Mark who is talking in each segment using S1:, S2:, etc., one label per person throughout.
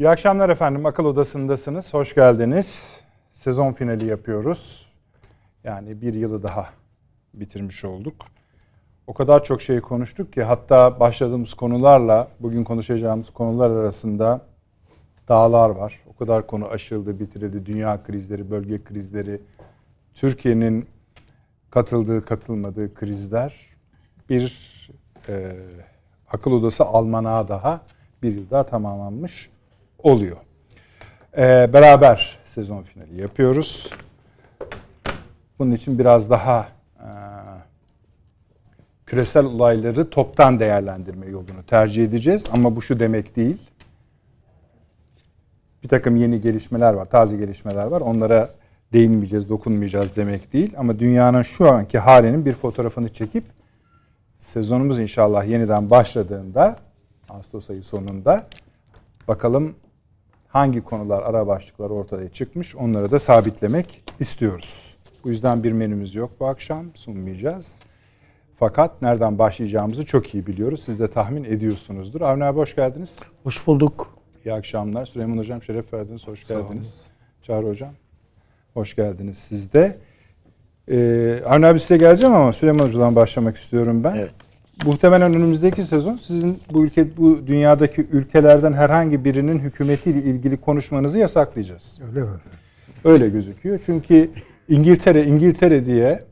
S1: İyi akşamlar efendim. Akıl Odası'ndasınız. Hoş geldiniz. Sezon finali yapıyoruz. Yani bir yılı daha bitirmiş olduk. O kadar çok şey konuştuk ki hatta başladığımız konularla bugün konuşacağımız konular arasında dağlar var. O kadar konu aşıldı, bitirildi. Dünya krizleri, bölge krizleri, Türkiye'nin katıldığı, katılmadığı krizler. Bir e, akıl odası Almanağı daha bir yıl daha tamamlanmış oluyor. Ee, beraber sezon finali yapıyoruz. Bunun için biraz daha e, küresel olayları toptan değerlendirme yolunu tercih edeceğiz. Ama bu şu demek değil. Bir takım yeni gelişmeler var, taze gelişmeler var. Onlara değinmeyeceğiz, dokunmayacağız demek değil. Ama dünyanın şu anki halinin bir fotoğrafını çekip sezonumuz inşallah yeniden başladığında Ağustos ayı sonunda bakalım hangi konular, ara başlıklar ortaya çıkmış onları da sabitlemek istiyoruz. Bu yüzden bir menümüz yok bu akşam, sunmayacağız. Fakat nereden başlayacağımızı çok iyi biliyoruz. Siz de tahmin ediyorsunuzdur. Avni abi hoş geldiniz.
S2: Hoş bulduk.
S1: İyi akşamlar. Süleyman Hocam şeref verdiniz. Hoş geldiniz. Çağrı Hocam hoş geldiniz siz de. Ee, Avni abi size geleceğim ama Süleyman Hoca'dan başlamak istiyorum ben. Evet. Muhtemelen önümüzdeki sezon sizin bu ülke bu dünyadaki ülkelerden herhangi birinin hükümetiyle ilgili konuşmanızı yasaklayacağız.
S2: Öyle mi?
S1: Öyle gözüküyor. Çünkü İngiltere İngiltere diye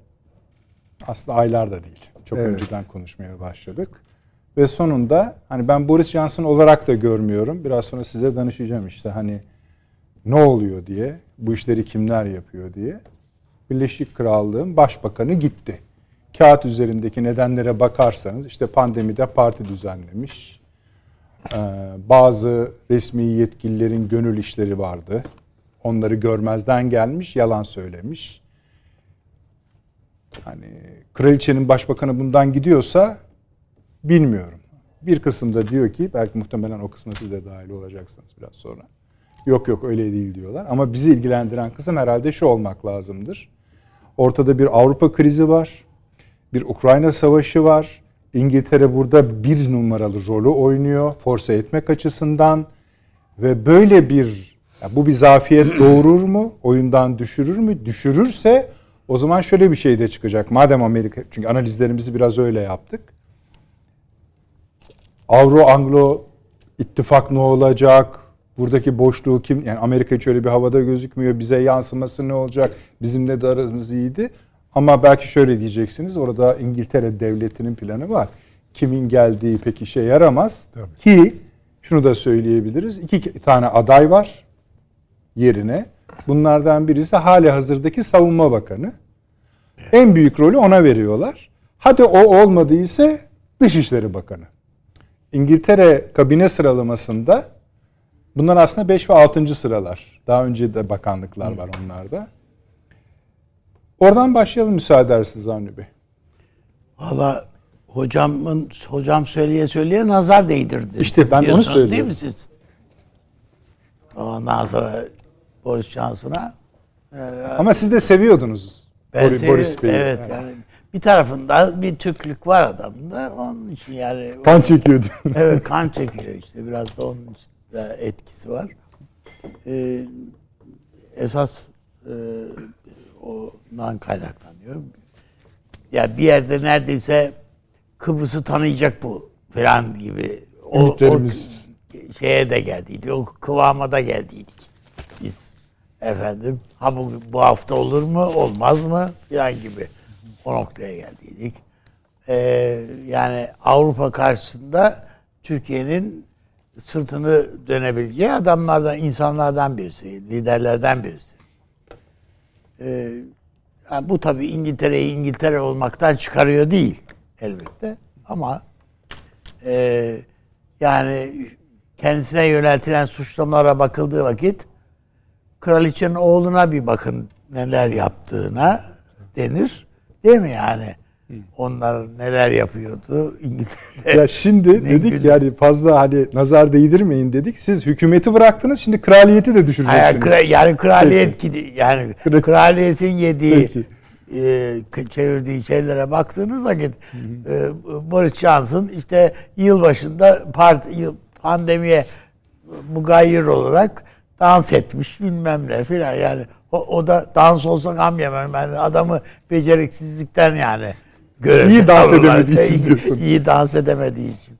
S1: aslında aylarda değil. Çok evet. önceden konuşmaya başladık. Ve sonunda hani ben Boris Johnson olarak da görmüyorum. Biraz sonra size danışacağım işte hani ne oluyor diye, bu işleri kimler yapıyor diye. Birleşik Krallığın başbakanı gitti kağıt üzerindeki nedenlere bakarsanız işte pandemide parti düzenlemiş. Bazı resmi yetkililerin gönül işleri vardı. Onları görmezden gelmiş, yalan söylemiş. Hani kraliçenin başbakanı bundan gidiyorsa bilmiyorum. Bir kısımda diyor ki belki muhtemelen o kısmı siz de dahil olacaksınız biraz sonra. Yok yok öyle değil diyorlar. Ama bizi ilgilendiren kısım herhalde şu olmak lazımdır. Ortada bir Avrupa krizi var bir Ukrayna savaşı var. İngiltere burada bir numaralı rolü oynuyor force etmek açısından ve böyle bir yani bu bir zafiyet doğurur mu? Oyundan düşürür mü? Düşürürse o zaman şöyle bir şey de çıkacak. Madem Amerika çünkü analizlerimizi biraz öyle yaptık. Avro Anglo ittifak ne olacak? Buradaki boşluğu kim yani Amerika hiç öyle bir havada gözükmüyor. Bize yansıması ne olacak? Bizimle de aramız iyiydi. Ama belki şöyle diyeceksiniz. Orada İngiltere devletinin planı var. Kimin geldiği pek işe yaramaz. Tabii. Ki şunu da söyleyebiliriz. İki tane aday var yerine. Bunlardan birisi hali hazırdaki savunma bakanı. En büyük rolü ona veriyorlar. Hadi o olmadıysa Dışişleri Bakanı. İngiltere kabine sıralamasında bunlar aslında 5 ve 6. sıralar. Daha önce de bakanlıklar var onlarda. Oradan başlayalım müsaade edersiniz Avni Bey.
S2: Valla hocamın hocam söyleye söyleye nazar değdirdi.
S1: İşte ben onu söylüyorum. Değil mi siz?
S2: Ondan sonra Boris Johnson'a
S1: e, ama siz de seviyordunuz
S2: ben Boris, Boris Bey'i. Evet yani. yani bir tarafında bir Türklük var adamda. Onun için yani
S1: kan çekiyordu.
S2: evet kan çekiyor işte biraz da onun de etkisi var. Ee, esas e, ondan kaynaklanıyor. Ya bir yerde neredeyse Kıbrıs'ı tanıyacak bu falan gibi. O, Ümitlerimiz. o şeye de geldiydi. O kıvama da geldiydik. Biz efendim ha bu, bu hafta olur mu olmaz mı falan gibi o noktaya geldiydik. Ee, yani Avrupa karşısında Türkiye'nin sırtını dönebileceği adamlardan, insanlardan birisi, liderlerden birisi. Ee, yani bu tabii İngiltere'yi İngiltere olmaktan çıkarıyor değil elbette. Ama e, yani kendisine yöneltilen suçlamalara bakıldığı vakit kraliçenin oğluna bir bakın neler yaptığına denir. Değil mi yani? Onlar neler yapıyordu İngiltere.
S1: Ya şimdi dedik
S2: güzel.
S1: yani fazla hani nazar değdirmeyin dedik. Siz hükümeti bıraktınız şimdi kraliyeti de düşüreceksiniz.
S2: kra- yani kraliyet gidi yani
S1: Kra-
S2: kraliyetin yediği e, çevirdiği şeylere baktığınız vakit e, Boris Johnson işte yılbaşında parti yıl- pandemiye mugayir olarak dans etmiş bilmem ne filan yani o, o da dans olsa gam yemem yani adamı beceriksizlikten yani görevden
S1: İyi dans edemediği için
S2: İyi-
S1: diyorsun.
S2: İyi dans edemediği için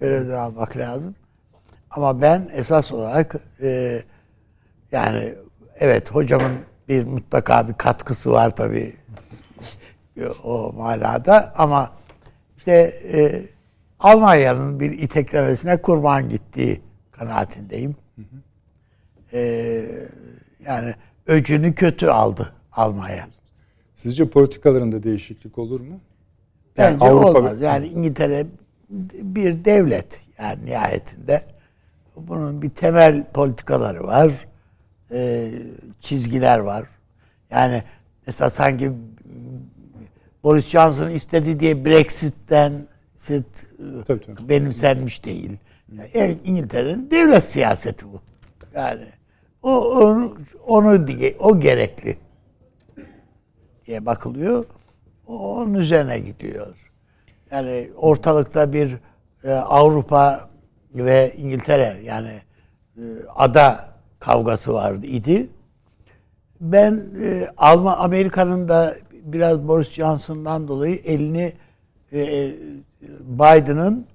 S2: görevden almak lazım. Ama ben esas olarak e, yani evet hocamın bir mutlaka bir katkısı var tabii o manada ama işte e, Almanya'nın bir iteklemesine kurban gittiği kanaatindeyim. E, yani öcünü kötü aldı Almanya.
S1: Sizce politikalarında değişiklik olur mu? Yani
S2: Bence
S1: Avrupa-
S2: olmaz. Yani İngiltere bir devlet yani nihayetinde. Bunun bir temel politikaları var. e, çizgiler var. Yani mesela sanki Boris Johnson istedi diye Brexit'ten sit,
S1: Tabii, tabii.
S2: benimsenmiş değil. Yani İngiltere'nin devlet siyaseti bu. Yani o onu, onu diye o gerekli diye bakılıyor. Onun üzerine gidiyor. Yani ortalıkta bir e, Avrupa ve İngiltere yani e, ada kavgası vardı idi. Ben e, Alman Amerika'nın da biraz Boris Johnson'dan dolayı elini e, e, Biden'ın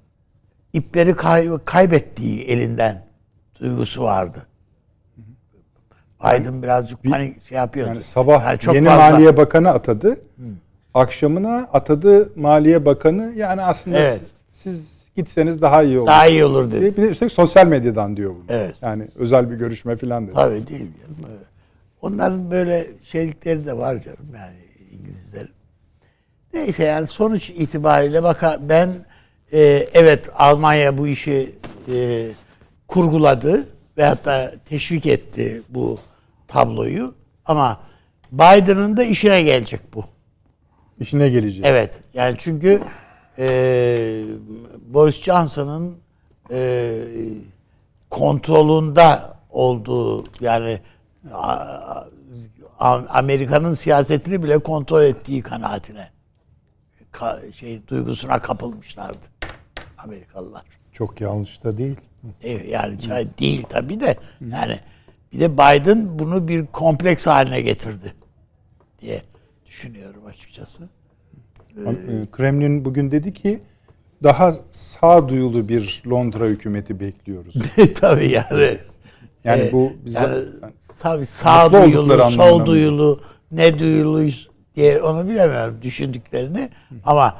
S2: ipleri kay- kaybettiği elinden duygusu vardı. Biden birazcık panik şey yapıyordu.
S1: Yani sabah
S2: Yani çok
S1: yeni
S2: fazla-
S1: Maliye Bakanı atadı. Akşamına atadı Maliye Bakanı. Yani aslında
S2: Evet.
S1: siz gitseniz daha iyi olur.
S2: daha iyi olur dedi.
S1: Bir de üstelik sosyal medyadan diyor bunu.
S2: Evet.
S1: Yani özel bir görüşme falan dedi.
S2: Tabii değil canım. Onların böyle şeylikleri de var canım yani İngilizlerin. Neyse yani sonuç itibariyle bakar ben e, evet Almanya bu işi e, kurguladı ve hatta teşvik etti bu tabloyu ama Biden'ın da işine gelecek bu.
S1: İşine gelecek.
S2: Evet. Yani çünkü e, Boris Johnson'ın e, kontrolünde olduğu yani Amerika'nın siyasetini bile kontrol ettiği kanaatine ka- şey duygusuna kapılmışlardı Amerikalılar.
S1: Çok yanlış da değil.
S2: Evet, yani değil tabii de yani bir de Biden bunu bir kompleks haline getirdi diye düşünüyorum açıkçası.
S1: E, Kremlin bugün dedi ki daha sağduyulu bir Londra hükümeti bekliyoruz.
S2: tabii yani.
S1: Yani
S2: Ee,
S1: bu bize
S2: yani, tabii sağ
S1: Mutlu
S2: duyulu,
S1: oldukları
S2: sol duyulu, ne duyuluyuz diye onu bilemiyorum düşündüklerini. Ama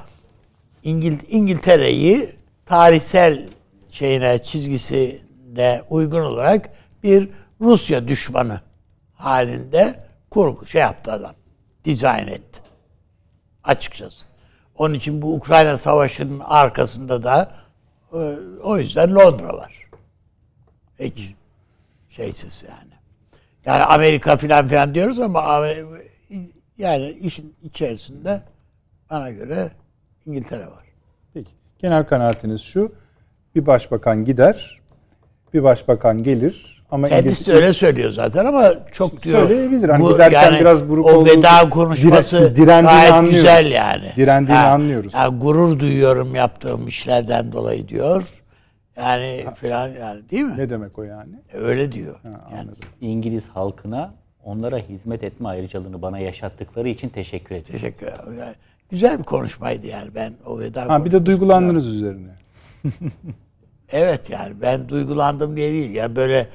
S2: İngil İngiltere'yi tarihsel şeyine çizgisine uygun olarak bir Rusya düşmanı halinde kurgu şey yaptı adam. Dizayn etti. Açıkçası. Onun için bu Ukrayna Savaşı'nın arkasında da e, o yüzden Londra var. Hiç şeysiz yani. Yani Amerika filan filan diyoruz ama yani işin içerisinde bana göre İngiltere var.
S1: Peki. Genel kanaatiniz şu. Bir başbakan gider, bir başbakan gelir ama
S2: Kendisi
S1: İngiliz-
S2: öyle söylüyor zaten ama çok diyor.
S1: Söyleyebilir. Hani giderken biraz buruk
S2: o veda konuşması
S1: dire- direndiğini
S2: gayet
S1: anlıyoruz.
S2: güzel yani.
S1: Direndiğini anlıyoruz.
S2: ha, gurur duyuyorum yaptığım işlerden dolayı diyor. Yani filan yani değil mi?
S1: Ne demek o yani?
S2: Öyle diyor.
S1: Ha,
S2: Yani
S1: anladım.
S3: İngiliz halkına onlara hizmet etme ayrıcalığını bana yaşattıkları için teşekkür ediyorum.
S2: teşekkür ederim. Yani güzel bir konuşmaydı yani ben o veda
S1: Ha bir de duygulandınız üzerine.
S2: Evet yani ben duygulandım diye değil. Yani böyle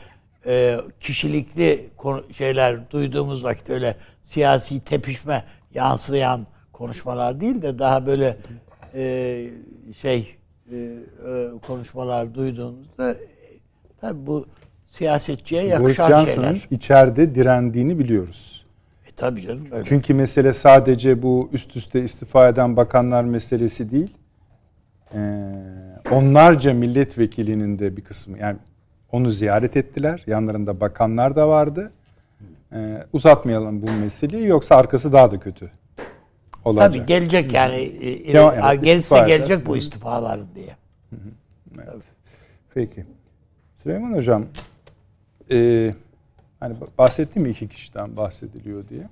S2: e, kişilikli şeyler duyduğumuz vakit öyle siyasi tepişme yansıyan konuşmalar değil de daha böyle e, şey e, e, konuşmalar duyduğumuzda e, tabii bu siyasetçiye
S1: Boris
S2: yakışan
S1: Johnson'ın
S2: şeyler.
S1: içeride direndiğini biliyoruz.
S2: E, tabii canım öyle.
S1: Çünkü mesele sadece bu üst üste istifa eden bakanlar meselesi değil. Ee, onlarca milletvekilinin de bir kısmı yani onu ziyaret ettiler. Yanlarında bakanlar da vardı. Ee, uzatmayalım bu meseleyi yoksa arkası daha da kötü olacak.
S2: Tabii gelecek yani. e,
S1: Ya, yani
S2: gelirse gelecek bu istifaların diye.
S1: Peki. Süleyman Hocam, e, hani bahsettim mi iki kişiden bahsediliyor diye.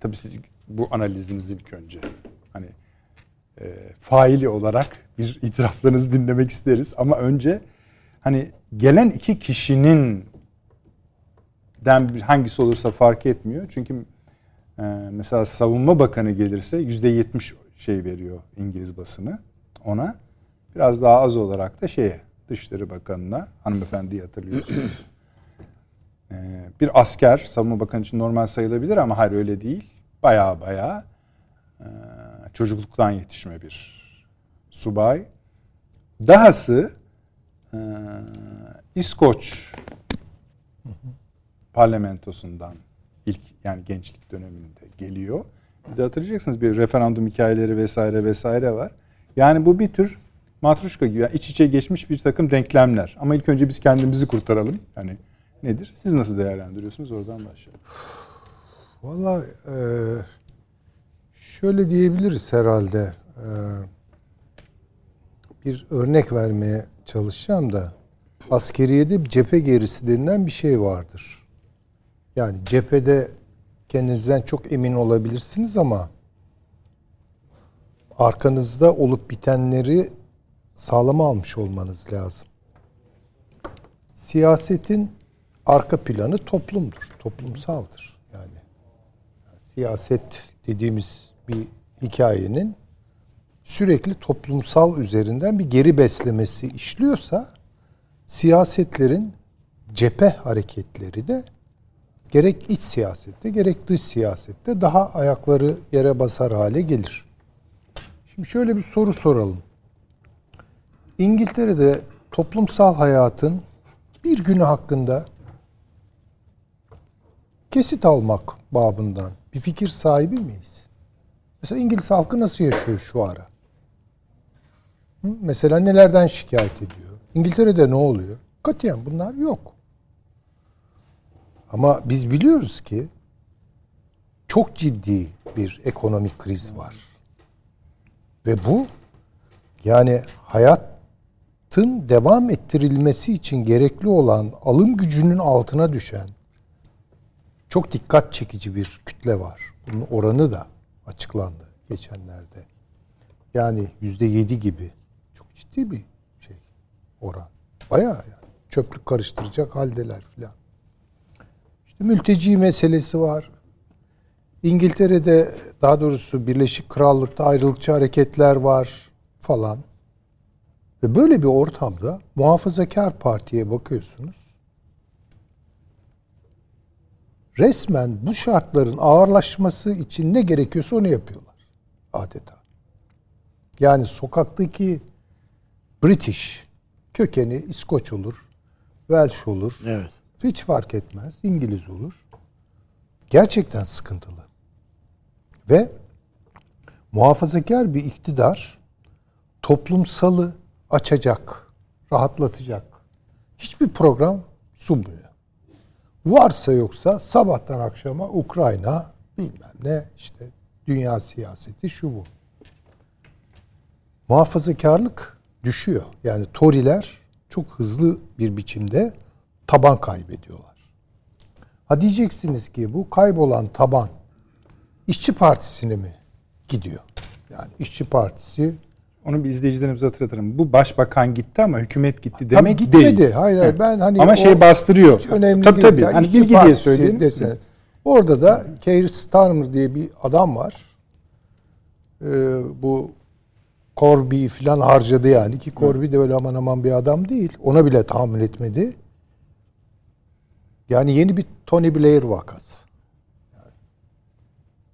S1: Tabii siz bu analizinizi ilk önce hani e, faili olarak bir itiraflarınızı dinlemek isteriz. Ama önce hani gelen iki kişinin den hangisi olursa fark etmiyor. Çünkü e, mesela savunma bakanı gelirse yüzde yetmiş şey veriyor İngiliz basını ona. Biraz daha az olarak da şeye Dışişleri Bakanı'na hanımefendiyi hatırlıyorsunuz. Ee, bir asker savunma bakanı için normal sayılabilir ama hayır öyle değil. Baya baya e, çocukluktan yetişme bir subay. Dahası e, İskoç parlamentosundan ilk yani gençlik döneminde geliyor. Bir de hatırlayacaksınız bir referandum hikayeleri vesaire vesaire var. Yani bu bir tür matruşka gibi yani iç içe geçmiş bir takım denklemler. Ama ilk önce biz kendimizi kurtaralım. Yani nedir? Siz nasıl değerlendiriyorsunuz? Oradan başlayalım.
S4: Valla e, şöyle diyebiliriz herhalde. E, bir örnek vermeye çalışacağım da askeriyede cephe gerisi denilen bir şey vardır. Yani cephede kendinizden çok emin olabilirsiniz ama arkanızda olup bitenleri sağlama almış olmanız lazım. Siyasetin arka planı toplumdur, toplumsaldır. Yani siyaset dediğimiz bir hikayenin sürekli toplumsal üzerinden bir geri beslemesi işliyorsa siyasetlerin cephe hareketleri de gerek iç siyasette gerek dış siyasette daha ayakları yere basar hale gelir. Şimdi şöyle bir soru soralım. İngiltere'de toplumsal hayatın bir günü hakkında kesit almak babından bir fikir sahibi miyiz? Mesela İngiliz halkı nasıl yaşıyor şu ara? Mesela nelerden şikayet ediyor? İngiltere'de ne oluyor? Katiyen bunlar yok. Ama biz biliyoruz ki çok ciddi bir ekonomik kriz var. Ve bu yani hayatın devam ettirilmesi için gerekli olan alım gücünün altına düşen çok dikkat çekici bir kütle var. Bunun oranı da açıklandı geçenlerde. Yani yüzde yedi gibi. Ciddi bir şey oran. Bayağı yani. Çöplük karıştıracak haldeler filan. İşte mülteci meselesi var. İngiltere'de daha doğrusu Birleşik Krallık'ta ayrılıkçı hareketler var falan. Ve böyle bir ortamda muhafazakar partiye bakıyorsunuz. Resmen bu şartların ağırlaşması için ne gerekiyorsa onu yapıyorlar. Adeta. Yani sokaktaki British kökeni İskoç olur, Welsh olur.
S2: Evet.
S4: Hiç fark etmez. İngiliz olur. Gerçekten sıkıntılı. Ve muhafazakar bir iktidar toplumsalı açacak, rahatlatacak hiçbir program sunmuyor. Varsa yoksa sabahtan akşama Ukrayna bilmem ne işte dünya siyaseti şu bu. Muhafazakarlık düşüyor. Yani Tory'ler çok hızlı bir biçimde taban kaybediyorlar. Ha diyeceksiniz ki bu kaybolan taban İşçi Partisi'ne mi gidiyor? Yani İşçi Partisi
S1: Onu bir izleyicilerimize hatırlatırım. Bu başbakan gitti ama hükümet gitti
S4: Tabii
S1: demek
S4: gitmedi.
S1: değil.
S4: Hayır, hayır. Ben hani
S1: ama şey bastırıyor.
S4: önemli
S1: tabii
S4: değil.
S1: tabii.
S4: Yani
S1: hani
S4: İşçi
S1: bilgi diye söyleyeyim.
S4: desene. Orada da Keir Starmer diye bir adam var. Ee, bu Corby falan harcadı yani ki Corby de öyle aman aman bir adam değil. Ona bile tahammül etmedi. Yani yeni bir Tony Blair vakası.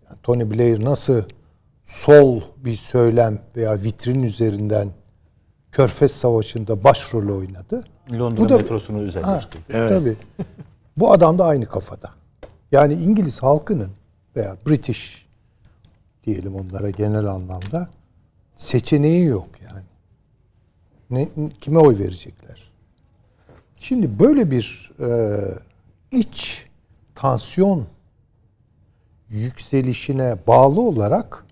S4: Yani Tony Blair nasıl sol bir söylem veya vitrin üzerinden Körfez Savaşı'nda başrol oynadı.
S3: Londra
S4: Bu da-
S3: metrosunu özelleştirdi.
S4: Tabii. Bu adam da aynı kafada. Yani İngiliz halkının veya British diyelim onlara genel anlamda seçeneği yok yani. Ne, kime oy verecekler? Şimdi böyle bir e, iç tansiyon yükselişine bağlı olarak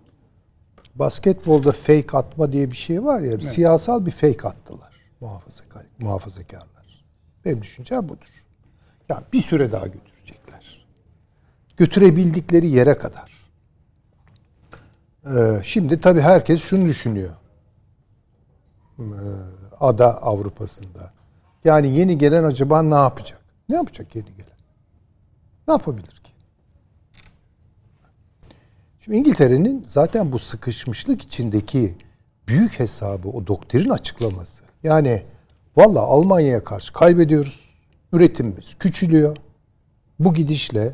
S4: basketbolda fake atma diye bir şey var ya, siyasal bir fake attılar muhafazakar, muhafazakarlar. Benim düşüncem budur. Yani bir süre daha götürecekler. Götürebildikleri yere kadar. Ee, şimdi tabii herkes şunu düşünüyor. Ee, ada Avrupa'sında. Yani yeni gelen acaba ne yapacak? Ne yapacak yeni gelen? Ne yapabilir ki? Şimdi İngiltere'nin zaten bu sıkışmışlık içindeki büyük hesabı o doktrin açıklaması. Yani valla Almanya'ya karşı kaybediyoruz. Üretimimiz küçülüyor. Bu gidişle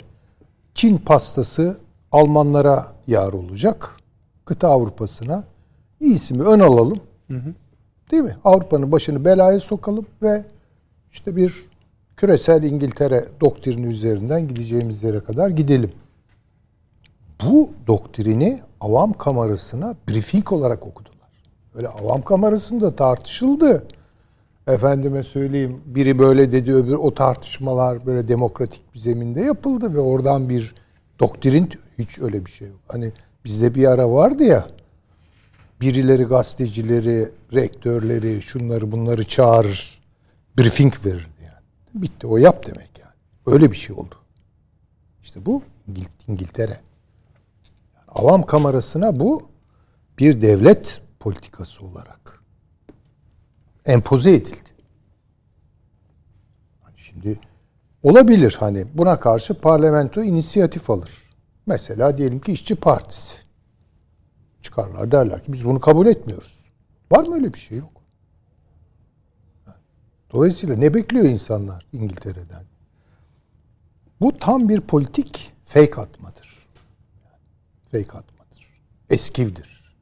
S4: Çin pastası Almanlara yar olacak. Kıta Avrupa'sına. İyisi mi ön alalım. Değil mi? Avrupa'nın başını belaya sokalım ve işte bir küresel İngiltere doktrini üzerinden gideceğimiz yere kadar gidelim. Bu doktrini avam kamerasına briefing olarak okudular. Öyle avam kamerasında tartışıldı. Efendime söyleyeyim biri böyle dedi öbür o tartışmalar böyle demokratik bir zeminde yapıldı ve oradan bir doktrin hiç öyle bir şey yok. Hani bizde bir ara vardı ya birileri gazetecileri, rektörleri, şunları bunları çağırır, briefing verirdi yani. Bitti o yap demek yani. Öyle bir şey oldu. İşte bu İngil- İngiltere. Yani avam kamerasına bu bir devlet politikası olarak empoze edildi. Hani şimdi olabilir hani buna karşı parlamento inisiyatif alır. Mesela diyelim ki işçi partisi çıkarlar derler ki biz bunu kabul etmiyoruz. Var mı öyle bir şey yok. Dolayısıyla ne bekliyor insanlar İngiltere'den? Bu tam bir politik fake atmadır. Fake atmadır. Eskivdir.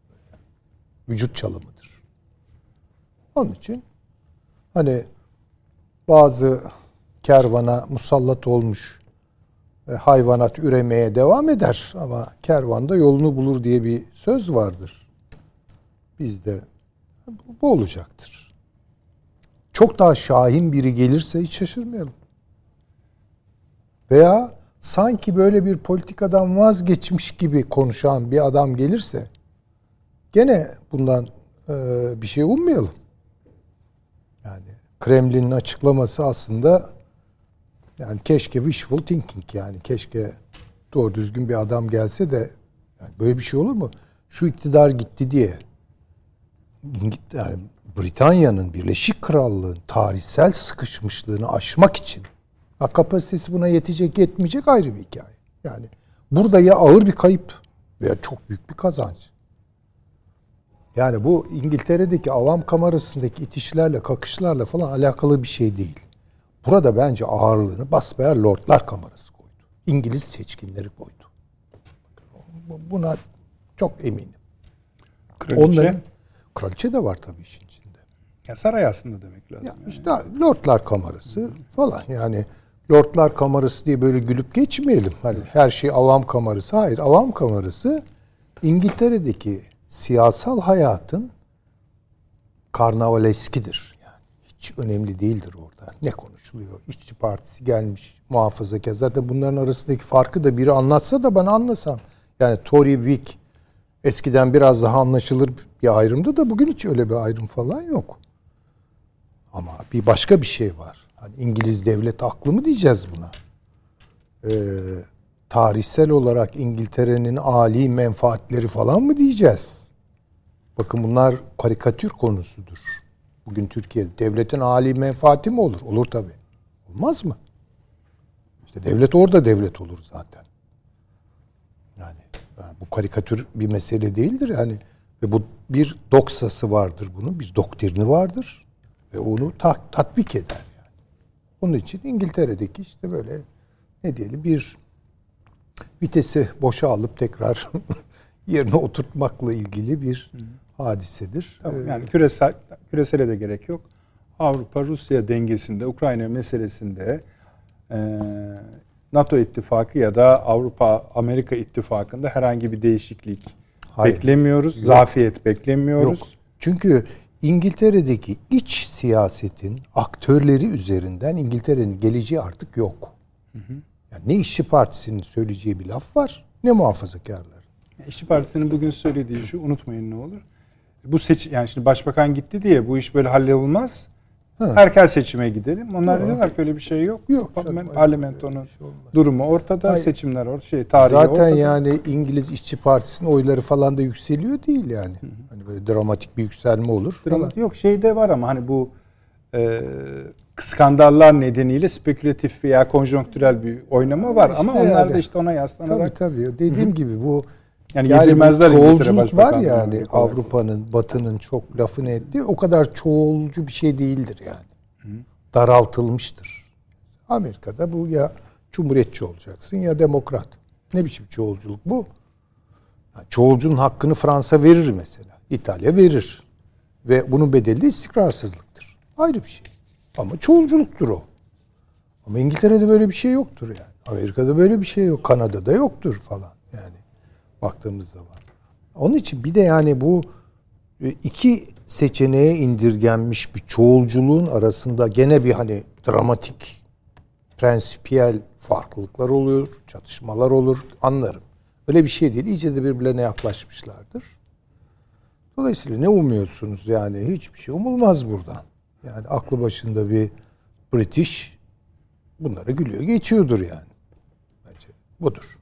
S4: Vücut çalımıdır. Onun için hani bazı kervana musallat olmuş hayvanat üremeye devam eder ama kervanda yolunu bulur diye bir söz vardır. Bizde bu olacaktır. Çok daha şahin biri gelirse hiç şaşırmayalım. Veya sanki böyle bir politikadan vazgeçmiş gibi konuşan bir adam gelirse gene bundan e, bir şey ummayalım. Yani Kremlin'in açıklaması aslında yani keşke wishful thinking yani keşke doğru düzgün bir adam gelse de yani böyle bir şey olur mu? Şu iktidar gitti diye yani Britanya'nın Birleşik Krallığın tarihsel sıkışmışlığını aşmak için ha, kapasitesi buna yetecek yetmeyecek ayrı bir hikaye. Yani burada ya ağır bir kayıp veya çok büyük bir kazanç. Yani bu İngiltere'deki avam kamerasındaki itişlerle, kakışlarla falan alakalı bir şey değil. Burada bence ağırlığını basbayağı Lordlar Kamerası koydu. İngiliz seçkinleri koydu. Buna çok eminim.
S1: Kraliçe.
S4: Onların kraliçe de var tabii işin içinde.
S1: Ya saray aslında demek lazım.
S4: Ya
S1: yani.
S4: işte Lordlar Kamerası falan yani Lordlar Kamerası diye böyle gülüp geçmeyelim. Hani her şey avam kamerası. Hayır, avam kamerası İngiltere'deki siyasal hayatın karnavaleskidir. Yani hiç önemli değildir orada. Ne konuşuluyor? İşçi Partisi gelmiş, muhafazakar. Zaten bunların arasındaki farkı da biri anlatsa da bana anlasam. Yani Tory, Whig eskiden biraz daha anlaşılır bir ayrımdı da bugün hiç öyle bir ayrım falan yok. Ama bir başka bir şey var. Hani İngiliz devlet aklı mı diyeceğiz buna? Ee, tarihsel olarak İngiltere'nin âli menfaatleri falan mı diyeceğiz? Bakın bunlar karikatür konusudur. Bugün Türkiye'de devletin âli menfaati mi olur? Olur tabi. Olmaz mı? İşte devlet orada devlet olur zaten. Yani, yani bu karikatür bir mesele değildir yani. Ve bu bir doksası vardır bunun, bir doktrini vardır. Ve onu ta- tatbik eder yani. Onun için İngiltere'deki işte böyle ne diyelim bir vitesi boşa alıp tekrar yerine oturtmakla ilgili bir hadisedir.
S1: Tamam, yani küresel küresele de gerek yok. Avrupa Rusya dengesinde, Ukrayna meselesinde e, NATO ittifakı ya da Avrupa Amerika ittifakında herhangi bir değişiklik
S4: Hayır.
S1: beklemiyoruz.
S4: Yok.
S1: Zafiyet beklemiyoruz.
S4: Yok. Çünkü İngiltere'deki iç siyasetin aktörleri üzerinden İngiltere'nin geleceği artık yok. Yani ne işçi partisinin söyleyeceği bir laf var ne muhafazakarlar.
S1: İşçi Partisi'nin bugün söylediği şu unutmayın ne olur. Bu seç yani şimdi başbakan gitti diye bu iş böyle hallolmaz. Erken seçime gidelim. Onlar diyorlar ki öyle bir şey yok.
S4: Yok
S1: Parlamentonun
S4: şey olmaz.
S1: durumu ortada,
S4: Hayır.
S1: seçimler ortada, şey tarihi
S4: Zaten
S1: ortada.
S4: yani İngiliz İşçi Partisi'nin oyları falan da yükseliyor değil yani. Hani böyle dramatik bir yükselme olur.
S1: Dramatik yok şeyde var ama hani bu e, skandallar nedeniyle spekülatif veya konjonktürel bir oynama var ama
S4: İşte
S1: onlar da işte ona
S4: Tabii
S1: yaslanarak
S4: tabii. Dediğim gibi bu
S1: Yani
S4: yani,
S1: yedirmezler
S4: çoğulculuk var yani. Avrupa'nın, Batı'nın çok lafını ettiği o kadar çoğulcu bir şey değildir yani. Daraltılmıştır. Amerika'da bu ya cumhuriyetçi olacaksın ya demokrat. Ne biçim çoğulculuk bu? Yani çoğulcunun hakkını Fransa verir mesela. İtalya verir. Ve bunun bedeli de istikrarsızlıktır. Ayrı bir şey. Ama çoğulculuktur o. Ama İngiltere'de böyle bir şey yoktur yani. Amerika'da böyle bir şey yok. Kanada'da yoktur falan baktığımız zaman. Onun için bir de yani bu e, iki seçeneğe indirgenmiş bir çoğulculuğun arasında gene bir hani dramatik prensipiyel farklılıklar olur, çatışmalar olur anlarım. Öyle bir şey değil. İyice de birbirlerine yaklaşmışlardır. Dolayısıyla ne umuyorsunuz yani? Hiçbir şey umulmaz buradan. Yani aklı başında bir British bunlara gülüyor geçiyordur yani. Bence budur.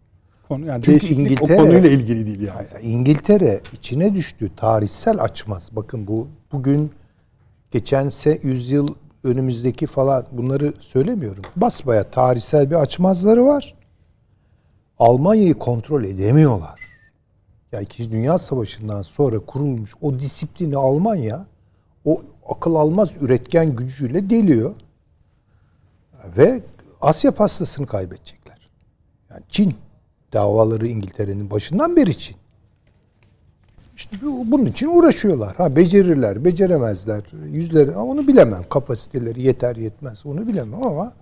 S1: Konu yani
S4: Çünkü
S1: değişiklik
S4: İngiltere-
S1: o konuyla ilgili değil yani.
S4: Yani İngiltere içine düştüğü tarihsel açmaz. Bakın bu bugün geçen se yüzyıl önümüzdeki falan bunları söylemiyorum. Basbaya tarihsel bir açmazları var. Almanya'yı kontrol edemiyorlar. Ya İkinci Dünya Savaşı'ndan sonra kurulmuş o disiplini Almanya o akıl almaz üretken gücüyle deliyor. Ve Asya pastasını kaybedecekler. Yani Çin davaları İngiltere'nin başından beri Çin. İşte bu- bunun için uğraşıyorlar. Ha becerirler, beceremezler. Yüzleri onu bilemem. Kapasiteleri yeter yetmez onu bilemem ama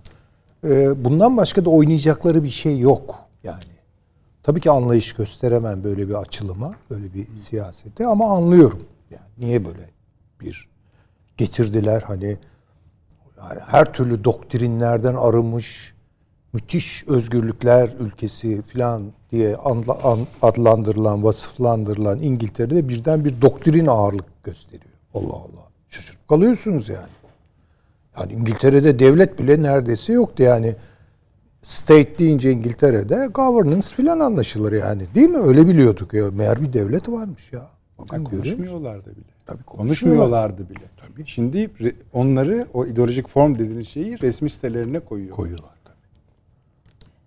S4: e, bundan başka da oynayacakları bir şey yok yani. Tabii ki anlayış gösteremem böyle bir açılıma, böyle bir siyasete ama anlıyorum. Yani niye böyle bir getirdiler hani yani her türlü doktrinlerden arınmış müthiş özgürlükler ülkesi falan diye adlandırılan, vasıflandırılan İngiltere'de birden bir doktrin ağırlık gösteriyor. Allah Allah. Şaşırıp kalıyorsunuz yani. Yani İngiltere'de devlet bile neredeyse yoktu yani. State deyince İngiltere'de governance filan anlaşılır yani. Değil mi? Öyle biliyorduk ya. Meğer bir devlet varmış ya. Bakın
S1: konuşmuyorlardı bile.
S4: Tabii
S1: Konuşmuyorlardı bile. Şimdi re- onları o ideolojik form dediğiniz şeyi resmi sitelerine koyuyor.
S4: Koyuyorlar tabii.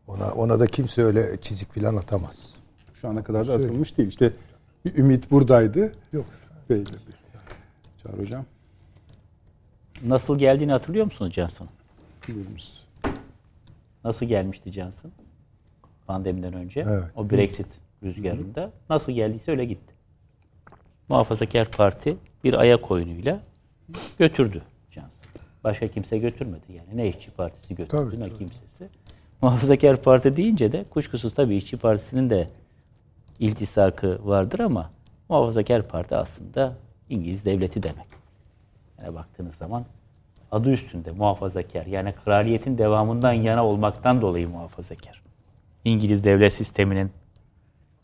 S4: Ona, ona da kimse öyle çizik filan atamaz.
S1: Şu ana kadar da atılmış değil. İşte bir ümit buradaydı.
S4: Yok.
S1: Belirdi. Çağrı hocam.
S3: Nasıl geldiğini hatırlıyor musunuz Johnson?
S1: Buyurunuz.
S3: Nasıl gelmişti Johnson? Pandemiden önce.
S4: Evet.
S3: O Brexit rüzgarında. Nasıl geldiyse öyle gitti. Muhafazakar Parti bir ayak oyunuyla götürdü Johnson. Başka kimse götürmedi yani. Ne işçi partisi götürdü
S4: Tabii,
S3: ne kimsesi. Muhafazakar Parti deyince de kuşkusuz tabii işçi partisinin de iltisakı vardır ama Muhafazakar Parti aslında İngiliz devleti demek. Yani baktığınız zaman adı üstünde muhafazakar. Yani kraliyetin devamından yana olmaktan dolayı muhafazakar. İngiliz devlet sisteminin,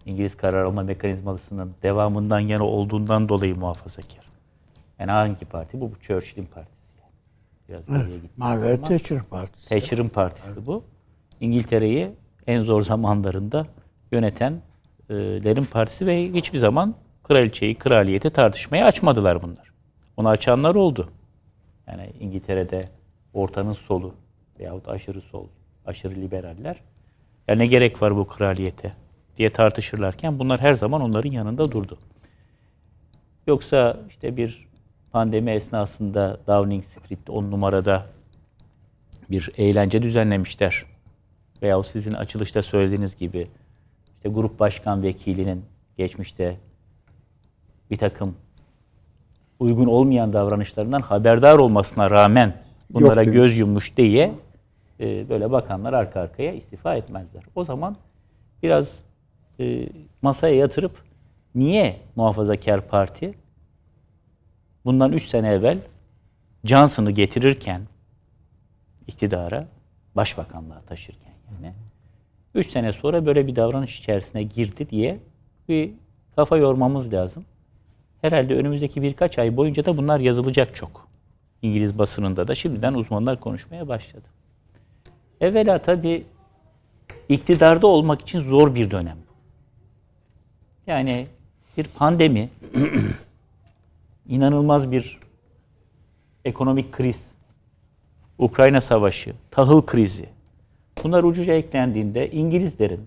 S3: İngiliz karar alma mekanizmasının devamından yana olduğundan dolayı muhafazakar. Yani hangi parti? Bu, bu Churchill'in partisi. Yani. Biraz gittiğimiz
S2: Margaret Thatcher Partisi.
S3: Thatcher'ın partisi bu. İngiltere'yi en zor zamanlarında yönetenlerin partisi ve hiçbir zaman kraliçeyi, kraliyeti tartışmaya açmadılar bunlar. Onu açanlar oldu. Yani İngiltere'de ortanın solu veyahut aşırı sol, aşırı liberaller ya ne gerek var bu kraliyete diye tartışırlarken bunlar her zaman onların yanında durdu. Yoksa işte bir pandemi esnasında Downing Street 10 numarada bir eğlence düzenlemişler. Veya sizin açılışta söylediğiniz gibi işte grup başkan vekilinin geçmişte bir takım uygun olmayan davranışlarından haberdar olmasına rağmen bunlara göz yummuş diye e, böyle bakanlar arka arkaya istifa etmezler. O zaman biraz e, masaya yatırıp niye muhafazakar parti bundan 3 sene evvel Johnson'ı getirirken iktidara, başbakanlığa taşırken yani 3 sene sonra böyle bir davranış içerisine girdi diye bir kafa yormamız lazım. Herhalde önümüzdeki birkaç ay boyunca da bunlar yazılacak çok. İngiliz basınında da şimdiden uzmanlar konuşmaya başladı. Evvela tabii iktidarda olmak için zor bir dönem. Yani bir pandemi, inanılmaz bir ekonomik kriz, Ukrayna savaşı, tahıl krizi. Bunlar ucuca eklendiğinde İngilizlerin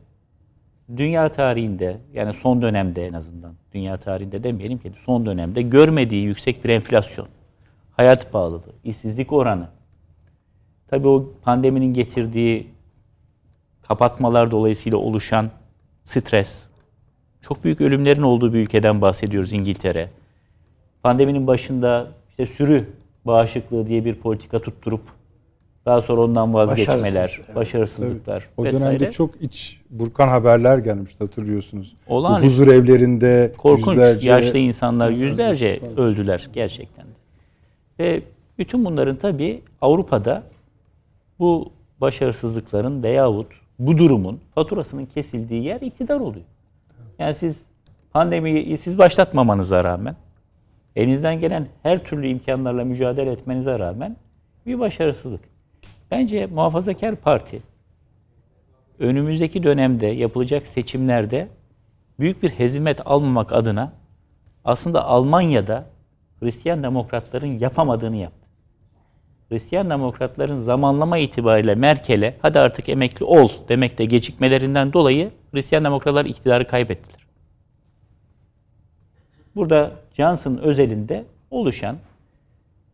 S3: dünya tarihinde yani son dönemde en azından dünya tarihinde demeyelim ki son dönemde görmediği yüksek bir enflasyon, hayat pahalılığı, işsizlik oranı. Tabii o pandeminin getirdiği kapatmalar dolayısıyla oluşan stres, çok büyük ölümlerin olduğu bir ülkeden bahsediyoruz İngiltere. Pandeminin başında işte sürü bağışıklığı diye bir politika tutturup daha sonra ondan vazgeçmeler,
S2: Başarısız,
S3: başarısızlıklar
S1: O
S3: vesaire.
S1: dönemde çok iç burkan haberler gelmişti hatırlıyorsunuz. Bu
S3: Olağanüstü.
S1: huzur evlerinde
S3: korkunç
S1: yüzlerce
S3: yaşlı insanlar yüzlerce öldüler gerçekten. Ve bütün bunların tabii Avrupa'da bu başarısızlıkların veyahut bu durumun faturasının kesildiği yer iktidar oluyor. Yani siz pandemiyi siz başlatmamanıza rağmen elinizden gelen her türlü imkanlarla mücadele etmenize rağmen bir başarısızlık. Bence muhafazakar parti önümüzdeki dönemde yapılacak seçimlerde büyük bir hezimet almamak adına aslında Almanya'da Hristiyan demokratların yapamadığını yaptı. Hristiyan demokratların zamanlama itibariyle Merkel'e hadi artık emekli ol demekte gecikmelerinden dolayı Hristiyan demokratlar iktidarı kaybettiler. Burada Johnson özelinde oluşan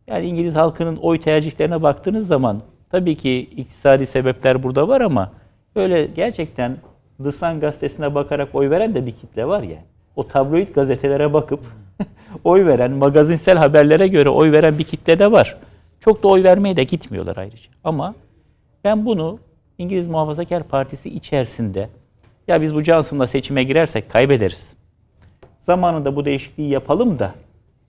S3: yani İngiliz halkının oy tercihlerine baktığınız zaman tabii ki iktisadi sebepler burada var ama böyle gerçekten The Sun gazetesine bakarak oy veren de bir kitle var ya. O tabloid gazetelere bakıp oy veren, magazinsel haberlere göre oy veren bir kitle de var. Çok da oy vermeye de gitmiyorlar ayrıca. Ama ben bunu İngiliz Muhafazakar Partisi içerisinde ya biz bu Johnson'la seçime girersek kaybederiz. Zamanında bu değişikliği yapalım da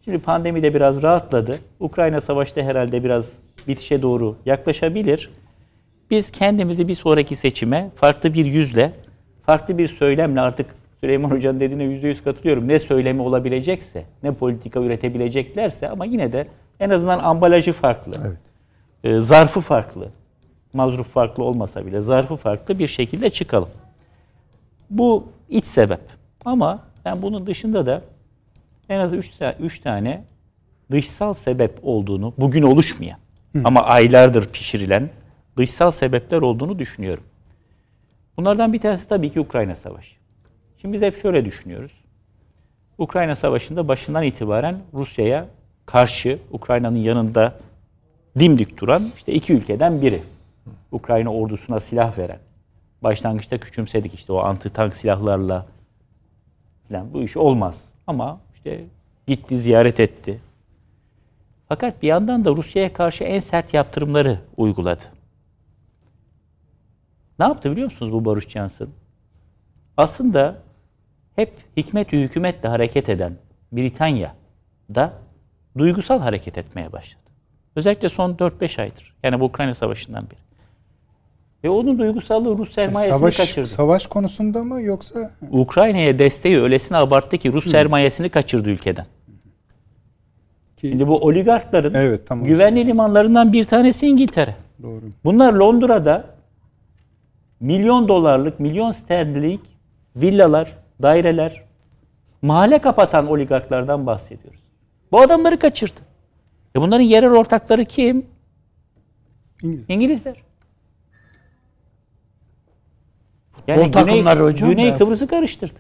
S3: şimdi pandemi de biraz rahatladı. Ukrayna savaşı da herhalde biraz bitişe doğru yaklaşabilir. Biz kendimizi bir sonraki seçime farklı bir yüzle, farklı bir söylemle artık Süleyman Hoca'nın dediğine yüzde yüz katılıyorum. Ne söylemi olabilecekse, ne politika üretebileceklerse ama yine de en azından ambalajı farklı.
S4: Evet.
S3: Ee, zarfı farklı. Mazruf farklı olmasa bile zarfı farklı bir şekilde çıkalım. Bu iç sebep. Ama ben bunun dışında da en az 3 üç tane dışsal sebep olduğunu, bugün oluşmayan ama aylardır pişirilen dışsal sebepler olduğunu düşünüyorum. Bunlardan bir tanesi tabii ki Ukrayna Savaşı. Şimdi biz hep şöyle düşünüyoruz. Ukrayna Savaşı'nda başından itibaren Rusya'ya karşı Ukrayna'nın yanında dimdik duran işte iki ülkeden biri. Ukrayna ordusuna silah veren. Başlangıçta küçümsedik işte o anti tank silahlarla falan bu iş olmaz. Ama işte gitti ziyaret etti. Fakat bir yandan da Rusya'ya karşı en sert yaptırımları uyguladı. Ne yaptı biliyor musunuz bu Barış Johnson? Aslında hep hikmet hükümetle hareket eden Britanya da duygusal hareket etmeye başladı. Özellikle son 4-5 aydır. Yani bu Ukrayna Savaşı'ndan beri. Ve onun duygusallığı Rus sermayesini
S1: savaş,
S3: kaçırdı.
S1: savaş konusunda mı yoksa
S3: Ukrayna'ya desteği öylesine abarttı ki Rus sermayesini kaçırdı ülkeden.
S1: Ki
S3: Şimdi bu oligarkların
S1: Evet, tamam.
S3: güvenli limanlarından bir tanesi İngiltere.
S1: doğru.
S3: Bunlar Londra'da milyon dolarlık, milyon sterlinlik villalar, daireler, mahalle kapatan oligarklardan bahsediyoruz. Bu adamları kaçırdı. E bunların yerel ortakları kim?
S1: İngiliz.
S3: İngilizler.
S2: Futbol takımları hocam
S3: Güney. Kıbrıs'ı karıştırdı.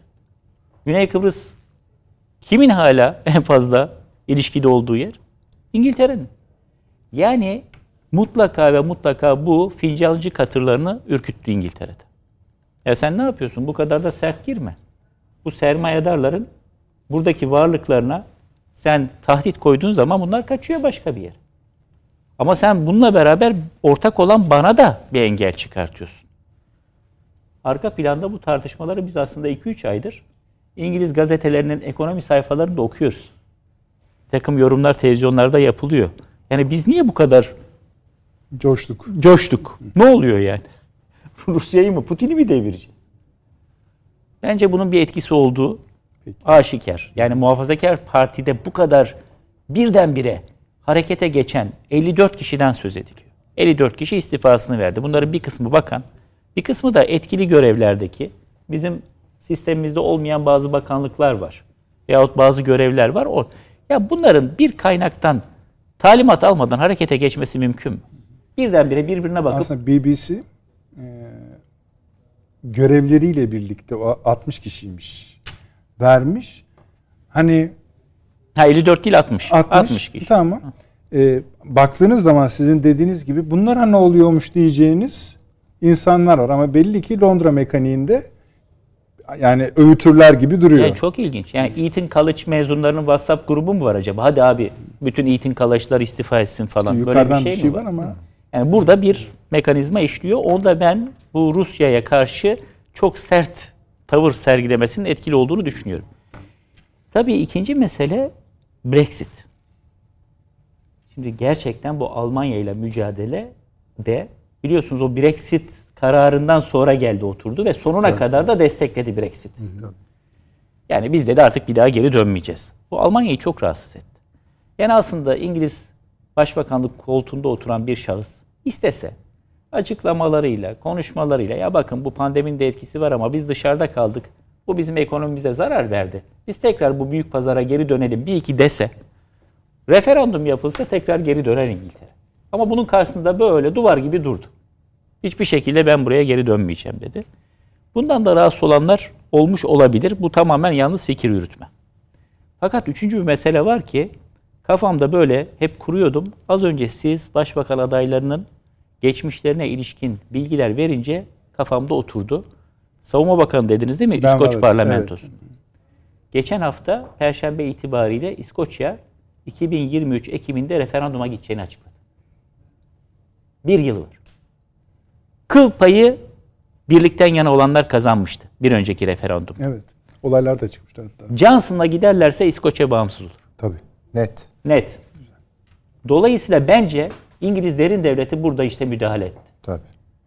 S3: Güney Kıbrıs kimin hala en fazla ilişkide olduğu yer? İngiltere'nin. Yani mutlaka ve mutlaka bu fincancı katırlarını ürküttü İngiltere'de. Ya sen ne yapıyorsun? Bu kadar da sert girme. Bu sermayedarların buradaki varlıklarına sen tahdit koyduğun zaman bunlar kaçıyor başka bir yere. Ama sen bununla beraber ortak olan bana da bir engel çıkartıyorsun. Arka planda bu tartışmaları biz aslında 2-3 aydır İngiliz gazetelerinin ekonomi sayfalarında okuyoruz. Takım yorumlar televizyonlarda yapılıyor. Yani biz niye bu kadar
S1: Coştuk.
S3: coştuk? Ne oluyor yani? Rusya'yı mı Putin'i mi devireceğiz? Bence bunun bir etkisi olduğu
S1: Peki.
S3: aşikar. Yani muhafazakar partide bu kadar birdenbire harekete geçen 54 kişiden söz ediliyor. 54 kişi istifasını verdi. Bunların bir kısmı bakan, bir kısmı da etkili görevlerdeki bizim sistemimizde olmayan bazı bakanlıklar var. Veyahut bazı görevler var. O, ya bunların bir kaynaktan talimat almadan harekete geçmesi mümkün mü? Birdenbire birbirine bakıp
S1: Aslında BBC e, görevleriyle birlikte o 60 kişiymiş vermiş. Hani
S3: ha 54 değil 60.
S1: 60,
S3: 60 kişi.
S1: Tamam. E, baktığınız zaman sizin dediğiniz gibi bunlara ne oluyormuş diyeceğiniz insanlar var ama belli ki Londra mekaniğinde yani öğütürler gibi duruyor.
S3: Yani çok ilginç. Yani Eton College mezunlarının WhatsApp grubu mu var acaba? Hadi abi bütün Eton College'lar istifa etsin falan.
S1: İşte
S3: Böyle bir şey,
S1: bir şey
S3: mi
S1: var
S3: var?
S1: ama
S3: Yani burada bir mekanizma işliyor. Onda ben bu Rusya'ya karşı çok sert tavır sergilemesinin etkili olduğunu düşünüyorum. Tabii ikinci mesele Brexit. Şimdi gerçekten bu Almanya ile mücadele de biliyorsunuz o Brexit kararından sonra geldi oturdu ve sonuna kadar da destekledi Brexit. Yani biz dedi artık bir daha geri dönmeyeceğiz. Bu Almanya'yı çok rahatsız etti. Yani aslında İngiliz Başbakanlık koltuğunda oturan bir şahıs istese açıklamalarıyla, konuşmalarıyla ya bakın bu pandeminin de etkisi var ama biz dışarıda kaldık. Bu bizim ekonomimize zarar verdi. Biz tekrar bu büyük pazara geri dönelim bir iki dese referandum yapılsa tekrar geri döner İngiltere. Ama bunun karşısında böyle duvar gibi durdu. Hiçbir şekilde ben buraya geri dönmeyeceğim dedi. Bundan da rahatsız olanlar olmuş olabilir. Bu tamamen yalnız fikir yürütme. Fakat üçüncü bir mesele var ki kafamda böyle hep kuruyordum. Az önce siz başbakan adaylarının geçmişlerine ilişkin bilgiler verince kafamda oturdu. Savunma Bakanı dediniz değil mi?
S1: Ben
S3: İskoç parlamentosu. Geçen hafta Perşembe itibariyle İskoçya 2023 Ekim'inde referanduma gideceğini açıkladı. Bir yıl var. Kıl payı birlikten yana olanlar kazanmıştı bir önceki referandum.
S1: evet. Olaylar da çıkmıştı hatta.
S3: Johnson'la giderlerse İskoçya bağımsız olur.
S4: Tabii. Net.
S3: Net. Dolayısıyla bence İngiliz derin devleti burada işte müdahale etti.
S4: Tabii.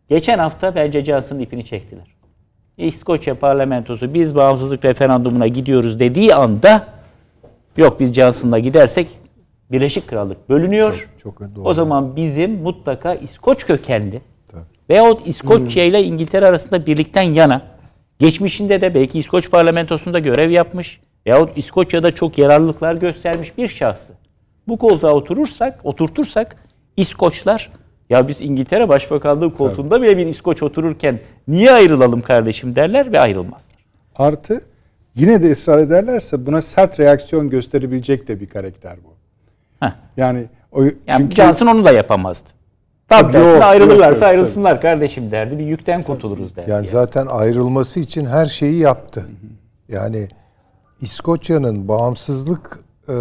S3: Geçen hafta bence Johnson'ın ipini çektiler. İskoçya parlamentosu biz bağımsızlık referandumuna gidiyoruz dediği anda yok biz Johnson'la gidersek Birleşik Krallık bölünüyor.
S4: Çok doğru.
S3: O zaman bizim mutlaka İskoç kökenli. Veyahut İskoçya ile İngiltere arasında birlikten yana geçmişinde de belki İskoç parlamentosunda görev yapmış veyahut İskoçya'da çok yararlılıklar göstermiş bir şahsı. Bu koltuğa oturursak, oturtursak İskoçlar ya biz İngiltere Başbakanlığı koltuğunda bile bir İskoç otururken niye ayrılalım kardeşim derler ve ayrılmazlar.
S1: Artı yine de ısrar ederlerse buna sert reaksiyon gösterebilecek de bir karakter bu.
S3: Heh.
S1: Yani o
S3: Yani
S1: çünkü
S3: Johnson onu da yapamazdı. Tam
S1: Yok,
S3: tersine
S1: yok,
S3: ayrılırlarsa
S1: yok,
S3: ayrılsınlar kardeşim derdi. Bir yükten kurtuluruz derdi.
S4: Yani zaten ayrılması için her şeyi yaptı. Yani İskoçya'nın bağımsızlık e,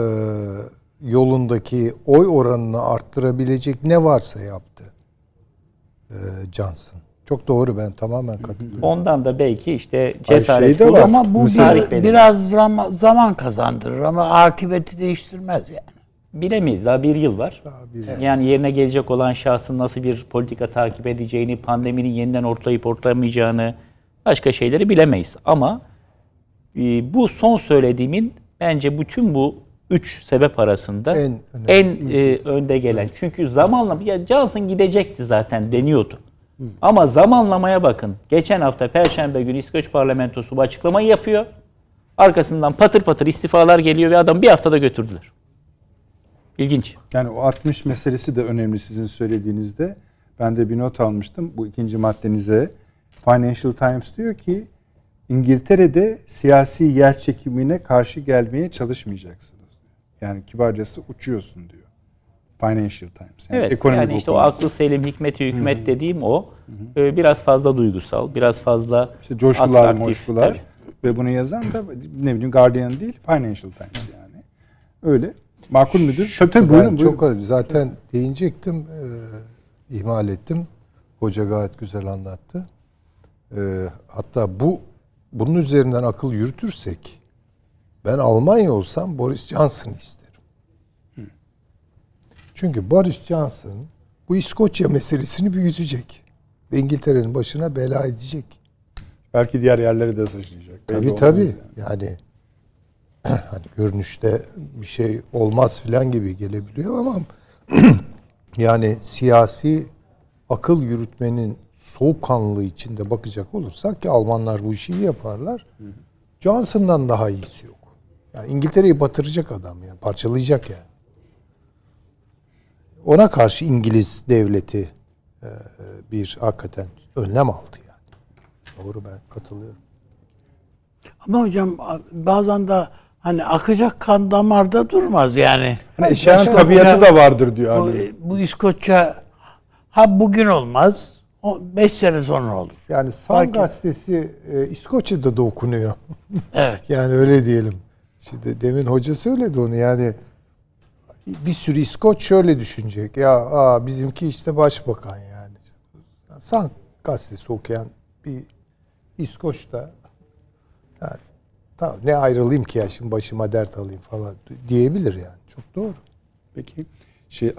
S4: yolundaki oy oranını arttırabilecek ne varsa yaptı e, Johnson. Çok doğru ben tamamen katılıyorum.
S3: Ondan da belki işte cesaret
S1: şey de
S3: bulur.
S2: Ama bu bir- biraz zaman, zaman kazandırır ama akıbeti değiştirmez yani.
S3: Bilemeyiz. Daha bir yıl var.
S4: bir
S3: Yani yerine gelecek olan şahsın nasıl bir politika takip edeceğini, pandeminin yeniden ortayıp ortlamayacağını, başka şeyleri bilemeyiz. Ama e, bu son söylediğimin bence bütün bu üç sebep arasında
S4: En
S3: en, e, önde gelen. Çünkü zamanla ya Johnson gidecekti zaten deniyordu. Ama zamanlamaya bakın. Geçen hafta Perşembe günü İskoç parlamentosu bu açıklamayı yapıyor. Arkasından patır patır istifalar geliyor ve adam bir haftada götürdüler. İlginç.
S1: Yani o 60 meselesi de önemli sizin söylediğinizde. Ben de bir not almıştım bu ikinci maddenize. Financial Times diyor ki İngiltere'de siyasi yer çekimine karşı gelmeye çalışmayacaksınız. Yani kibarcası uçuyorsun diyor. Financial Times. Yani
S3: Evet
S1: ekonomik
S3: yani işte o
S1: okuması.
S3: aklı selim hikmeti hükmet dediğim o. Ee, biraz fazla duygusal, biraz fazla
S1: İşte coşkular,
S3: atraktif.
S1: moşkular
S3: Tabii.
S1: ve bunu yazan da ne bileyim Guardian değil Financial Times yani. Öyle. Makul müdür? Tabii tabii
S4: ben
S1: buyurun,
S4: çok
S1: buyurun.
S4: zaten değinecektim, e, ihmal ettim. Hoca gayet güzel anlattı. E, hatta bu bunun üzerinden akıl yürütürsek, ben Almanya olsam Boris Johnson isterim. Çünkü Boris Johnson bu İskoçya meselesini büyütecek. Ve İngiltere'nin başına bela edecek.
S1: Belki diğer yerlere de sıçrayacak.
S4: Tabii tabii.
S1: yani.
S4: Yani hani görünüşte bir şey olmaz filan gibi gelebiliyor ama yani siyasi akıl yürütmenin soğukkanlılığı içinde bakacak olursak ki Almanlar bu işi iyi yaparlar. Johnson'dan daha iyisi yok. Yani İngiltere'yi batıracak adam yani parçalayacak yani. Ona karşı İngiliz devleti e, bir hakikaten önlem aldı yani. Doğru ben katılıyorum.
S2: Ama hocam bazen de hani akacak kan damarda durmaz yani.
S1: Hani eşyanın
S2: İskoçya-
S1: tabiatı da vardır diyor.
S2: Bu,
S1: Hani.
S2: bu İskoçya ha bugün olmaz. O beş sene sonra olur.
S4: Yani Sun
S2: Fark et-
S4: gazetesi e, İskoçya'da da okunuyor.
S2: Evet.
S4: yani öyle diyelim. Şimdi demin hoca söyledi onu yani bir sürü İskoç şöyle düşünecek. Ya aa, bizimki işte başbakan yani. Sun gazetesi okuyan bir İskoç da yani, tamam ne ayrılayım ki ya şimdi başıma dert alayım falan diyebilir yani. Çok doğru.
S1: Peki şey e,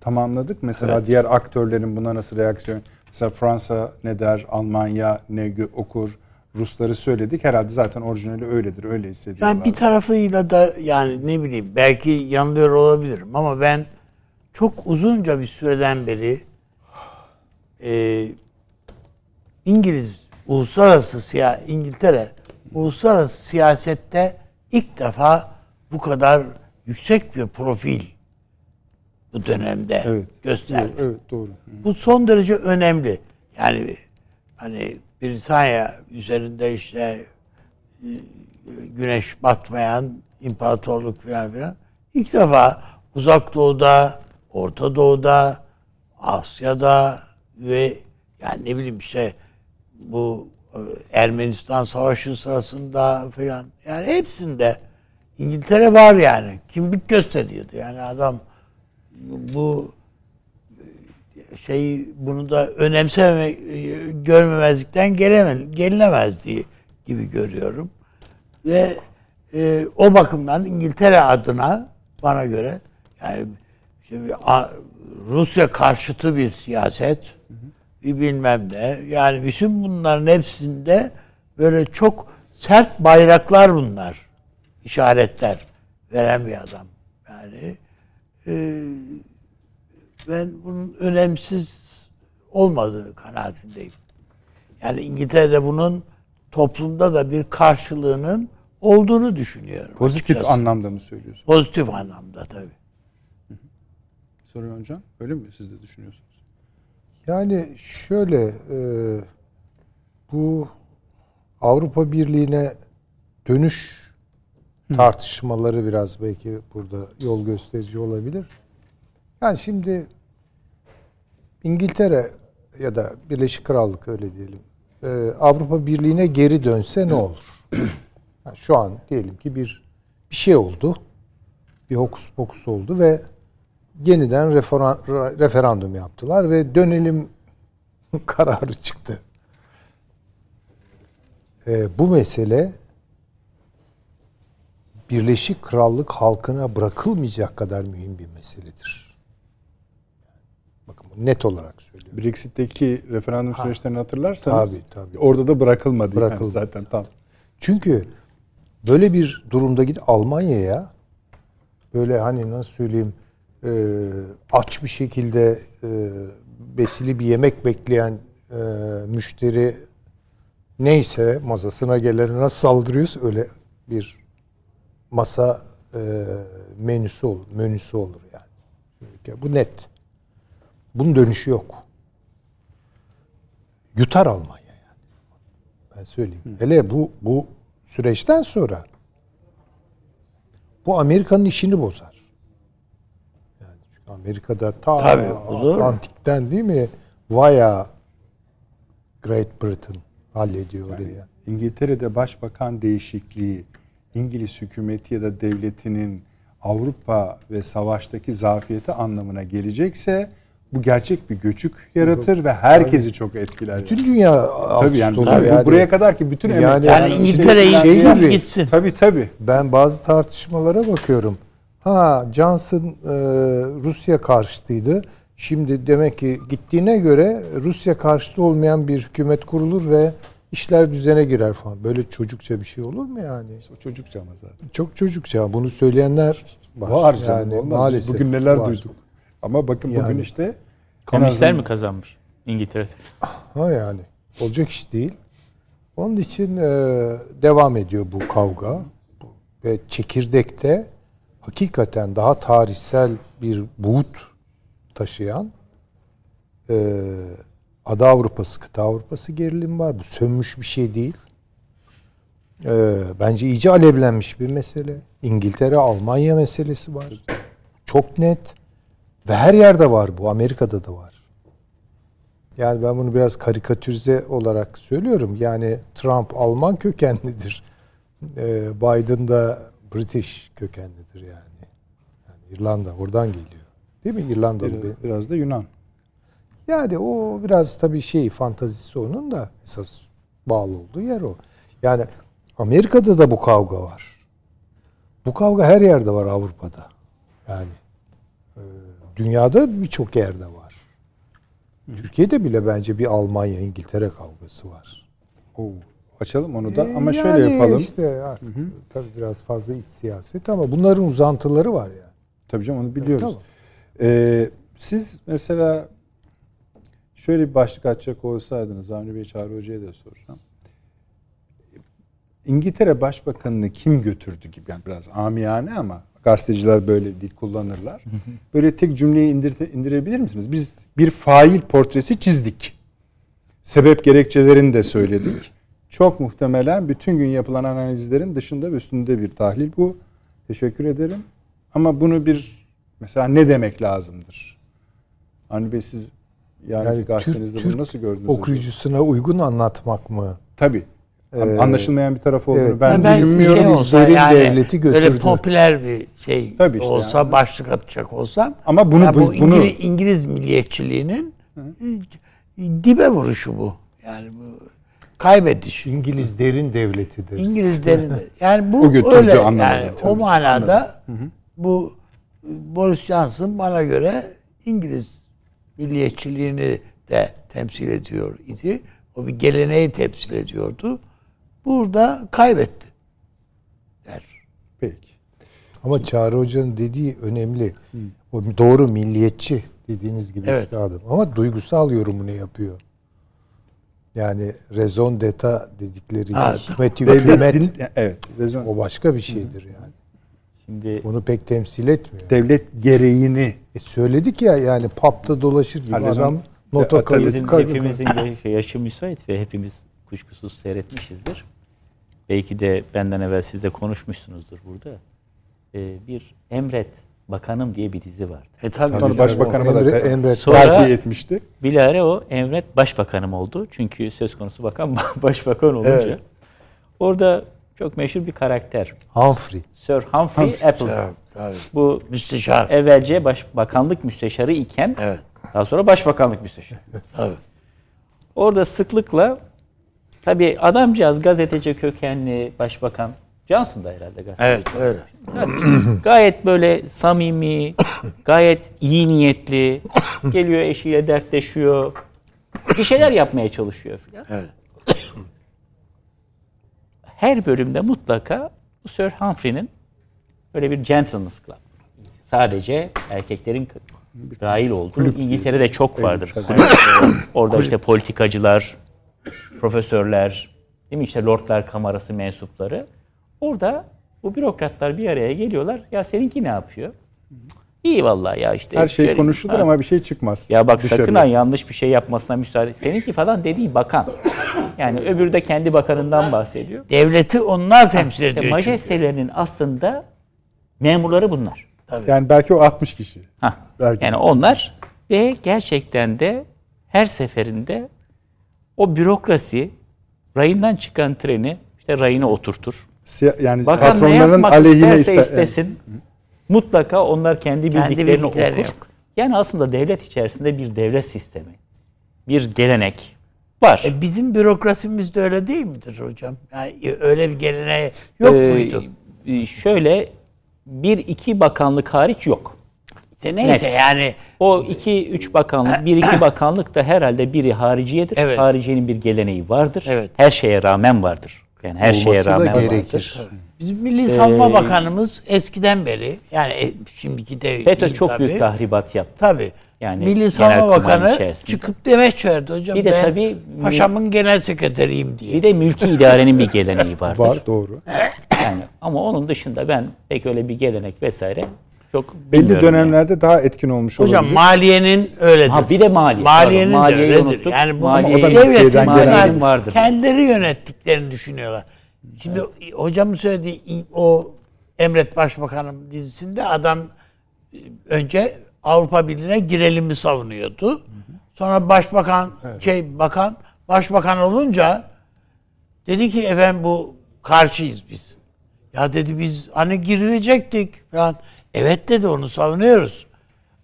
S1: tamamladık. Mesela diğer aktörlerin buna nasıl reaksiyon? Mesela Fransa ne der, Almanya ne gö- okur, Rusları söyledik. Herhalde zaten orijinali öyledir, öyle hissediyorlar.
S2: Ben bir tarafıyla da yani ne bileyim belki yanılıyor olabilirim ama ben çok uzunca bir süreden beri e, İngiliz uluslararası siya İngiltere uluslararası siyasette ilk defa bu kadar yüksek bir profil bu dönemde
S1: Evet.
S2: gösterdi.
S1: Evet, evet, doğru.
S2: Bu son derece önemli. Yani hani Britanya üzerinde işte e, güneş batmayan imparatorluk falan filan ilk defa uzak doğuda, Orta Doğu'da, Asya'da ve yani ne bileyim işte bu Ermenistan Savaşı sırasında falan yani hepsinde İngiltere var yani. Kimlik gösteriyordu. Yani adam bu şey bunu da önemsememek, e, görmemezlikten gelemez, gelinemez diye gibi görüyorum. Ve e, o bakımdan İngiltere adına bana göre yani A- Rusya karşıtı bir siyaset, bir bilmem ne. Yani bütün bunların hepsinde böyle çok sert bayraklar bunlar. işaretler veren bir adam. Yani e, ben bunun önemsiz olmadığı kanaatindeyim. Yani İngiltere'de bunun toplumda da bir karşılığının olduğunu düşünüyorum.
S1: Pozitif
S2: açıkçası.
S1: anlamda mı söylüyorsun?
S2: Pozitif anlamda tabii.
S1: Soruyor hocam. Öyle mi siz de düşünüyorsunuz?
S4: Yani şöyle e, bu Avrupa Birliği'ne dönüş tartışmaları biraz belki burada yol gösterici olabilir. Yani şimdi İngiltere ya da Birleşik Krallık öyle diyelim. e, Avrupa Birliği'ne geri dönse ne olur? Yani şu an diyelim ki bir bir şey oldu. Bir hokus pokus oldu ve yeniden refera- referandum yaptılar ve dönelim kararı çıktı. Ee, bu mesele Birleşik Krallık halkına bırakılmayacak kadar mühim bir meseledir. Bakın net olarak söylüyorum.
S1: Brexit'teki referandum süreçlerini hatırlarsanız
S4: Tabii, tabii.
S1: orada da bırakılmadı, yani
S4: Bırakılmadı.
S1: zaten tam.
S4: Çünkü böyle bir durumda git Almanya'ya böyle hani nasıl söyleyeyim e, aç bir şekilde e, besili bir yemek bekleyen e, müşteri neyse masasına gelene nasıl saldırıyorsa öyle bir masa e, menüsü olur, menüsü olur yani. Bu net. Bunun dönüşü yok. Yutar Almanya yani. Ben söyleyeyim. Hele bu bu süreçten sonra bu Amerika'nın işini bozar. Yani Amerika'da ta
S2: Tabii.
S4: Atlantik'ten değil mi? Vaya Great Britain hallediyor oraya.
S1: İngiltere'de başbakan değişikliği İngiliz hükümeti ya da devletinin Avrupa ve savaştaki zafiyeti anlamına gelecekse bu gerçek bir göçük yaratır ve herkesi çok etkiler.
S4: Bütün dünya alt
S1: tabii yani,
S4: olur
S1: tabii
S4: yani.
S1: buraya kadar ki bütün
S4: Yani-
S1: emek-
S2: Yani
S4: Yani
S2: İngiltere
S4: şey
S2: gitsin
S4: gibi-
S2: gitsin.
S1: Tabii tabii.
S4: Ben bazı tartışmalara bakıyorum. Ha Johnson e, Rusya karşıtıydı. Şimdi demek ki gittiğine göre Rusya karşıtı olmayan bir hükümet kurulur ve işler düzene girer falan. Böyle çocukça bir şey olur mu yani?
S1: O çocukça ama zaten.
S4: Çok çocukça. Bunu söyleyenler var.
S1: Var canım.
S4: yani
S1: olmaz. Biz
S4: maalesef.
S1: bugün neler
S4: var.
S1: duyduk. Ama bakın bugün
S4: Yani.
S1: işte
S3: Komünistler
S1: azından-
S3: mi kazanmış İngiltere'de?
S4: Ha yani. Olacak iş değil. Onun için e, devam ediyor bu kavga. Ve çekirdekte hakikaten daha tarihsel bir buğut taşıyan e, Ada Avrupası, kıta Avrupası gerilim var. Bu sönmüş bir şey değil. E, bence iyice alevlenmiş bir mesele. İngiltere, Almanya meselesi var. Çok net. Ve her yerde var bu. Amerika'da da var. Yani ben bunu biraz karikatürize olarak söylüyorum. Yani Trump Alman kökenlidir. Ee, Biden da British kökenlidir yani. yani. İrlanda oradan geliyor. Değil mi? İrlandalı bir.
S1: biraz, biraz da Yunan.
S4: Yani o biraz tabii şey fantazisi onun da esas bağlı olduğu yer o. Yani Amerika'da da bu kavga var. Bu kavga her yerde var Avrupa'da. Yani e, dünyada birçok yerde var. Türkiye'de bile bence bir Almanya İngiltere kavgası var.
S1: Oo, açalım onu da ama
S4: E,
S1: şöyle
S4: yani
S1: yapalım.
S4: işte artık tabii biraz fazla iç siyaset ama bunların uzantıları var yani.
S1: Tabii canım onu biliyoruz.
S4: Tamam.
S1: Ee, siz mesela şöyle bir başlık açacak olsaydınız Avni Bey Çağrı Hoca'ya da soracağım. İngiltere Başbakanını kim götürdü gibi yani biraz amiyane ama gazeteciler böyle dil kullanırlar. Böyle tek cümleyi indir, indirebilir misiniz? Biz bir fail portresi çizdik. Sebep gerekçelerini de söyledik. Çok muhtemelen bütün gün yapılan analizlerin dışında ve üstünde bir tahlil bu. Teşekkür ederim. Ama bunu bir mesela ne demek lazımdır? Hani Bey siz yani,
S4: Yani
S1: gazetenizde
S4: Türk,
S1: bunu
S4: Türk
S1: nasıl gördünüz? acaba?
S4: okuyucusuna uygun anlatmak mı?
S1: Tabii.
S4: Ee,
S1: Anlaşılmayan bir tarafı olduğunu
S4: evet.
S1: ben
S2: Yani ben
S1: düşünmüyorum.
S2: şey olsa
S4: derin
S2: yani
S4: devleti
S2: Böyle
S4: götürdü.
S2: popüler bir şey
S1: Tabii işte
S2: olsa
S1: yani.
S2: başlık atacak olsam
S1: Ama bunu-
S2: ya bu
S1: bunu-
S2: İngiliz, İngiliz milliyetçiliğinin dibe vuruşu bu. Yani bu kaybediş.
S4: İngiliz derin devletidir.
S2: İngilizlerin yani bu
S1: O götürdü
S2: öyle yani
S1: tabii.
S2: o manada bu Boris Johnson bana göre İngiliz milliyetçiliğini de temsil ediyor idi. O bir geleneği temsil ediyordu. Burada kaybetti. Der.
S1: Peki.
S4: Ama Çağrı Hoca'nın dediği önemli. O doğru milliyetçi dediğiniz gibi
S2: Evet.
S4: üstadım. Ama duygusal yorumunu yapıyor. Yani raison d'etat dedikleri
S2: Ha,
S4: hikmeti hükümet
S1: evet. rezon-
S4: o başka bir şeydir yani.
S3: Şimdi
S4: Bunu pek temsil etmiyor.
S1: Devlet gereğini
S4: E söyledik ya yani papta dolaşır gibi
S1: Ha, rezon-
S4: adam nota
S1: Ya,
S4: kalı,
S3: hepimizin, yaşı müsait ve hepimiz kuşkusuz seyretmişizdir. Belki de benden evvel siz de konuşmuşsunuzdur burada. Ee, bir Emret Bakanım diye bir dizi vardı.
S2: E tabii.
S1: Sonra başbakanıma da
S4: Emre-
S1: te-
S4: Emre-
S3: Sonra-
S1: terfi etmişti.
S3: Bilahare o Emret Başbakanım oldu. Çünkü söz konusu bakan başbakan olunca.
S2: Evet.
S3: Orada çok meşhur bir karakter.
S4: Humphrey.
S3: Sir Humphrey Apple.
S2: Tabii, tabii.
S3: Bu
S2: Müsteşar.
S3: evvelce başbakanlık müsteşarı iken
S2: Evet.
S3: daha sonra başbakanlık müsteşarı.
S2: Tabii.
S3: Orada sıklıkla tabii adamcağız gazeteci kökenli başbakan Johnson da herhalde gazeteci.
S2: Evet öyle.
S3: Gayet böyle samimi, gayet iyi niyetli, geliyor eşiyle dertleşiyor. Bir şeyler yapmaya çalışıyor filan.
S2: Evet.
S3: Her bölümde mutlaka bu Sir Humphrey'nin böyle bir gentleman's club. Sadece erkeklerin dahil olduğu İngiltere'de çok vardır. Kulüp. Orada işte politikacılar, profesörler, değil mi işte Lordlar Kamerası mensupları. Orada bu bürokratlar bir araya geliyorlar. Ya seninki ne yapıyor? İyi vallahi ya işte.
S1: Her şey
S3: şöyle-
S1: konuşulur
S3: Ha.
S1: ama bir şey çıkmaz.
S3: Ya bak
S1: Dışarıya.
S3: sakın ha yanlış bir şey yapmasına müsaade. Seninki falan dediği bakan. Yani öbürü de kendi bakanından bahsediyor.
S2: Devleti onlar temsil
S3: İşte
S2: ediyor. çünkü.
S3: majestelerinin aslında memurları bunlar.
S1: Yani belki o 60 kişi.
S3: Hah.
S1: Belki.
S3: Yani onlar ve gerçekten de her seferinde o bürokrasi rayından çıkan treni işte rayına oturtur.
S1: Siya- yani
S3: Bakan
S1: patronların aleyhine
S3: isterse
S1: iste-
S3: istesin. Mutlaka onlar kendi
S2: Kendi
S3: bildiklerini
S2: bildiklerini
S3: okur.
S2: yok.
S3: Yani aslında devlet içerisinde bir devlet sistemi, bir gelenek var.
S2: E bizim bürokrasimiz de öyle değil midir hocam? Yani öyle bir geleneği yok
S3: Ee,
S2: muydu?
S3: e, Şöyle bir iki bakanlık hariç yok.
S2: İşte neyse
S3: Net.
S2: yani
S3: O iki üç bakanlık, bir iki bakanlık da herhalde biri hariciyedir.
S2: Evet.
S3: Hariciyenin bir geleneği vardır.
S2: Evet.
S3: Her şeye rağmen vardır. Yani her şeye
S4: Olması da
S3: rağmen vardır.
S4: gerekir.
S2: bizim Milli Savunma
S3: Ee,
S2: Bakanımız eskiden beri yani e, şimdiki de
S3: FETÖ
S2: değil
S3: çok
S2: tabii.
S3: büyük tahribat yaptı.
S2: Tabii.
S3: Yani
S2: Milli Savunma Bakanı
S3: içerisinde.
S2: çıkıp demeç verdi hocam.
S3: Bir de
S2: ben
S3: tabii-
S2: paşamın genel sekreteriyim diye.
S3: Bir de mülki idarenin bir geleneği vardır.
S1: Var doğru.
S3: Yani ama onun dışında ben pek öyle bir gelenek vesaire çok
S1: Belli
S3: bilmiyorum yani.
S1: dönemlerde daha etkin olmuş
S2: Hocam
S1: olabilir.
S2: maliyenin öyledir.
S3: Ha bir de maliye.
S2: Maliyenin
S3: Pardon,
S2: de
S3: maliyeyi
S2: öyledir.
S3: unuttuk.
S2: Yani bu
S3: Maliye-
S2: devletin
S3: gelen- vardır.
S2: kendileri yönettiklerini düşünüyorlar. Şimdi hocamın söylediği o Emret Başbakanım dizisinde adam e, önce Avrupa Birliği'ne girelim savunuyordu. Sonra başbakan şey bakan başbakan olunca dedi ki efendim bu karşıyız biz. Ya dedi biz hani girilecektik falan. Evet dedi onu savunuyoruz.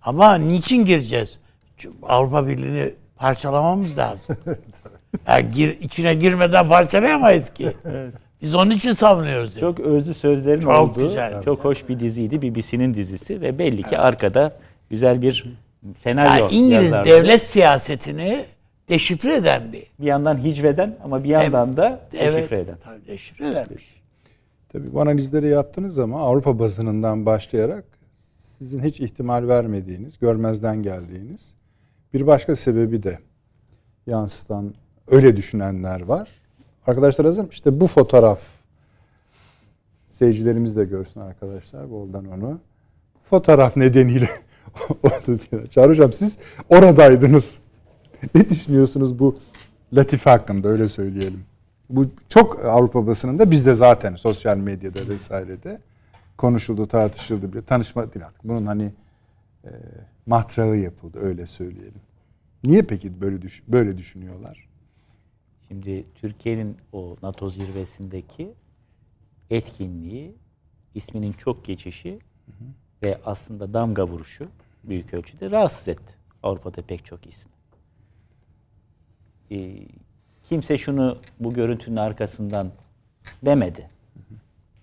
S2: Ama niçin gireceğiz? Çünkü Avrupa Birliği'ni parçalamamız lazım. yani gir, içine girmeden parçalayamayız ki. Biz onun için savunuyoruz. dedi.
S3: Çok özlü sözlerin
S2: Çok
S3: olduğu
S2: güzel.
S3: çok hoş bir diziydi. BBC'nin dizisi ve belli ki arkada güzel bir senaryo
S2: Yani İngiliz
S3: yazarları.
S2: devlet siyasetini deşifre eden bir.
S3: bir yandan hicveden ama bir yandan da
S2: Evet.
S3: deşifre eden.
S2: Tabii deşifre eden bir.
S1: Tabii bu analizleri yaptığınız zaman Avrupa bazınından başlayarak sizin hiç ihtimal vermediğiniz, görmezden geldiğiniz bir başka sebebi de yansıtan, öyle düşünenler var. Arkadaşlar hazır mı? İşte bu fotoğraf. Seyircilerimiz de görsün arkadaşlar boldan onu. Bu fotoğraf nedeniyle oldu diyor. Çağrı Hocam siz oradaydınız. ne düşünüyorsunuz bu latife hakkında öyle söyleyelim. Bu çok Avrupa basınında bizde zaten sosyal medyada vesairede konuşuldu, tartışıldı bile. Tanışma değil artık. Bunun hani e, mahtrağı yapıldı öyle söyleyelim. Niye peki böyle düş böyle düşünüyorlar?
S3: Şimdi Türkiye'nin o NATO zirvesindeki etkinliği, isminin çok geçişi ve aslında damga vuruşu büyük ölçüde rahatsız etti Avrupa'da pek çok isim. Ee, kimse şunu bu görüntünün arkasından demedi.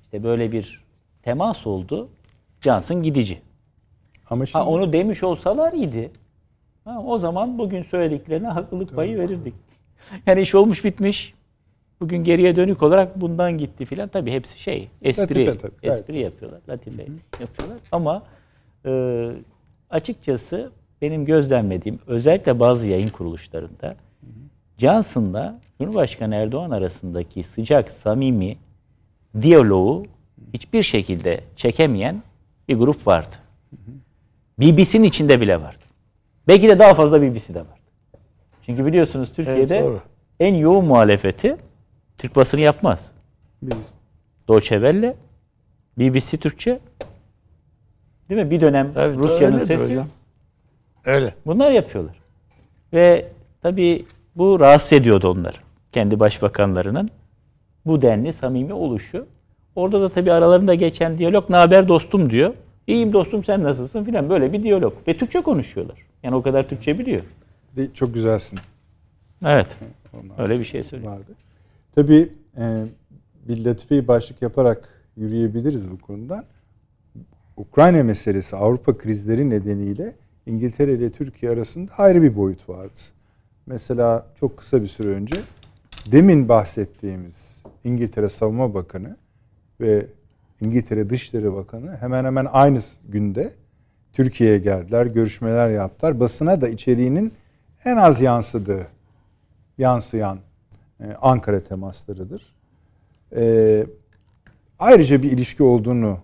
S3: İşte böyle bir temas oldu. Johnson gidici.
S1: Ama şimdi
S3: Ha, onu demiş olsalar iyiydi. Ha, o zaman bugün söylediklerine haklılık payı verirdik. Yani iş olmuş bitmiş. Bugün geriye dönük olarak bundan gitti filan. Tabii hepsi şey, espri,
S1: Latife tabii,
S3: espri yapıyorlar, latife yapıyorlar. Ama e, açıkçası benim gözlemlediğim özellikle bazı yayın kuruluşlarında Johnson'la Cumhurbaşkanı Erdoğan arasındaki sıcak, samimi diyaloğu hiçbir şekilde çekemeyen bir grup vardı. BBC'nin içinde bile vardı. Belki de daha fazla BBC'de vardı. Çünkü biliyorsunuz Türkiye'de
S2: doğru.
S3: en yoğun muhalefeti Türk basını yapmaz.
S1: biz
S3: Deutsche Welle, BBC Türkçe, değil mi? Bir dönem
S2: Tabii,
S3: Rusya'nın sesi.
S2: hocam. Öyle.
S3: Bunlar yapıyorlar. Ve tabii bu rahatsız ediyordu onları. Kendi başbakanlarının bu denli samimi oluşu. Orada da tabii aralarında geçen diyalog ne haber dostum diyor. İyiyim dostum sen nasılsın filan böyle bir diyalog. Ve Türkçe konuşuyorlar. Yani o kadar Türkçe biliyor.
S1: de çok güzelsin.
S3: Evet.
S1: Onlar
S3: Öyle bir şey söylüyor.
S1: vardı. Tabii e, bir latifeyi başlık yaparak yürüyebiliriz bu konuda. Ukrayna meselesi Avrupa krizleri nedeniyle İngiltere ile Türkiye arasında ayrı bir boyut vardı. Mesela çok kısa bir süre önce demin bahsettiğimiz İngiltere Savunma Bakanı ve İngiltere Dışişleri Bakanı hemen hemen aynı günde Türkiye'ye geldiler, görüşmeler yaptılar. Basına da içeriğinin en az yansıdığı, yansıyan e, Ankara temaslarıdır. E, ayrıca bir ilişki olduğunu,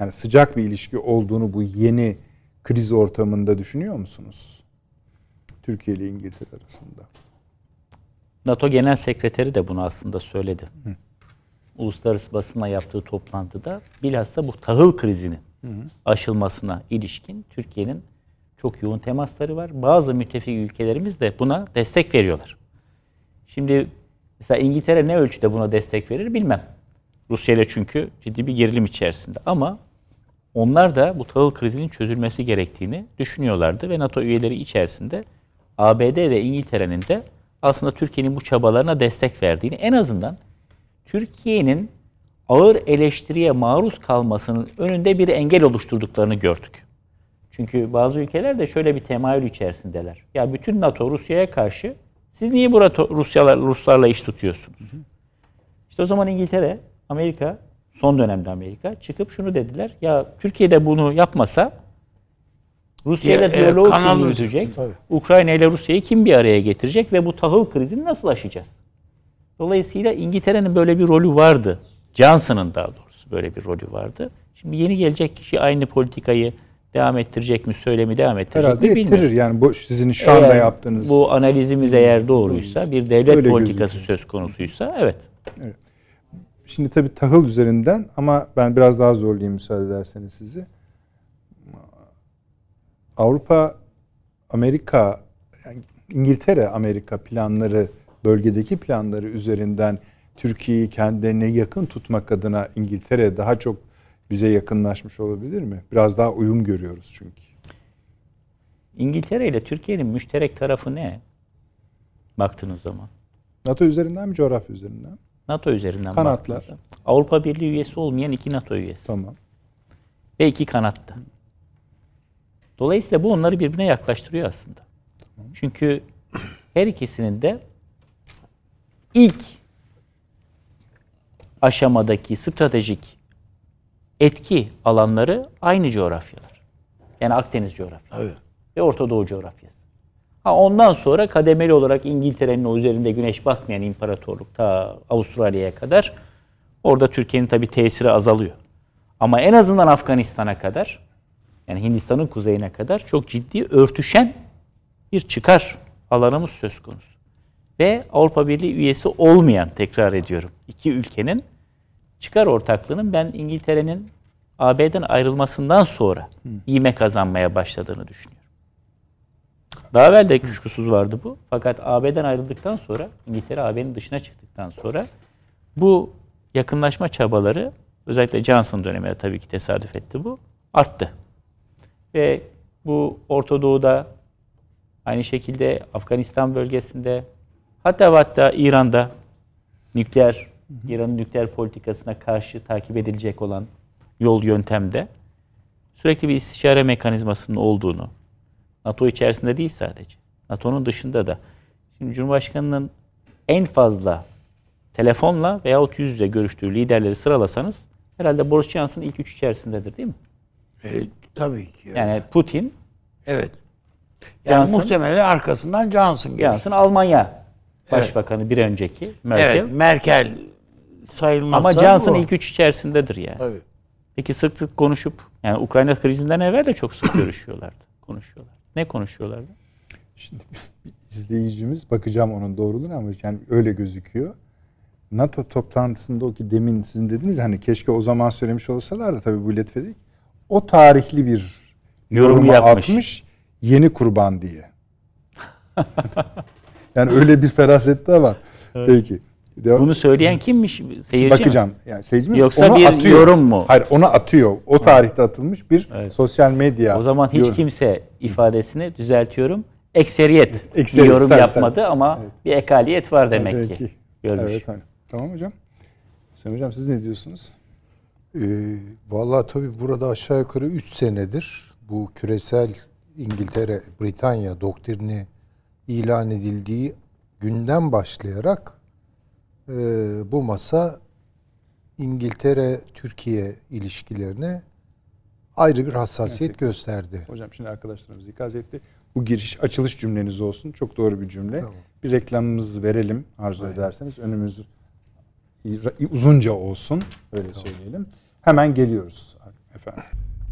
S1: yani sıcak bir ilişki olduğunu bu yeni kriz ortamında düşünüyor musunuz? Türkiye ile İngiltere arasında.
S3: NATO Genel Sekreteri de bunu aslında söyledi. Uluslararası basına yaptığı toplantıda bilhassa bu tahıl krizinin aşılmasına ilişkin Türkiye'nin çok yoğun temasları var. Bazı müttefik ülkelerimiz de buna destek veriyorlar. Şimdi mesela İngiltere ne ölçüde buna destek verir bilmem. Rusya ile çünkü ciddi bir gerilim içerisinde. Ama onlar da bu tahıl krizinin çözülmesi gerektiğini düşünüyorlardı ve NATO üyeleri içerisinde ABD ve İngiltere'nin de aslında Türkiye'nin bu çabalarına destek verdiğini en azından Türkiye'nin ağır eleştiriye maruz kalmasının önünde bir engel oluşturduklarını gördük. Çünkü bazı ülkeler de şöyle bir temayül içerisindeler. Ya bütün NATO Rusya'ya karşı siz niye burada Rusyalar Ruslarla iş tutuyorsunuz? İşte o zaman İngiltere, Amerika, son dönemde Amerika çıkıp şunu dediler. Ya Türkiye'de bunu yapmasa Rusya ile
S2: e,
S3: diyaloğu
S2: kanal-
S3: kim yürütecek? Ukrayna ile Rusya'yı kim bir araya getirecek ve bu tahıl krizini nasıl aşacağız? Dolayısıyla İngiltere'nin böyle bir rolü vardı. Johnson'ın daha doğrusu böyle bir rolü vardı. Şimdi yeni gelecek kişi aynı politikayı devam ettirecek mi, söylemi devam ettirecek
S1: Herhalde
S3: mi bilmiyorum.
S1: ettirir. Yani bu sizin şu anda
S3: Eğer
S1: yaptığınız
S3: Bu analizimiz eğer doğruysa, bir devlet
S1: Öyle
S3: politikası
S1: gözüküyor.
S3: söz konusuysa evet.
S1: Şimdi tabii tahıl üzerinden ama ben biraz daha zorlayayım müsaade ederseniz sizi. Avrupa, Amerika, yani İngiltere, Amerika planları, bölgedeki planları üzerinden Türkiye'yi kendilerine yakın tutmak adına İngiltere daha çok bize yakınlaşmış olabilir mi? Biraz daha uyum görüyoruz çünkü.
S3: İngiltere ile Türkiye'nin müşterek tarafı ne? Baktığınız zaman.
S1: NATO üzerinden mi, coğrafya üzerinden?
S3: NATO üzerinden
S1: Kanatlar.
S3: baktığınızda. Avrupa Birliği üyesi olmayan iki NATO üyesi.
S1: Tamam.
S3: Ve iki kanatta. Dolayısıyla bu onları birbirine yaklaştırıyor aslında. Çünkü her ikisinin de ilk aşamadaki stratejik etki alanları aynı coğrafyalar. Yani Akdeniz coğrafyası
S2: Evet.
S3: ve Orta Doğu coğrafyası. Ha ondan sonra kademeli olarak İngiltere'nin o üzerinde güneş batmayan imparatorluk ta Avustralya'ya kadar orada Türkiye'nin tabi tesiri azalıyor. Ama en azından Afganistan'a kadar yani Hindistan'ın kuzeyine kadar çok ciddi örtüşen bir çıkar alanımız söz konusu. Ve Avrupa Birliği üyesi olmayan tekrar ediyorum iki ülkenin çıkar ortaklığının ben İngiltere'nin AB'den ayrılmasından sonra ivme kazanmaya başladığını düşünüyorum. Daha evvel de kuşkusuz vardı bu. Fakat AB'den ayrıldıktan sonra, İngiltere AB'nin dışına çıktıktan sonra bu yakınlaşma çabaları özellikle Johnson döneminde tabii ki tesadüf etti bu. Arttı. Ve bu Orta Doğu'da aynı şekilde Afganistan bölgesinde hatta hatta İran'da nükleer İran'ın nükleer politikasına karşı takip edilecek olan yol yöntemde sürekli bir istişare mekanizmasının olduğunu NATO içerisinde değil sadece. NATO'nun dışında da. Şimdi Cumhurbaşkanı'nın en fazla telefonla veyahut yüz yüze görüştüğü liderleri sıralasanız herhalde Boris Johnson ilk üç içerisindedir değil mi?
S2: E, tabii ki.
S3: Yani Putin,
S2: evet. Yani
S3: Johnson-
S2: muhtemelen arkasından Johnson gelir.
S3: Johnson Almanya Başbakanı bir önceki Merkel.
S2: Evet, Merkel sayılmazsa
S3: Ama Johnson
S2: bu.
S3: ilk üç içerisindedir yani.
S2: Tabii.
S3: Peki sık sık konuşup yani Ukrayna krizinden evvel de çok sık görüşüyorlardı. Konuşuyorlar. Ne konuşuyorlardı?
S1: Şimdi bir izleyicimiz bakacağım onun doğruluğuna ama yani öyle gözüküyor. NATO toplantısında o ki demin sizin dediniz ya, hani keşke o zaman söylemiş olsalar da tabii bu iletmedik. O tarihli bir
S3: Yorum
S1: yorumu
S3: yapmış.
S1: atmış yeni kurban diye. yani öyle bir feraset de var. Peki. Devam-
S3: Bunu söyleyen kimmiş? Seyirci mi?
S1: bakacağım. Yani seyircimiz
S3: Yoksa
S1: onu
S3: bir
S1: atıyor.
S3: yorum mu?
S1: Hayır, onu atıyor. O tarihte atılmış bir sosyal medya.
S3: O zaman hiç
S1: yorum.
S3: kimse ifadesini düzeltiyorum. Ekseriyet,
S1: Ekseriyet,
S3: bir yorum
S1: tabii,
S3: yapmadı
S1: tabii.
S3: ama bir ekaliyet var demek
S1: Peki.
S3: ki. Görmüş.
S1: Evet, hani. Tamam hocam. Hüseyin hocam siz ne diyorsunuz?
S4: Ee, Valla tabii burada aşağı yukarı 3 senedir bu küresel İngiltere, Britanya doktrini ilan edildiği günden başlayarak e, bu masa İngiltere-Türkiye ilişkilerine ayrı bir hassasiyet
S1: Gerçekten.
S4: gösterdi.
S1: Hocam şimdi arkadaşlarımız ikaz etti. Bu giriş açılış cümleniz olsun. Çok doğru bir cümle.
S4: Tamam.
S1: Bir reklamımızı verelim arzu ederseniz. Önümüz uzunca olsun. Öyle söyleyelim. Hemen geliyoruz efendim.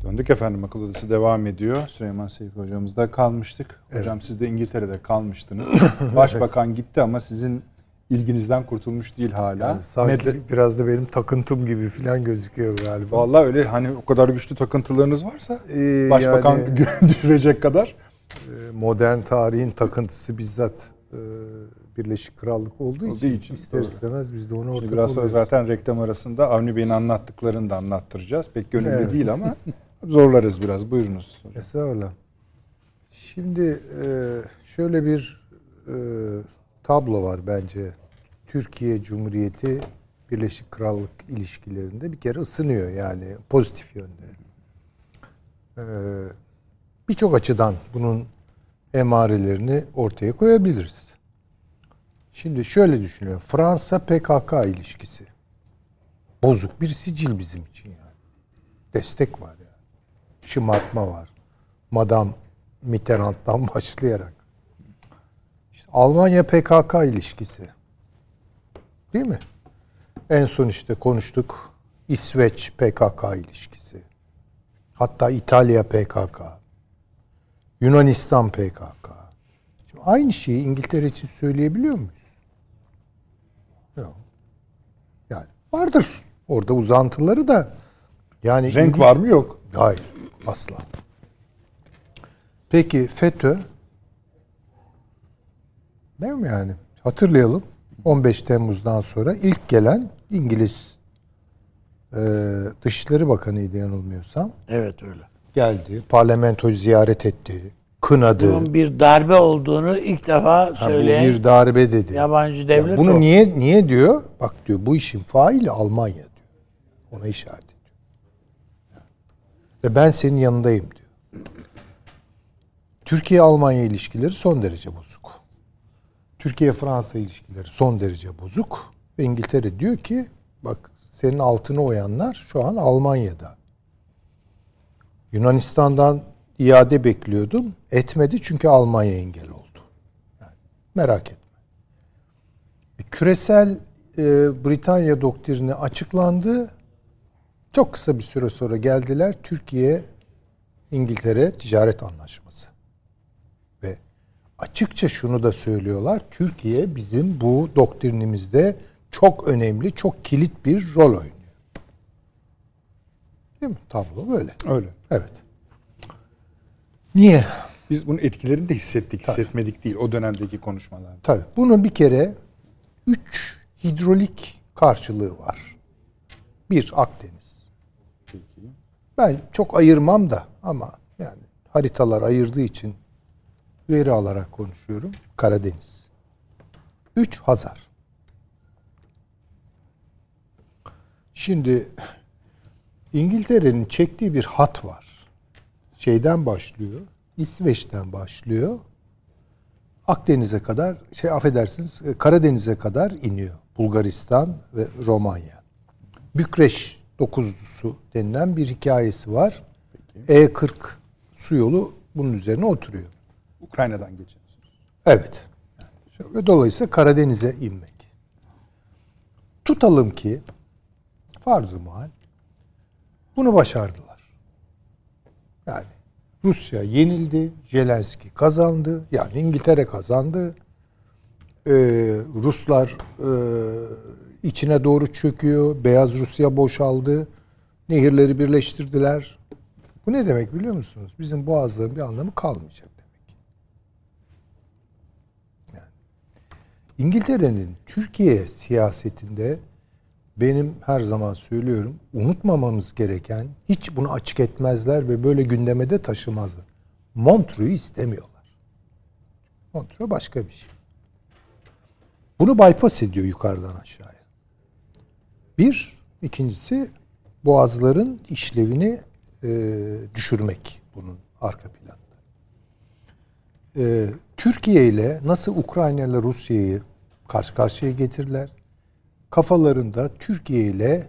S1: Döndük efendim akıl odası devam ediyor. Süleyman Seyfi hocamızda kalmıştık. Hocam siz de İngiltere'de kalmıştınız. Başbakan gitti ama sizin ilginizden kurtulmuş değil hala.
S4: Yani sanki
S1: Neden-
S4: biraz da benim takıntım gibi falan gözüküyor galiba.
S1: Vallahi öyle hani o kadar güçlü takıntılarınız varsa
S4: Ee,
S1: başbakan
S4: yani-
S1: düşürecek kadar
S4: E, modern tarihin takıntısı bizzat e, Birleşik Krallık olduğu
S1: Olduğu
S4: için,
S1: için,
S4: ister
S1: doğru.
S4: istemez biz de onu ortak
S1: Şimdi biraz sonra zaten reklam arasında Avni Bey'in anlattıklarını da anlattıracağız. Pek gönüllü
S4: Evet.
S1: değil ama zorlarız biraz. Buyurunuz.
S4: Estağfurullah. Şimdi e, şöyle bir e, tablo var bence. Türkiye Cumhuriyeti Birleşik Krallık ilişkilerinde bir kere ısınıyor yani pozitif yönde. Ee, Birçok açıdan bunun emarelerini ortaya koyabiliriz. Şimdi şöyle düşünüyorum. Fransa PKK ilişkisi. Bozuk bir sicil bizim için yani. Destek var yani. Şımartma var. Madame Mitterrand'dan başlayarak. İşte Almanya PKK ilişkisi. Değil mi? En son işte konuştuk. İsveç PKK ilişkisi. Hatta İtalya PKK. Yunanistan PKK. Şimdi aynı şeyi İngiltere için söyleyebiliyor muyuz? Yok. Yani vardır. Orada uzantıları da yani
S1: Renk
S4: İngil-
S1: var mı yok.
S4: Hayır. Asla. Peki FETÖ değil mi yani? Hatırlayalım. 15 Temmuz'dan sonra ilk gelen İngiliz e, Dışişleri Bakanı'ydı yanılmıyorsam.
S2: Evet öyle.
S4: Geldi. Parlamentoyu ziyaret etti. Kınadı.
S2: Bunun bir darbe olduğunu ilk defa
S4: bu
S2: söyleyen
S4: bir darbe dedi.
S2: yabancı devlet
S4: Bunu
S2: o.
S4: niye niye diyor? Bak diyor bu işin faili Almanya diyor. Ona işaret ediyor. Ve ben senin yanındayım diyor. Türkiye-Almanya ilişkileri son derece bozuk. Türkiye-Fransa ilişkileri son derece bozuk. Ve İngiltere diyor ki bak senin altını oyanlar şu an Almanya'da. Yunanistan'dan iade bekliyordum. Etmedi çünkü Almanya engel oldu. Yani merak etme. E, Küresel e, Britanya doktrini açıklandı. Çok kısa bir süre sonra geldiler. Türkiye İngiltere ticaret anlaşması. Ve açıkça şunu da söylüyorlar. Türkiye bizim bu doktrinimizde çok önemli, çok kilit bir rol oynuyor. Değil mi? Tablo böyle.
S1: Öyle.
S4: Evet. Niye?
S1: Biz bunun etkilerini de hissettik, hissetmedik değil o dönemdeki konuşmalarda.
S4: Tabii. Bunun bir kere üç hidrolik karşılığı var. Bir Akdeniz. Ben çok ayırmam da ama yani haritalar ayırdığı için veri alarak konuşuyorum. Karadeniz. Üç Hazar. Şimdi İngiltere'nin çektiği bir hat var. Şeyden başlıyor. İsveç'ten başlıyor. Akdeniz'e kadar şey affedersiniz e, Karadeniz'e kadar iniyor. Bulgaristan ve Romanya. Bükreş dokuzlusu denilen bir hikayesi var. E40 su yolu bunun üzerine oturuyor.
S1: Ukrayna'dan geçiyorsunuz.
S4: Evet. Yani dolayısıyla Karadeniz'e inmek. Tutalım ki farz-ı bunu başardılar. Yani Rusya yenildi, Zelenski kazandı, yani İngiltere kazandı. Ee, Ruslar e, içine doğru çöküyor, Beyaz Rusya boşaldı, nehirleri birleştirdiler. Bu ne demek biliyor musunuz? Bizim boğazların bir anlamı kalmayacak demek. Yani İngiltere'nin Türkiye siyasetinde benim her zaman söylüyorum unutmamamız gereken hiç bunu açık etmezler ve böyle gündeme de taşımazlar. Montreux'u istemiyorlar. Montreux başka bir şey. Bunu bypass ediyor yukarıdan aşağıya. Bir, ikincisi boğazların işlevini e, düşürmek bunun arka planda. E, Türkiye ile nasıl Ukrayna ile Rusya'yı karşı karşıya getirdiler? Kafalarında Türkiye ile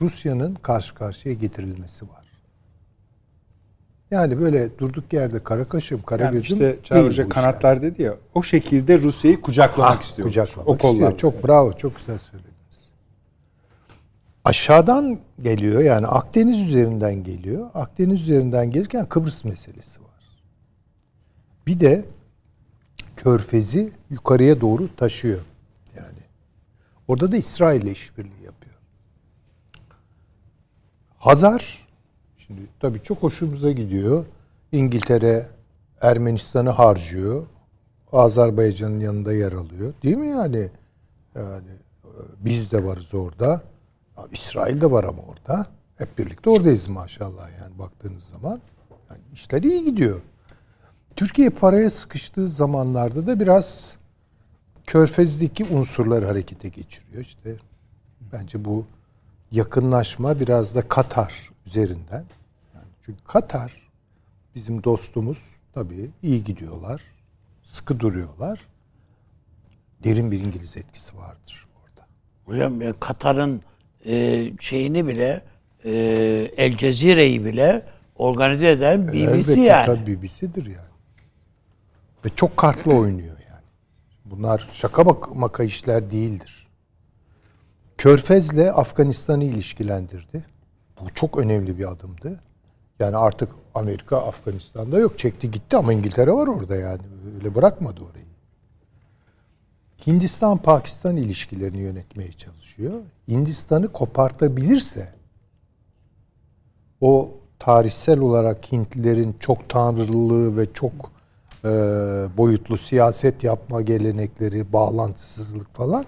S4: Rusya'nın karşı karşıya getirilmesi var. Yani böyle durduk yerde kara kaşım, kara
S1: Yani
S4: gözüm
S1: işte
S4: değil
S1: Çağrı
S4: bu
S1: Hoca kanatlar
S4: yani.
S1: dedi ya o şekilde Rusya'yı kucaklamak
S4: Ah,
S1: istiyor.
S4: kucaklamak
S1: o kollar.
S4: istiyor. Çok bravo, çok güzel söylediniz. Aşağıdan geliyor yani Akdeniz üzerinden geliyor. Akdeniz üzerinden gelirken Kıbrıs meselesi var. Bir de Körfez'i yukarıya doğru taşıyor. Orada da İsrail ile işbirliği yapıyor. Hazar şimdi tabii çok hoşumuza gidiyor. İngiltere Ermenistan'ı harcıyor. Azerbaycan'ın yanında yer alıyor. Değil mi yani? Yani e, biz de varız orada. İsrail de var ama orada. Hep birlikte oradayız maşallah yani baktığınız zaman. Yani işler iyi gidiyor. Türkiye paraya sıkıştığı zamanlarda da biraz Körfez'deki unsurları harekete geçiriyor. İşte Bence bu yakınlaşma biraz da Katar üzerinden. Yani çünkü Katar bizim dostumuz tabii iyi gidiyorlar. Sıkı duruyorlar. Derin bir İngiliz etkisi vardır orada.
S2: Hocam ya Katar'ın e, şeyini bile e, El Cezire'yi bile organize eden BBC
S4: Elbette
S2: yani.
S4: tabii BBC'dir yani. Ve çok kartlı oynuyor. Bunlar şaka bak maka işler değildir. Körfez'le Afganistan'ı ilişkilendirdi. Bu çok önemli bir adımdı. Yani artık Amerika Afganistan'da yok. Çekti gitti ama İngiltere var orada yani. Öyle bırakmadı orayı. Hindistan-Pakistan ilişkilerini yönetmeye çalışıyor. Hindistan'ı kopartabilirse o tarihsel olarak Hintlilerin çok tanrılılığı ve çok e, boyutlu siyaset yapma gelenekleri, bağlantısızlık falan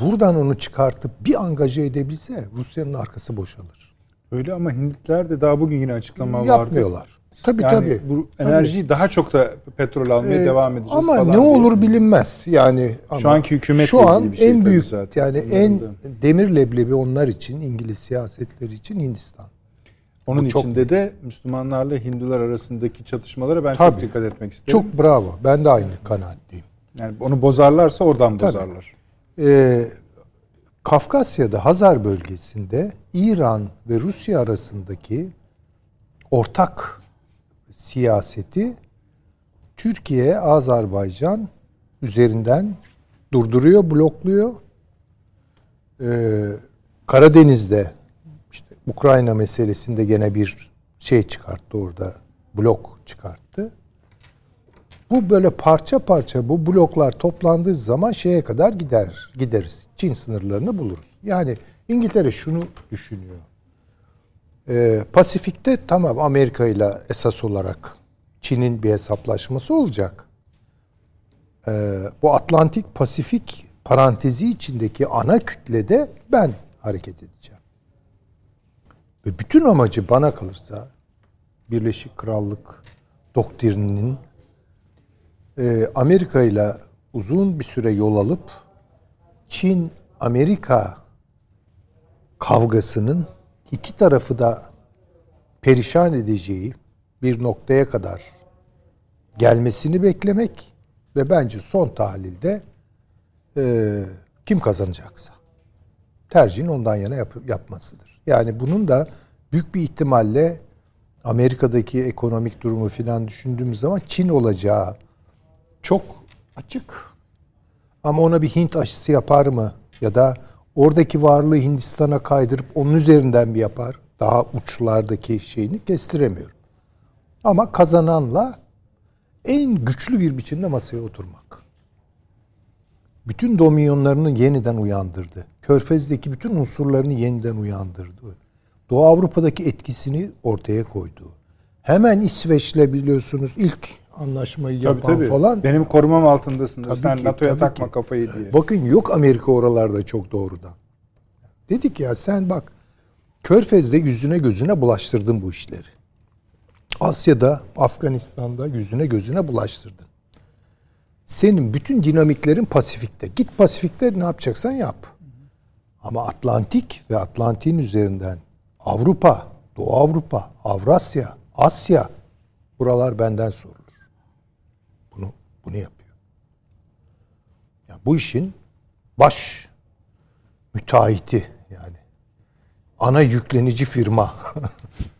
S4: buradan onu çıkartıp bir angaje edebilse Rusya'nın arkası boşalır.
S1: Öyle ama Hintliler de daha bugün yine açıklama vardı.
S4: Yapmıyorlar. Tabii
S1: yani
S4: tabii.
S1: bu enerjiyi daha çok da petrol almaya
S4: Ee,
S1: devam edeceğiz
S4: Ama
S1: falan
S4: ne
S1: diye.
S4: olur bilinmez. Yani ama
S1: anki hükümetle
S4: şu an
S1: şey
S4: en
S1: tabii
S4: büyük
S1: zaten.
S4: yani
S1: Onların
S4: en
S1: da.
S4: demir leblebi onlar için İngiliz siyasetleri için Hindistan.
S1: Onun
S4: Bu çok
S1: içinde de Müslümanlarla Hindular arasındaki çatışmalara ben
S4: Tabii.
S1: çok dikkat etmek isterim.
S4: Çok bravo. Ben de aynı kanaatteyim.
S1: Yani onu bozarlarsa oradan
S4: Tabii.
S1: bozarlar.
S4: Ee, Kafkasya'da Hazar bölgesinde İran ve Rusya arasındaki ortak siyaseti Türkiye, Azerbaycan üzerinden durduruyor, blokluyor. Ee, Karadeniz'de Ukrayna meselesinde gene bir şey çıkarttı orada, blok çıkarttı. Bu böyle parça parça bu bloklar toplandığı zaman şeye kadar gider gideriz. Çin sınırlarını buluruz. Yani İngiltere şunu düşünüyor. Ee, Pasifik'te tamam Amerika ile esas olarak Çin'in bir hesaplaşması olacak. Ee, bu Atlantik Pasifik parantezi içindeki ana kütlede ben hareket edeceğim. Ve bütün amacı bana kalırsa Birleşik Krallık doktrininin e, Amerika ile uzun bir süre yol alıp Çin Amerika kavgasının iki tarafı da perişan edeceği bir noktaya kadar gelmesini beklemek ve bence son tahlilde e, kim kazanacaksa tercihin ondan yana yap- yapmasıdır. Yani bunun da büyük bir ihtimalle Amerika'daki ekonomik durumu filan düşündüğümüz zaman Çin olacağı çok açık. Ama ona bir Hint aşısı yapar mı? Ya da oradaki varlığı Hindistan'a kaydırıp onun üzerinden bir yapar? Daha uçlardaki şeyini kestiremiyorum. Ama kazananla en güçlü bir biçimde masaya oturmak. Bütün dominyonlarını yeniden uyandırdı. Körfez'deki bütün unsurlarını yeniden uyandırdı. Doğu Avrupa'daki etkisini ortaya koydu. Hemen İsveç'le biliyorsunuz ilk anlaşmayı
S1: Tabii
S4: yapan
S1: tabii.
S4: falan.
S1: Benim korumam altındasın.
S4: Tabii
S1: Sen
S4: ki,
S1: NATO'ya takma
S4: ki.
S1: kafayı diye.
S4: Bakın yok Amerika oralarda çok doğrudan. Dedik ya sen bak Körfez'de yüzüne gözüne bulaştırdın bu işleri. Asya'da, Afganistan'da yüzüne gözüne bulaştırdın. Senin bütün dinamiklerin Pasifik'te. Git Pasifik'te ne yapacaksan yap. Ama Atlantik ve Atlantik'in üzerinden Avrupa, Doğu Avrupa, Avrasya, Asya buralar benden sorulur. Bunu bunu yapıyor. Ya bu işin baş müteahhiti yani ana yüklenici firma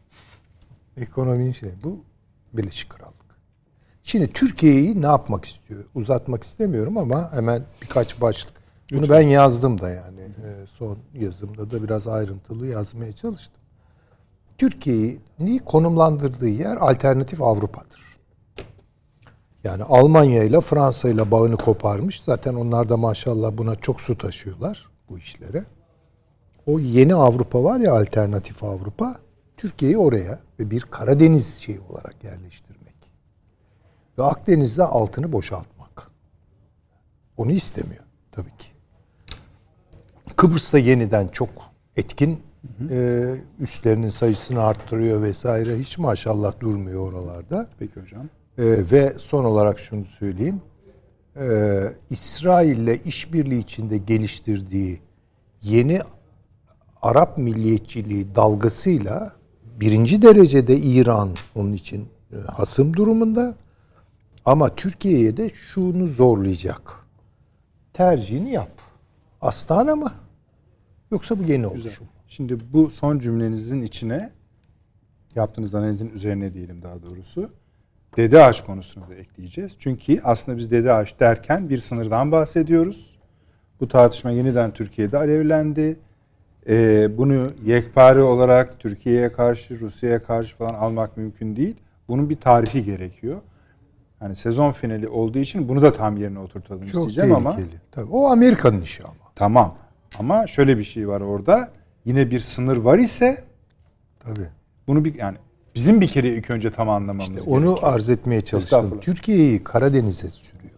S4: ekonominin şey bu Birleşik Krallık. Şimdi Türkiye'yi ne yapmak istiyor? Uzatmak istemiyorum ama hemen birkaç başlık. Bunu ben yazdım da yani Ee, son yazımda da biraz ayrıntılı yazmaya çalıştım. Türkiye'yi konumlandırdığı yer alternatif Avrupa'dır. Yani Almanya ile Fransa ile bağını koparmış. Zaten onlar da maşallah buna çok su taşıyorlar bu işlere. O yeni Avrupa var ya alternatif Avrupa. Türkiye'yi oraya ve bir Karadeniz şeyi olarak yerleştirmek. Ve Akdeniz'de altını boşaltmak. Onu istemiyor tabii ki. Kıbrıs'ta yeniden çok etkin e, üslerinin sayısını arttırıyor vesaire. Hiç maşallah durmuyor oralarda.
S1: Peki hocam.
S4: Ee, ve son olarak şunu söyleyeyim. Ee, İsrail'le işbirliği içinde geliştirdiği yeni Arap milliyetçiliği dalgasıyla birinci derecede İran onun için e, hasım durumunda. Ama Türkiye'ye de şunu zorlayacak. Tercihini yap. Astana mı? Yoksa bu yeni oluşum. mu?
S1: Şimdi bu son cümlenizin içine yaptığınız analizin üzerine diyelim daha doğrusu. Dede ağaç konusunu da ekleyeceğiz. Çünkü aslında biz dede ağaç derken bir sınırdan bahsediyoruz. Bu tartışma yeniden Türkiye'de alevlendi. Ee, bunu yekpare olarak Türkiye'ye karşı, Rusya'ya karşı falan almak mümkün değil. Bunun bir tarifi gerekiyor. Yani sezon finali olduğu için bunu da tam yerine oturtalım
S4: Çok
S1: isteyeceğim ama.
S4: tehlikeli. Tabii, o Amerika'nın işi ama.
S1: Tamam. Ama şöyle bir şey var orada. Yine bir sınır var ise
S4: Tabii.
S1: bunu bir yani bizim bir kere ilk önce tam anlamamız
S4: İşte
S1: gerekiyor.
S4: onu arz etmeye çalıştım. Türkiye'yi Karadeniz'e sürüyor.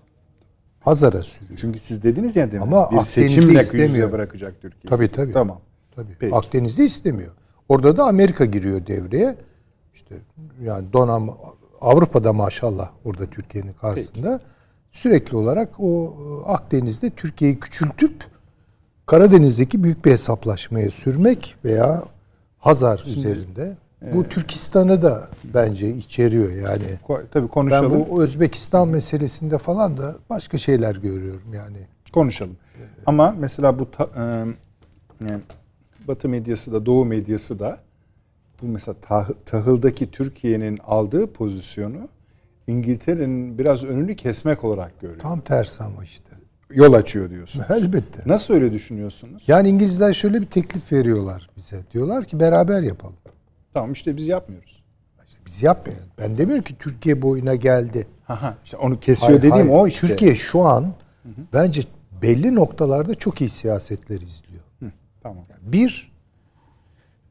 S4: Hazar'a sürüyor.
S1: Çünkü siz dediniz ya demin.
S4: Ama
S1: bir yüze
S4: istemiyor.
S1: bırakacak Türkiye.
S4: Tabii tabii.
S1: Tamam.
S4: Tabii.
S1: Peki.
S4: Akdeniz'de istemiyor. Orada da Amerika giriyor devreye. İşte yani donam Avrupa'da maşallah orada Türkiye'nin karşısında sürekli olarak o e, Akdeniz'de Türkiye'yi küçültüp Karadeniz'deki büyük bir hesaplaşmaya sürmek veya Hazar üzerinde. Bu Türkistan'ı da bence içeriyor yani.
S1: Ko- tabii
S4: Ben
S1: konuşalım.
S4: bu Özbekistan meselesinde falan da başka şeyler görüyorum yani.
S1: Konuşalım. Ama mesela bu ta- e, Batı medyası da Doğu medyası da bu mesela tah- tahıldaki Türkiye'nin aldığı pozisyonu İngiltere'nin biraz önünü kesmek olarak görüyor.
S4: Tam tersi ama işte.
S1: Yol açıyor diyorsun.
S4: Elbette.
S1: Nasıl öyle düşünüyorsunuz?
S4: Yani İngilizler şöyle bir teklif veriyorlar bize. Diyorlar ki beraber yapalım.
S1: Tamam işte biz yapmıyoruz.
S4: İşte biz yapmıyoruz. Ben demiyorum ki Türkiye boyuna geldi.
S1: Aha, işte onu kesiyor
S4: Hayır,
S1: dediğim
S4: hayır.
S1: o işte.
S4: Türkiye şu an bence belli noktalarda çok iyi siyasetler izliyor.
S1: Tamam.
S4: Bir,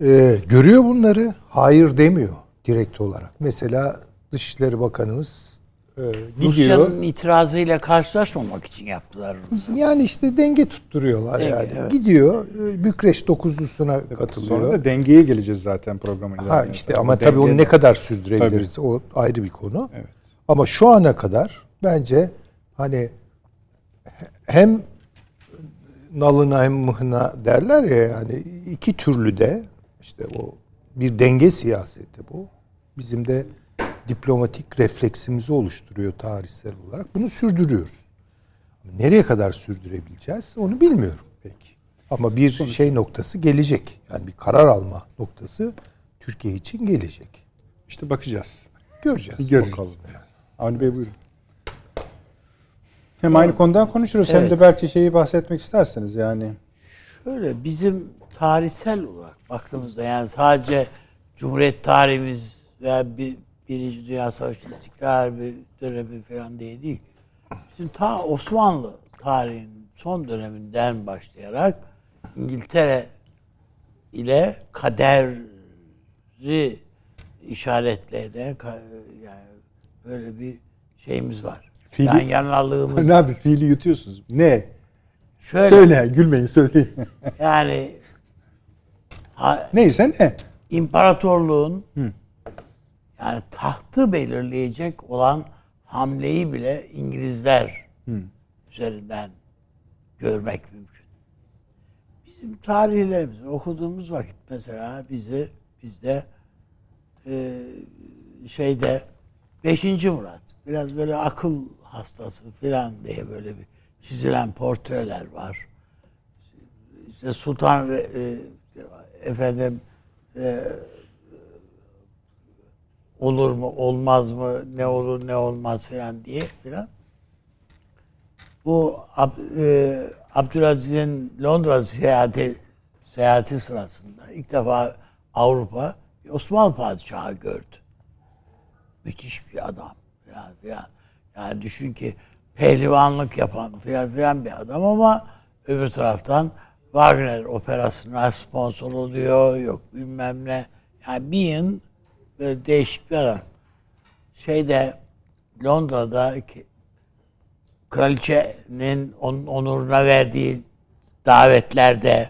S4: e, görüyor bunları, hayır demiyor direkt olarak. Mesela Dışişleri Bakanımız gidiyor.
S2: Rusya'nın itirazıyla karşılaşmamak için yaptılar.
S4: Yani işte denge tutturuyorlar
S2: Denge,
S4: yani.
S2: evet.
S4: Gidiyor, e, Bükreş dokuzlusuna katılıyor.
S1: Sonra da dengeye geleceğiz zaten programın
S4: Ha işte ama
S1: Bu
S4: tabii onu ne kadar sürdürebiliriz o ayrı bir konu.
S1: Evet.
S4: Ama şu ana kadar bence hani hem nalına hem mıhına derler ya yani iki türlü de işte o bir denge siyaseti bu. Bizim de diplomatik refleksimizi oluşturuyor tarihsel olarak. Bunu sürdürüyoruz. Nereye kadar sürdürebileceğiz onu bilmiyorum.
S1: Peki.
S4: Ama bir şey noktası gelecek. Yani bir karar alma noktası Türkiye için gelecek.
S1: İşte bakacağız.
S4: Göreceğiz.
S1: Bir göreceğiz.
S4: Bakalım.
S1: Avni Bey buyurun. Hem aynı konudan konuşuruz hem
S2: Evet.
S1: de belki şeyi bahsetmek isterseniz yani.
S2: Şöyle bizim tarihsel olarak baktığımızda yani sadece Cumhuriyet tarihimiz veya bir, Birinci Dünya Savaşı İstiklal bir dönemi falan diye değil. Bizim ta Osmanlı tarihinin son döneminden başlayarak İngiltere ile kaderi işaretleyen ka- yani böyle bir şeyimiz var.
S1: Fiili-
S2: Yan yanalığımız
S1: ne abi fiili yutuyorsunuz. Ne?
S2: şöyle
S1: Söyle gülmeyin söyleyin.
S2: yani ha,
S1: Neyse ne?
S2: imparatorluğun yani tahtı belirleyecek olan hamleyi bile İngilizler üzerinden görmek mümkün. Bizim tarihlerimizi okuduğumuz vakit mesela bizi bizde e, şeyde 5. Murat biraz böyle akıl hastası falan diye böyle bir çizilen portreler var. İşte Sultan e, efendim e, olur mu olmaz mı ne olur ne olmaz falan diye filan. Bu Ab- e, Abdülaziz'in Londra seyahati seyahati sırasında ilk defa Avrupa bir Osmanlı padişahı gördü. Müthiş bir adam filan filan. Yani düşün ki pehlivanlık yapan filan filan bir adam ama öbür taraftan Wagner operasına sponsor oluyor yok bilmem ne. Yani bir yıl böyle değişik bir adam. Şeyde Londra'da kraliçenin onun onuruna verdiği davetlerde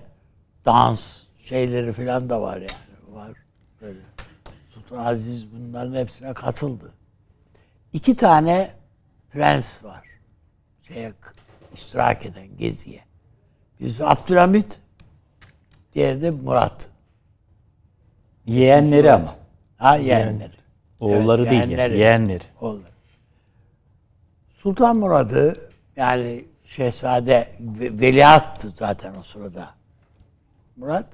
S2: dans şeyleri filan da var yani var böyle. Sultan Aziz bunların hepsine katıldı. İki tane prens var. Şeye iştirak eden geziye. Birisi Abdülhamit, Diğeri de Murat.
S3: Yeğenleri ama.
S2: Ha yeğenleri.
S3: Oğulları
S2: Evet,
S3: değil.
S2: yeğenleri.
S3: Yeğenleri.
S2: Oğulları. Sultan Murad'ı yani şehzade ve- veliahttı zaten o sırada. Murat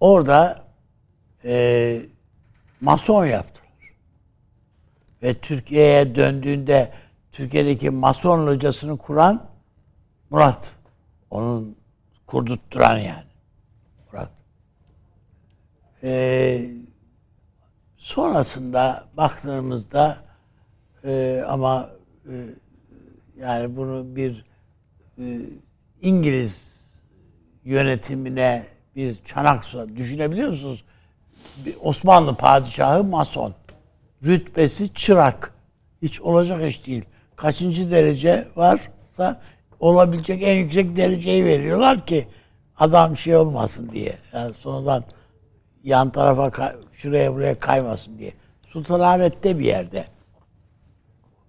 S2: orada e, mason yaptılar. Ve Türkiye'ye döndüğünde Türkiye'deki mason locasını kuran Murat. Onun kurdutturan yani. Murat. Ee, sonrasında baktığımızda e, ama e, yani bunu bir e, İngiliz yönetimine bir çanak. Düşünebiliyor musunuz? Bir Osmanlı padişahı mason. Rütbesi çırak. Hiç olacak iş değil. Kaçıncı derece varsa olabilecek en yüksek dereceyi veriyorlar ki adam şey olmasın diye. Yani sonradan yan tarafa şuraya buraya kaymasın diye. Sultanahmet'te bir yerde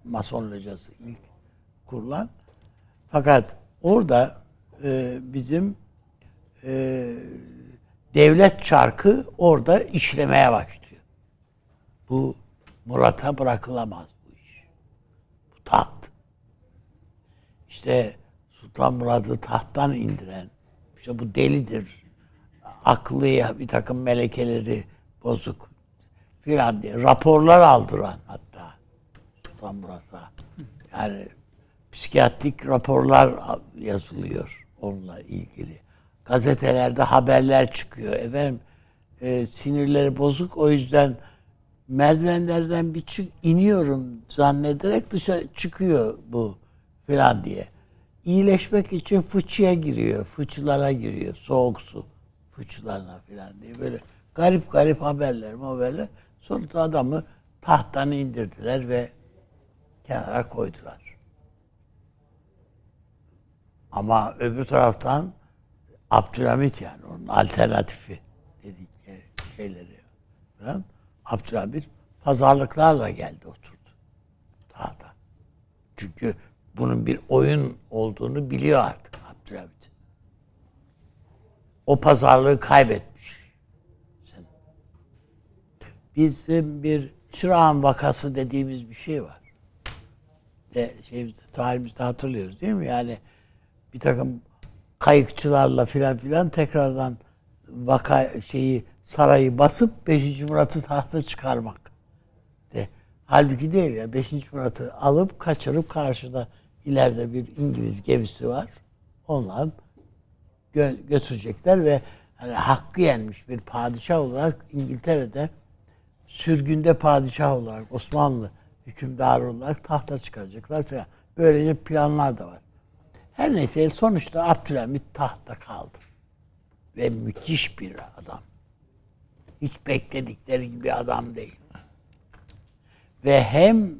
S2: Mason locası ilk kurulan. Fakat orada e, bizim e, devlet çarkı orada işlemeye başlıyor. Bu Murat'a bırakılamaz bu iş. Bu taht. İşte Sultan Murat'ı tahttan indiren, işte bu delidir, aklı ya bir takım melekeleri bozuk filan diye raporlar aldıran hatta Sultan Murat'a. Yani psikiyatrik raporlar yazılıyor onunla ilgili. Gazetelerde haberler çıkıyor. Efendim e, sinirleri bozuk o yüzden merdivenlerden bir çık iniyorum zannederek dışarı çıkıyor bu filan diye. İyileşmek için fıçıya giriyor, fıçılara giriyor, soğuk su fıçılarına filan diye böyle garip garip haberler haberler. Sonra adamı tahttan indirdiler ve kenara koydular. Ama öbür taraftan Abdülhamit yani onun alternatifi dedikleri şeyleri falan. Abdülhamit pazarlıklarla geldi oturdu tahta. Çünkü bunun bir oyun olduğunu biliyor artık Abdülhamit. O pazarlığı kaybetmiş. Bizim bir çırağan vakası dediğimiz bir şey var. De, şey, tarihimizde hatırlıyoruz değil mi? Yani bir takım kayıkçılarla filan filan tekrardan vaka şeyi sarayı basıp 5. Murat'ı tahta çıkarmak. De. Halbuki değil ya. 5. Murat'ı alıp kaçırıp karşıda ileride bir İngiliz gemisi var. Onlar gö- götürecekler ve hani hakkı yenmiş bir padişah olarak İngiltere'de sürgünde padişah olarak Osmanlı hükümdarı olarak tahta çıkaracaklar falan. Böylece planlar da var. Her neyse sonuçta Abdülhamit tahtta kaldı. Ve müthiş bir adam. Hiç bekledikleri gibi adam değil. Ve hem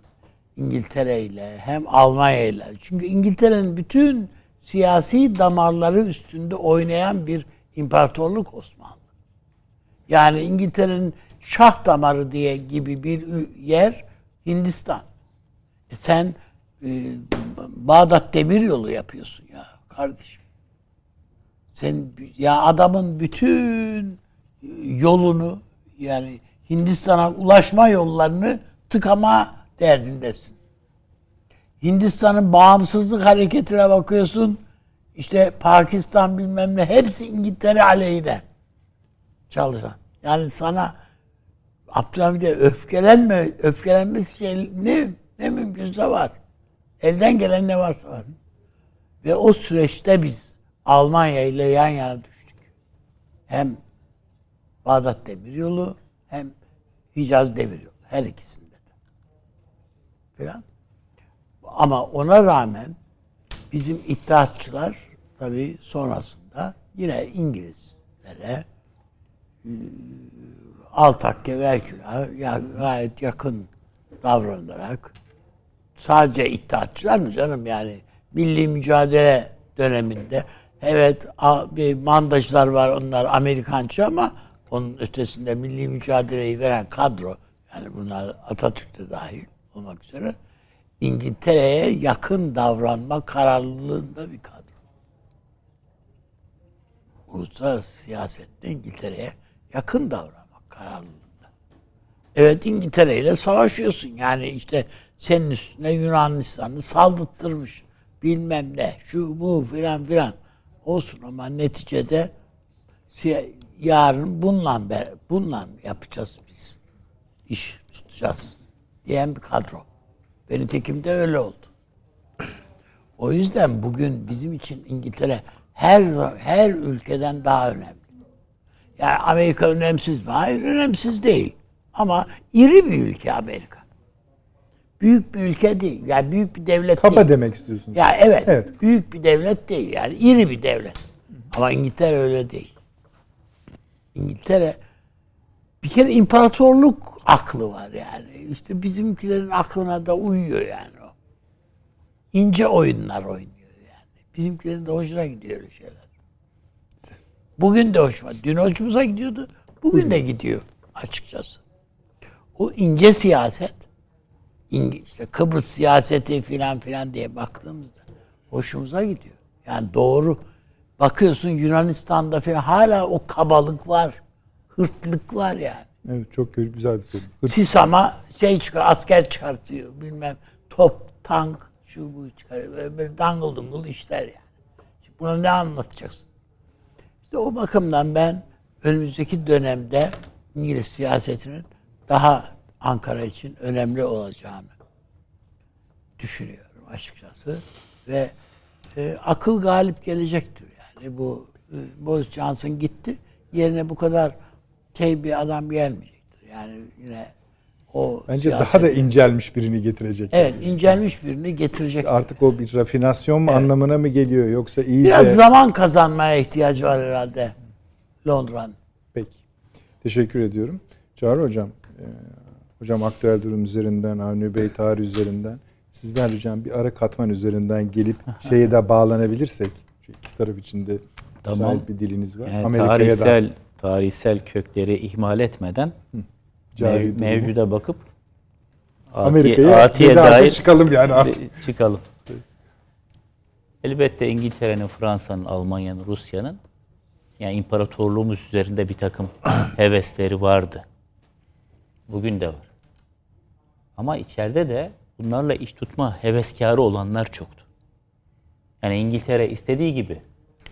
S2: İngiltere ile hem Almanya ile çünkü İngiltere'nin bütün siyasi damarları üstünde oynayan bir imparatorluk Osmanlı. Yani İngiltere'nin şah damarı diye gibi bir yer Hindistan. E sen e, Bağdat Demiryolu yapıyorsun ya kardeşim. Sen ya adamın bütün yolunu yani Hindistan'a ulaşma yollarını tıkama derdindesin. Hindistan'ın bağımsızlık hareketine bakıyorsun. İşte Pakistan bilmem ne hepsi İngiltere aleyhine çalışan. Yani sana Abdülhamid'e öfkelenme, öfkelenmesi şey ne, ne mümkünse var. Elden gelen ne varsa var. Ve o süreçte biz Almanya ile yan yana düştük. Hem Bağdat Demiryolu hem Hicaz Demiryolu. Her ikisinde de. Falan. Ama ona rağmen bizim iddiatçılar tabii sonrasında yine İngilizlere Altakke ve Herkül'a ya- gayet yakın davranarak sadece iddiatçılar mı canım? Yani milli mücadele döneminde evet bir mandacılar var onlar Amerikancı ama onun ötesinde milli mücadeleyi veren kadro yani bunlar Atatürk de dahil olmak üzere İngiltere'ye yakın davranma kararlılığında bir kadro. uluslararası siyasette İngiltere'ye yakın davranmak kararlılığında. Evet İngiltere ile savaşıyorsun. Yani işte senin üstüne Yunanistan'ı saldırttırmış. Bilmem ne. Şu bu filan filan. Olsun ama neticede yarın bununla bununla yapacağız biz. İş tutacağız diyen bir kadro. Ve nitekim de öyle oldu. O yüzden bugün bizim için İngiltere her her ülkeden daha önemli. Yani Amerika önemsiz mi? Hayır önemsiz değil. Ama iri bir ülke Amerika. Büyük bir ülke değil. Yani büyük bir devlet
S1: Kaba
S2: değil.
S1: demek istiyorsunuz.
S2: Ya evet,
S1: Evet.
S2: Büyük bir devlet değil. Yani iri bir devlet. Ama İngiltere öyle değil. İngiltere bir kere imparatorluk aklı var yani. İşte bizimkilerin aklına da uyuyor yani o. İnce oyunlar oynuyor yani. Bizimkilerin de hoşuna gidiyor öyle şeyler. Bugün de hoşuma. Dün hoşumuza gidiyordu. Bugün de gidiyor açıkçası. O ince siyaset işte Kıbrıs siyaseti filan filan diye baktığımızda hoşumuza gidiyor. Yani doğru. Bakıyorsun Yunanistan'da filan hala o kabalık var. Hırtlık var yani.
S1: Evet çok güzel bir soru. Hırs-
S2: Sisama şey çıkar, asker çıkartıyor. Bilmem top, tank, şu bu çıkarıyor. Böyle, böyle dangıl dungul işler yani. Şimdi buna ne anlatacaksın? İşte o bakımdan ben önümüzdeki dönemde İngiliz siyasetinin daha Ankara için önemli olacağını düşünüyorum açıkçası. Ve e, akıl galip gelecektir yani. Bu e, Boris Johnson gitti. Yerine bu kadar şey bir adam gelmeyecektir. Yani yine o
S1: Bence daha
S2: siyaseti-
S1: da incelmiş birini getirecek.
S2: Evet, incelmiş birini getirecek.
S1: Artık o bir rafinasyon mu anlamına mı geliyor yoksa iyice...
S2: Biraz zaman kazanmaya ihtiyacı var herhalde Londra'nın.
S1: Peki. Teşekkür ediyorum. Çağrı Hocam, e, Hocam aktüel durum üzerinden, Avni Bey tarih üzerinden, sizden ricam bir ara katman üzerinden gelip şeye de bağlanabilirsek, şu iki taraf içinde
S3: Tamam.
S1: bir diliniz var.
S3: Yani
S1: Amerika'ya
S3: tarihsel
S1: da
S3: tarihsel kökleri ihmal etmeden
S1: cari
S3: mev- mevcuda bakıp
S1: Amerika'ya
S3: atiye dair
S1: çıkalım yani artık.
S3: çıkalım. Elbette İngiltere'nin, Fransa'nın, Almanya'nın, Rusya'nın yani imparatorluğumuz üzerinde bir takım hevesleri vardı. Bugün de var. Ama içeride de bunlarla iş tutma heveskarı olanlar çoktu. Yani İngiltere istediği gibi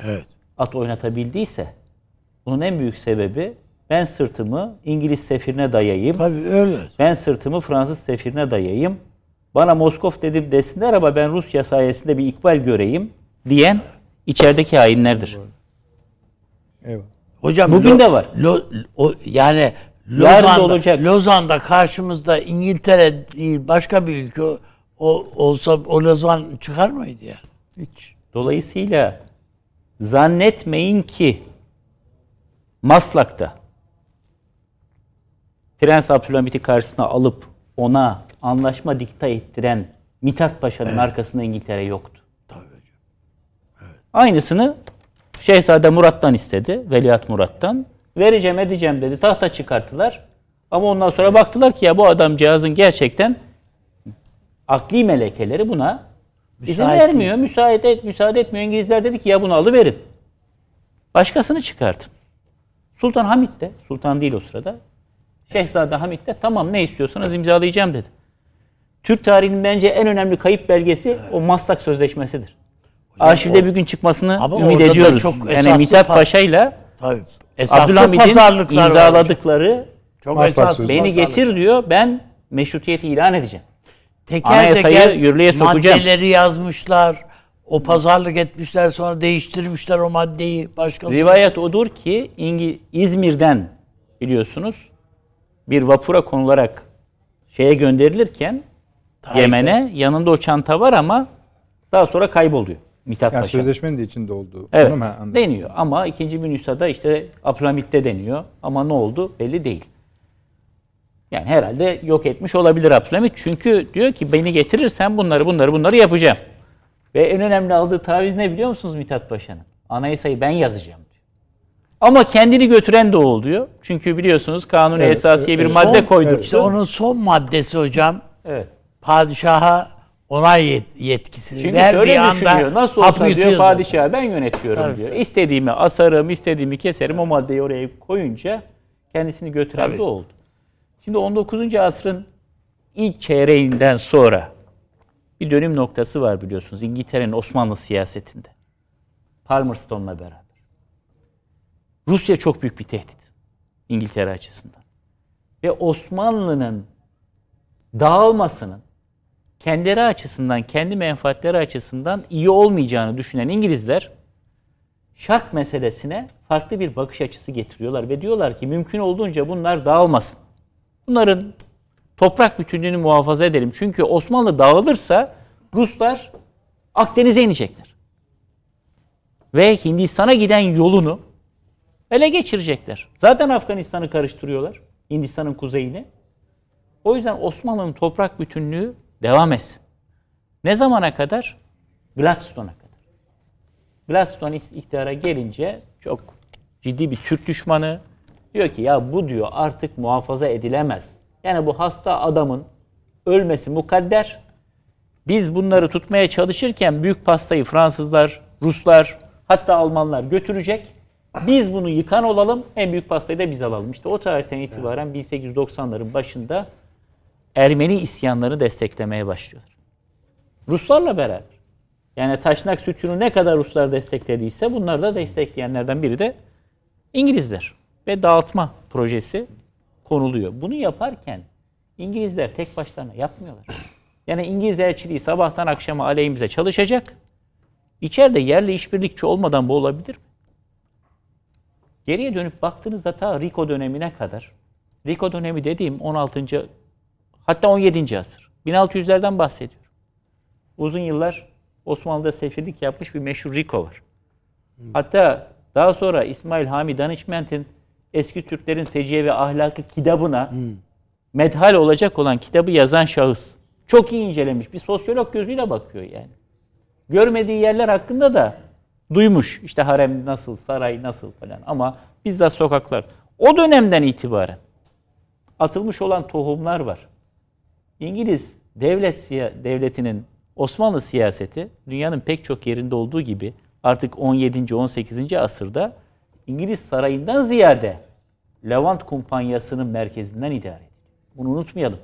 S2: Evet.
S3: at oynatabildiyse bunun en büyük sebebi ben sırtımı İngiliz sefirine dayayayım.
S2: Tabii öyle.
S3: Ben sırtımı Fransız sefirine dayayayım. Bana Moskov dedim desinler ama ben Rusya sayesinde bir ikbal göreyim diyen içerideki hainlerdir.
S1: Eyvallah.
S2: Hocam
S3: Bugün
S2: Lo-
S3: de var.
S2: Lo- o, yani
S3: Yarın
S2: Lozan'da,
S3: olacak.
S2: Lozan'da karşımızda İngiltere değil başka bir ülke o, o- olsa o Lozan çıkar mıydı yani? Hiç.
S3: Dolayısıyla zannetmeyin ki Maslak'ta Prens Abdülhamit'i karşısına alıp ona anlaşma dikta ettiren Mithat Paşa'nın arkasında İngiltere yoktu.
S2: Tabii hocam.
S3: Aynısını Şehzade Murat'tan istedi. Veliaht Murat'tan. Vereceğim edeceğim dedi. Tahta çıkarttılar. Ama ondan sonra baktılar ki ya bu adamcağızın gerçekten akli melekeleri buna izin
S2: Müsait
S3: vermiyor. Müsaade, et, müsaade etmiyor. İngilizler dedi ki ya bunu alıverin. Başkasını çıkartın. Sultan Hamit de, sultan değil o sırada. Şehzade Hamit de tamam ne istiyorsanız imzalayacağım dedi. Türk tarihinin bence en önemli kayıp belgesi o Maslak Sözleşmesi'dir. Arşivde
S2: o-
S3: bir gün çıkmasını
S2: Ama
S3: ümit ediyoruz.
S2: çok
S3: yani Mithat
S2: pa-
S3: Paşa'yla
S2: Tabii. Esaslı
S3: Abdülhamid'in
S2: hocam.
S3: imzaladıkları
S2: Çok
S1: Maslak
S3: beni getir diyor ben meşrutiyeti ilan edeceğim.
S2: Teker
S3: Anayasayı
S2: teker
S3: yürürlüğe sokacağım.
S2: Maddeleri yazmışlar. O pazarlık etmişler sonra değiştirmişler o maddeyi. Başkası.
S3: Rivayet odur ki İngi- İzmir'den biliyorsunuz bir vapura konularak şeye gönderilirken. Yemen'e yanında o çanta var ama daha sonra kayboluyor Mithat
S1: Yani
S3: Paşa.
S1: sözleşmenin de içinde olduğu.
S3: Evet
S1: mu?
S3: Deniyor ama ikinci bir nüshada işte Abdülhamit'te deniyor ama ne oldu belli değil. Yani herhalde yok etmiş olabilir Abdülhamit çünkü diyor ki beni getirirsen bunları bunları bunları yapacağım. Ve en önemli aldığı taviz ne biliyor musunuz Mithat Paşa'nın? Anayasayı ben yazacağım diyor. Ama kendini götüren de o oluyor. Çünkü biliyorsunuz kanun
S1: Evet,
S3: esasiye
S1: evet,
S3: bir
S1: evet.
S3: madde
S2: Son-
S3: koydurdu.
S2: İşte onun son maddesi hocam
S3: Evet.
S2: padişaha onay yet- yetkisini
S3: Çünkü
S2: verdiği
S3: şöyle
S2: anda
S3: düşünüyor. Nasıl olsa diyor padişah ben yönetiyorum
S2: Tabii,
S3: diyor.
S2: tabii.
S3: İstediğimi asarım, istediğimi keserim. O maddeyi oraya koyunca kendisini götüren
S2: Tabii.
S3: de oldu. Şimdi 19. asrın ilk çeyreğinden sonra bir dönüm noktası var biliyorsunuz. İngiltere'nin Osmanlı siyasetinde. Palmerston'la beraber. Rusya çok büyük bir tehdit İngiltere açısından. Ve Osmanlı'nın dağılmasının kendileri açısından, kendi menfaatleri açısından iyi olmayacağını düşünen İngilizler şark meselesine farklı bir bakış açısı getiriyorlar ve diyorlar ki mümkün olduğunca bunlar dağılmasın. Bunların toprak bütünlüğünü muhafaza edelim. Çünkü Osmanlı dağılırsa Ruslar Akdeniz'e inecekler. Ve Hindistan'a giden yolunu ele geçirecekler. Zaten Afganistan'ı karıştırıyorlar. Hindistan'ın kuzeyini. O yüzden Osmanlı'nın toprak bütünlüğü devam etsin. Ne zamana kadar? Gladstone'a kadar. Gladstone iktidara gelince çok ciddi bir Türk düşmanı. Diyor ki ya bu diyor artık muhafaza edilemez. Yani bu hasta adamın ölmesi mukadder. Biz bunları tutmaya çalışırken büyük pastayı Fransızlar, Ruslar hatta Almanlar götürecek. Biz bunu yıkan olalım, en büyük pastayı da biz alalım. İşte o tarihten itibaren 1890'ların başında Ermeni isyanlarını desteklemeye başlıyorlar. Ruslarla beraber. Yani Taşnak Sütunu ne kadar Ruslar desteklediyse bunlar da destekleyenlerden biri de İngilizler. Ve dağıtma projesi konuluyor. Bunu yaparken İngilizler tek başlarına yapmıyorlar. Yani İngiliz elçiliği sabahtan akşama aleyhimize çalışacak. İçeride yerli işbirlikçi olmadan bu olabilir mi? Geriye dönüp baktığınızda ta Rico dönemine kadar, Rico dönemi dediğim 16. hatta 17. asır. 1600'lerden bahsediyorum. Uzun yıllar Osmanlı'da sefirlik yapmış bir meşhur Rico var. Hatta daha sonra İsmail Hami Danışment'in eski Türklerin seciye ve ahlakı kitabına medhal olacak olan kitabı yazan şahıs. Çok iyi incelemiş. Bir sosyolog gözüyle bakıyor yani. Görmediği yerler hakkında da duymuş. İşte harem nasıl, saray nasıl falan ama bizzat sokaklar. O dönemden itibaren atılmış olan tohumlar var. İngiliz devlet devletinin Osmanlı siyaseti dünyanın pek çok yerinde olduğu gibi artık 17. 18. asırda İngiliz sarayından ziyade Levant kumpanyasının merkezinden idare ediliyor. Bunu unutmayalım.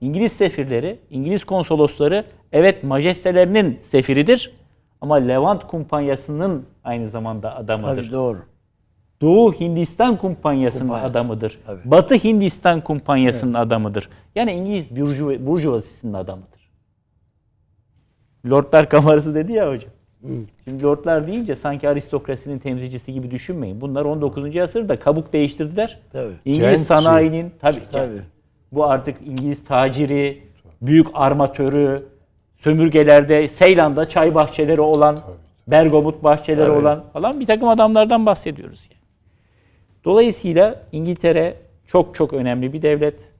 S3: İngiliz sefirleri, İngiliz konsolosları evet majestelerinin sefiridir ama Levant kumpanyasının aynı zamanda adamıdır.
S2: Tabii doğru.
S3: Doğu Hindistan kumpanyasının
S2: Kumpanyası,
S3: adamıdır.
S2: tabii.
S3: Batı Hindistan kumpanyasının adamıdır. Yani İngiliz burjuva- burjuvazisinin adamıdır. Lordlar kamerası dedi ya hocam. Şimdi lordlar deyince sanki aristokrasinin temsilcisi gibi düşünmeyin. Bunlar 19. asırda kabuk değiştirdiler.
S2: Tabii.
S3: İngiliz
S4: Gentry.
S3: sanayinin tabii,
S2: Tabii.
S3: bu artık İngiliz taciri, büyük armatörü, sömürgelerde, Seylan'da çay bahçeleri olan, Bergamot bahçeleri
S2: Tabii.
S3: olan falan bir takım adamlardan bahsediyoruz yani. Dolayısıyla İngiltere çok çok önemli bir devlet.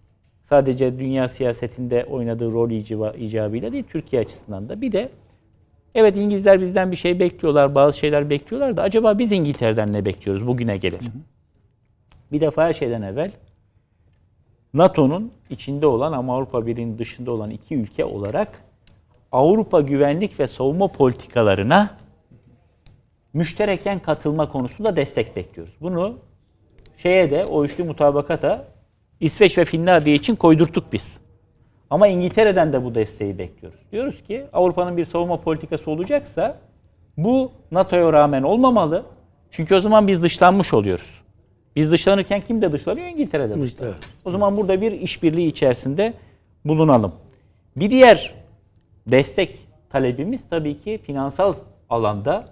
S3: Sadece dünya siyasetinde oynadığı rol icabıyla değil, Türkiye açısından da. Bir de evet İngilizler bizden bir şey bekliyorlar, bazı şeyler bekliyorlar da acaba biz İngiltere'den ne bekliyoruz bugüne gelelim. Bir defa her şeyden evvel NATO'nun içinde olan ama Avrupa Birliği'nin dışında olan iki ülke olarak Avrupa güvenlik ve savunma politikalarına müştereken katılma konusunda destek bekliyoruz. Bunu şeye de o üçlü mutabakata İsveç ve Finlandiya için koydurttuk biz. Ama İngiltere'den de bu desteği bekliyoruz. Diyoruz ki Avrupa'nın bir savunma politikası olacaksa bu NATO'ya rağmen olmamalı. Çünkü o zaman biz dışlanmış oluyoruz. Biz dışlanırken kim de dışlanıyor? İngiltere de dışlanıyor. O zaman burada bir işbirliği içerisinde bulunalım. Bir diğer destek talebimiz tabii ki finansal alanda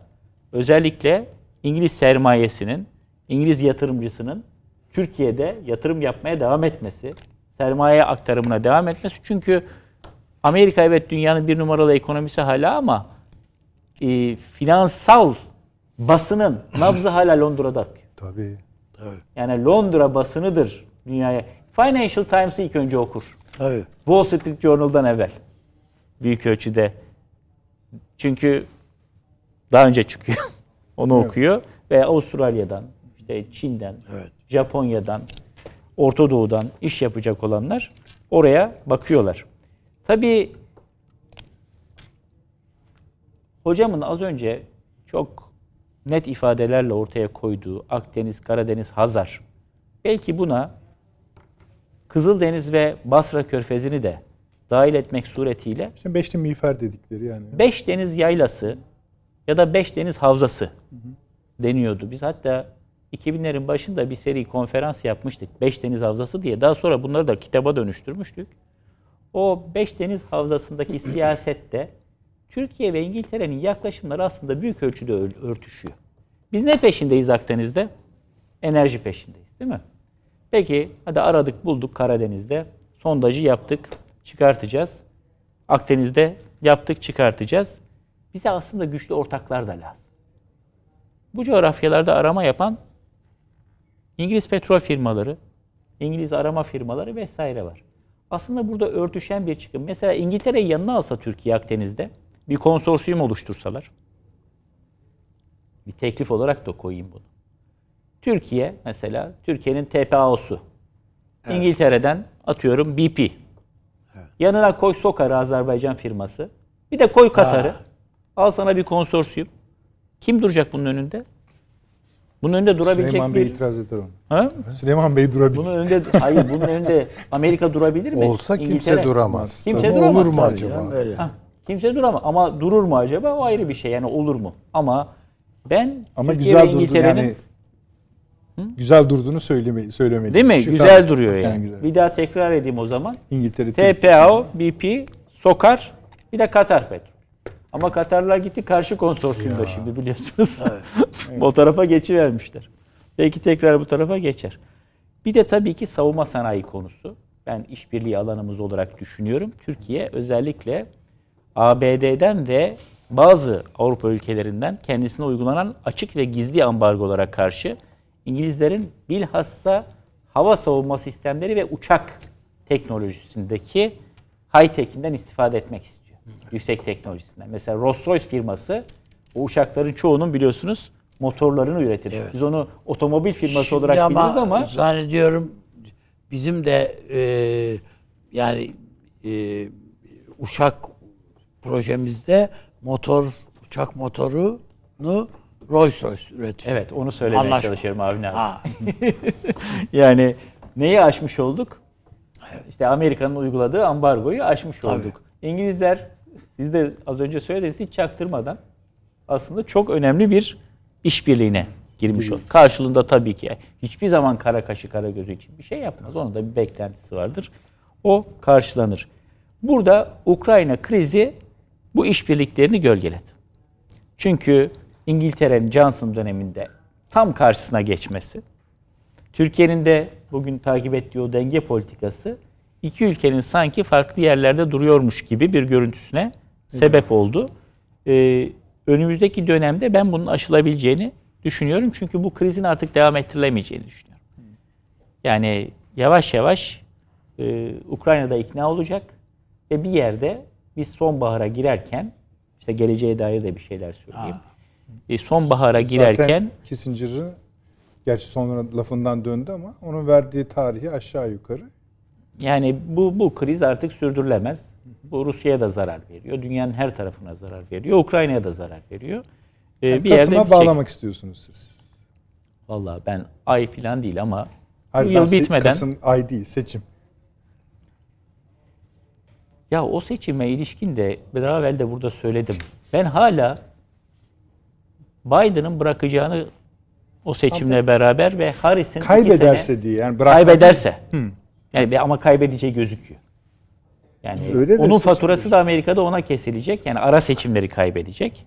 S3: özellikle İngiliz sermayesinin, İngiliz yatırımcısının Türkiye'de yatırım yapmaya devam etmesi, sermaye aktarımına devam etmesi. Çünkü Amerika evet dünyanın bir numaralı ekonomisi hala ama e, finansal basının nabzı hala Londra'da atıyor.
S4: Tabii.
S3: Yani Londra basınıdır dünyaya. Financial Times'ı ilk önce okur.
S2: Tabii.
S3: Wall Street Journal'dan evvel. Büyük ölçüde. Çünkü daha önce çıkıyor. Onu okuyor. Ve Avustralya'dan, işte Çin'den,
S2: Evet.
S3: Japonya'dan, Orta Doğu'dan iş yapacak olanlar oraya bakıyorlar. Tabii hocamın az önce çok net ifadelerle ortaya koyduğu Akdeniz, Karadeniz, Hazar belki buna Kızıldeniz ve Basra Körfezi'ni de dahil etmek suretiyle
S1: İşte beşli miğfer dedikleri yani.
S3: Beş deniz yaylası ya da beş deniz havzası deniyordu. Biz hatta 2000'lerin başında bir seri konferans yapmıştık. Beş deniz havzası diye. Daha sonra bunları da kitaba dönüştürmüştük. O beş deniz havzasındaki siyasette Türkiye ve İngiltere'nin yaklaşımları aslında büyük ölçüde ör- örtüşüyor. Biz ne peşindeyiz Akdeniz'de? Enerji peşindeyiz değil mi? Peki hadi aradık bulduk Karadeniz'de. Sondajı yaptık çıkartacağız. Akdeniz'de yaptık çıkartacağız. Bize aslında güçlü ortaklar da lazım. Bu coğrafyalarda arama yapan İngiliz petrol firmaları, İngiliz arama firmaları vesaire var. Aslında burada örtüşen bir çıkım. Mesela İngiltere'yi yanına alsa Türkiye Akdeniz'de bir konsorsiyum oluştursalar bir teklif olarak da koyayım bunu. Türkiye mesela Türkiye'nin TPAO'su. İngiltere'den atıyorum BP. Yanına koy Sokar'ı Azerbaycan firması. Bir de koy Katar'ı. Al sana bir konsorsiyum. Kim duracak bunun önünde? Bunun önünde durabilecek
S1: Süleyman
S3: bir...
S1: Bey itiraz eder onu.
S3: Ha?
S1: Süleyman Bey durabilir.
S3: Bunun önünde hayır bunun önünde Amerika durabilir mi?
S4: Olsa kimse
S3: İngiltere-
S4: duramaz.
S3: Kimse
S4: Ama
S3: duramaz
S4: olur mu
S3: tabii
S4: acaba?
S2: canım, öyle.
S3: Hah, kimse duramaz ama durur mu acaba? O ayrı bir şey. Yani olur mu? Ama ben
S1: Ama
S3: Türkiye
S1: güzel
S3: ve İngiltere'nin
S1: yani. Güzel durduğunu söyleme, söylemedi.
S3: değil mi?
S1: Şu-
S3: güzel
S1: tabii.
S3: duruyor yani.
S1: güzel.
S3: Bir daha tekrar edeyim o zaman.
S1: İngiltere
S3: TPAO, BP, Sokar, bir de Katar Petrol. Ama Katarlar gitti karşı konsorsiyumda şimdi biliyorsunuz. o tarafa geçivermişler. Belki tekrar bu tarafa geçer. Bir de tabii ki savunma sanayi konusu. Ben işbirliği alanımız olarak düşünüyorum. Türkiye özellikle ABD'den ve bazı Avrupa ülkelerinden kendisine uygulanan açık ve gizli ambargolara karşı İngilizlerin bilhassa hava savunma sistemleri ve uçak teknolojisindeki high-tech'inden istifade etmek istiyor. Yüksek teknolojisinden. Mesela Rolls-Royce firması o uçakların çoğunun biliyorsunuz motorlarını üretir. Biz onu otomobil firması
S2: Şimdi
S3: olarak biliriz ama
S2: zannediyorum bizim de e, yani e, uçak projemizde motor uçak motorunu Rolls Royce üretiyor.
S3: evet onu söylemeye
S2: Anlaşma.
S3: çalışıyorum abi.
S2: Ha.
S3: Yani neyi aşmış olduk? İşte Amerika'nın uyguladığı ambargoyu aşmış olduk. İngilizler siz de az önce söylediniz hiç çaktırmadan aslında çok önemli bir işbirliğine girmiş oldu. Karşılığında tabii ki hiçbir zaman kara kaşı kara gözü için bir şey yapmaz. Onun da bir beklentisi vardır. O karşılanır. Burada Ukrayna krizi bu işbirliklerini gölgeledi. Çünkü İngiltere'nin Johnson döneminde tam karşısına geçmesi, Türkiye'nin de bugün takip ettiği o denge politikası iki ülkenin sanki farklı yerlerde duruyormuş gibi bir görüntüsüne sebep oldu. Ee, önümüzdeki dönemde ben bunun aşılabileceğini düşünüyorum. Çünkü bu krizin artık devam ettirilemeyeceğini düşünüyorum. Yani yavaş yavaş e, Ukrayna'da ikna olacak ve bir yerde biz sonbahara girerken işte geleceğe dair de bir şeyler söyleyeyim. E, sonbahara girerken
S1: Zaten Kissinger'ı gerçi sonra lafından döndü ama onun verdiği tarihi aşağı yukarı
S3: Yani bu bu kriz artık sürdürülemez. Bu Rusya'ya da zarar veriyor. Dünyanın her tarafına zarar veriyor. Ukrayna'ya da zarar veriyor. Ee,
S1: Yani
S3: bir yerde
S1: Kasım'a
S3: bitecek.
S1: bağlamak istiyorsunuz siz.
S3: Vallahi ben ay falan değil ama
S1: Hayır,
S3: bu yıl bitmeden
S1: Kasım ay değil seçim.
S3: ya o seçime ilişkin de daha evvel de burada söyledim. Ben hala Biden'ın bırakacağını o seçimle beraber ve Harris'in
S1: Kaybederse
S3: sene-
S1: diye yani bırakmak-
S3: kaybederse. Yani bir- ama kaybedeceği gözüküyor. Yani
S1: Öyle
S3: onun faturası da Amerika'da ona kesilecek. Yani ara seçimleri kaybedecek.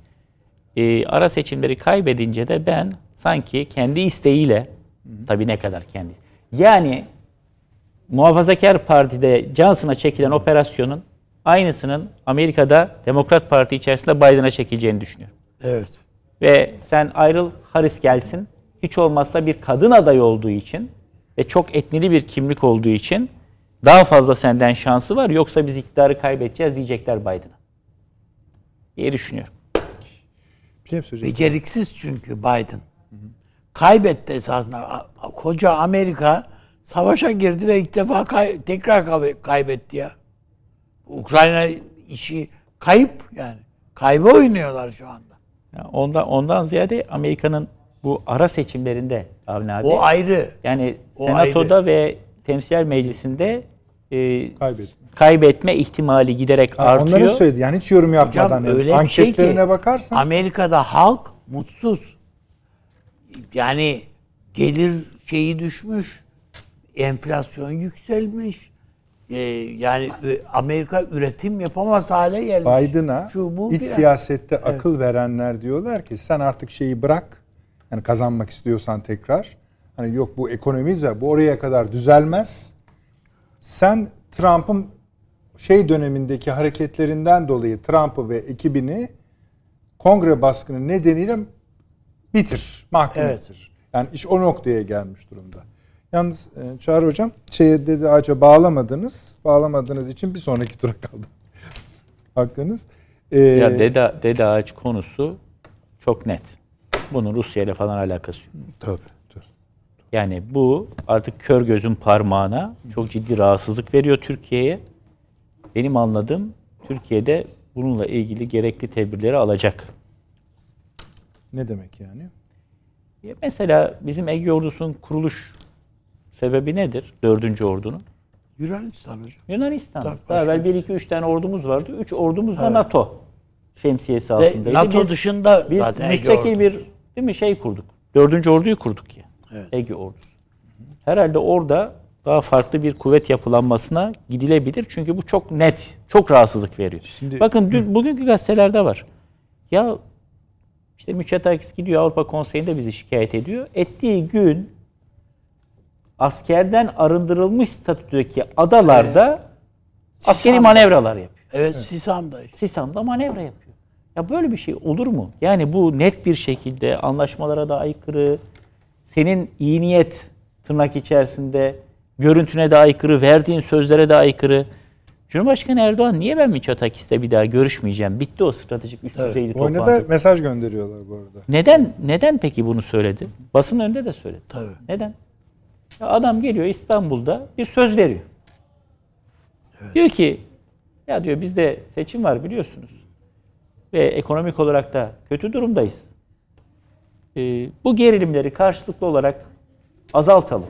S3: Ee, ara seçimleri kaybedince de ben sanki kendi isteğiyle tabii ne kadar kendi yani Muhafazakar Parti'de Johnson'a çekilen operasyonun aynısının Amerika'da Demokrat Parti içerisinde Biden'a çekileceğini düşünüyorum.
S2: Evet.
S3: Ve sen ayrıl Harris gelsin. Hiç olmazsa bir kadın aday olduğu için ve çok etnili bir kimlik olduğu için daha fazla senden şansı var. Yoksa biz iktidarı kaybedeceğiz diyecekler Biden'a. diye düşünüyorum.
S1: Bir şey?
S2: Beceriksiz çünkü Biden. Kaybetti esasında. Koca Amerika savaşa girdi ve ilk defa kay- tekrar kay- kaybetti ya. Ukrayna işi kayıp yani. Kaybı oynuyorlar şu anda.
S3: Ya ondan ondan ziyade Amerika'nın bu ara seçimlerinde Avni abi
S2: O ayrı.
S3: yani
S2: O
S3: senatoda ve temsil meclisinde e,
S1: Kaybetme.
S3: kaybetme ihtimali giderek
S1: Ha,
S3: artıyor.
S1: Onları söyledi. Yani hiç yorum yapmadan.
S2: Hocam öyle bir şey ki
S1: Anketlerine bakarsan
S2: Amerika'da halk mutsuz. Yani gelir şeyi düşmüş. Enflasyon yükselmiş. Ee, yani e, Amerika üretim yapamaz hale gelmiş.
S1: Biden'a iç siyasette akıl verenler diyorlar ki sen artık şeyi bırak. Yani kazanmak istiyorsan tekrar. Hani yok bu ekonomi bu oraya kadar düzelmez. Sen Trump'ın şey dönemindeki hareketlerinden dolayı Trump'ı ve ekibini kongre baskını nedeniyle bitir, mahkum
S2: Evet.
S1: Yani iş o noktaya gelmiş durumda. Yalnız e, Çağrı Hocam şeye dedi ağaca bağlamadınız. Bağlamadığınız için bir sonraki tura kaldı. Hakkınız. Ee,
S3: Ya dede, dede ağaç konusu çok net. Bunun Rusya ile falan alakası yok.
S4: Tabii.
S3: Yani bu artık kör gözün parmağına çok ciddi rahatsızlık veriyor Türkiye'ye. Benim anladığım Türkiye'de bununla ilgili gerekli tedbirleri alacak.
S1: ne demek yani?
S3: Ya Mesela bizim Ege Ordusu'nun kuruluş sebebi nedir? Dördüncü ordunun.
S2: Yunanistan hocam.
S3: Yunanistan.
S2: Tabii,
S3: Daha evvel
S2: başka
S3: bir iki üç tane ordumuz vardı. Üç ordumuz da NATO şemsiyesi altındaydı.
S2: NATO
S3: Biz-
S2: dışında
S3: Biz
S2: zaten
S3: müstakil bir değil mi şey kurduk. Dördüncü orduyu kurduk ya.
S2: Evet.
S3: Ege ordusu. Herhalde orada daha farklı bir kuvvet yapılanmasına gidilebilir. Çünkü bu çok net, çok rahatsızlık veriyor.
S1: Şimdi-
S3: Bakın dün, bugünkü gazetelerde var. Ya işte Mitsotakis gidiyor Avrupa Konseyi'nde bizi şikayet ediyor. Ettiği gün askerden arındırılmış statüdeki adalarda askeri
S2: Sisam'da.
S3: manevralar yapıyor.
S2: Evet, Sisam'da işte.
S3: Sisam'da manevra yapıyor. Ya böyle bir şey olur mu? Yani bu net bir şekilde anlaşmalara da aykırı, senin iyi niyet tırnak içerisinde görüntüne de aykırı, verdiğin sözlere de aykırı. Cumhurbaşkanı Erdoğan niye ben Mitsotakis'le bir daha görüşmeyeceğim? Bitti o stratejik üst düzeyli
S1: Oyuna
S3: toplantı.
S1: da mesaj gönderiyorlar bu arada.
S3: Neden neden peki bunu söyledi? Basın önünde de söyledi.
S2: Tabii.
S3: Neden? Ya adam geliyor İstanbul'da bir söz veriyor. Diyor ki ya diyor bizde seçim var biliyorsunuz. Ve ekonomik olarak da kötü durumdayız. Ee, bu gerilimleri karşılıklı olarak azaltalım.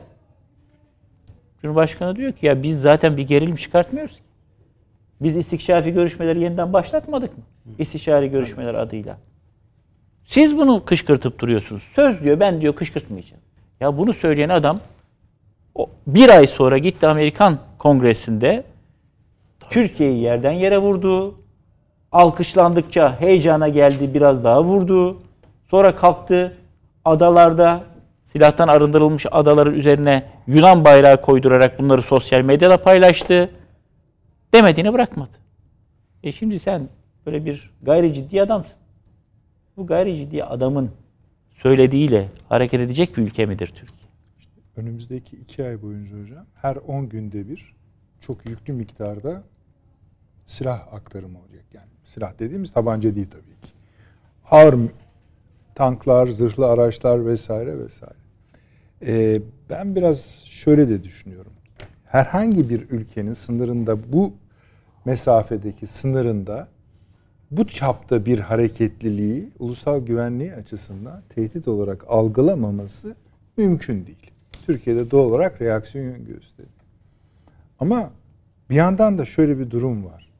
S3: Cumhurbaşkanı diyor ki ya biz zaten bir gerilim çıkartmıyoruz ki. Biz istikşafi görüşmeleri yeniden başlatmadık mı? İstişari görüşmeler adıyla. Siz bunu kışkırtıp duruyorsunuz. Söz diyor ben diyor kışkırtmayacağım. Ya bunu söyleyen adam bir ay sonra gitti Amerikan Kongresi'nde Türkiye'yi yerden yere vurdu. Alkışlandıkça heyecana geldi biraz daha vurdu. Sonra kalktı adalarda silahtan arındırılmış adaların üzerine Yunan bayrağı koydurarak bunları sosyal medyada paylaştı. Demediğini bırakmadı. E şimdi sen böyle bir gayri ciddi adamsın. Bu gayri ciddi adamın söylediğiyle hareket edecek bir ülke midir Türkiye?
S1: Önümüzdeki iki ay boyunca hocam her 10 günde bir çok yüklü miktarda silah aktarımı olacak. Yani silah dediğimiz tabanca değil tabii ki. Ağır tanklar, zırhlı araçlar vesaire vesaire. Ee, ben biraz şöyle de düşünüyorum. Herhangi bir ülkenin sınırında bu mesafedeki sınırında bu çapta bir hareketliliği ulusal güvenliği açısından tehdit olarak algılamaması mümkün değil. Türkiye'de doğal olarak reaksiyon gösteriyor. Ama bir yandan da şöyle bir durum var.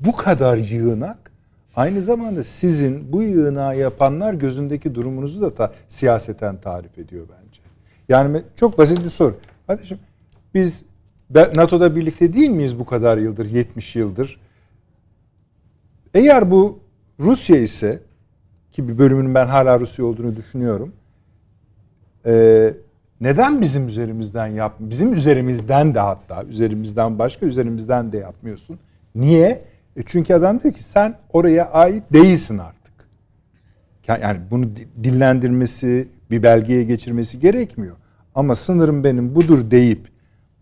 S1: Bu kadar yığınak aynı zamanda sizin bu yığınağı yapanlar gözündeki durumunuzu da ta- siyaseten tarif ediyor bence. Yani çok basit bir soru. Kardeşim biz be- NATO'da birlikte değil miyiz bu kadar yıldır, 70 yıldır? Eğer bu Rusya ise ki bir bölümünün ben hala Rusya olduğunu düşünüyorum. Ee, neden bizim üzerimizden yap bizim üzerimizden de hatta üzerimizden başka üzerimizden de yapmıyorsun? Niye? E çünkü adam diyor ki sen oraya ait değilsin artık. Ya- Yani bunu di- dillendirmesi, bir belgeye geçirmesi gerekmiyor. Ama sınırım benim budur deyip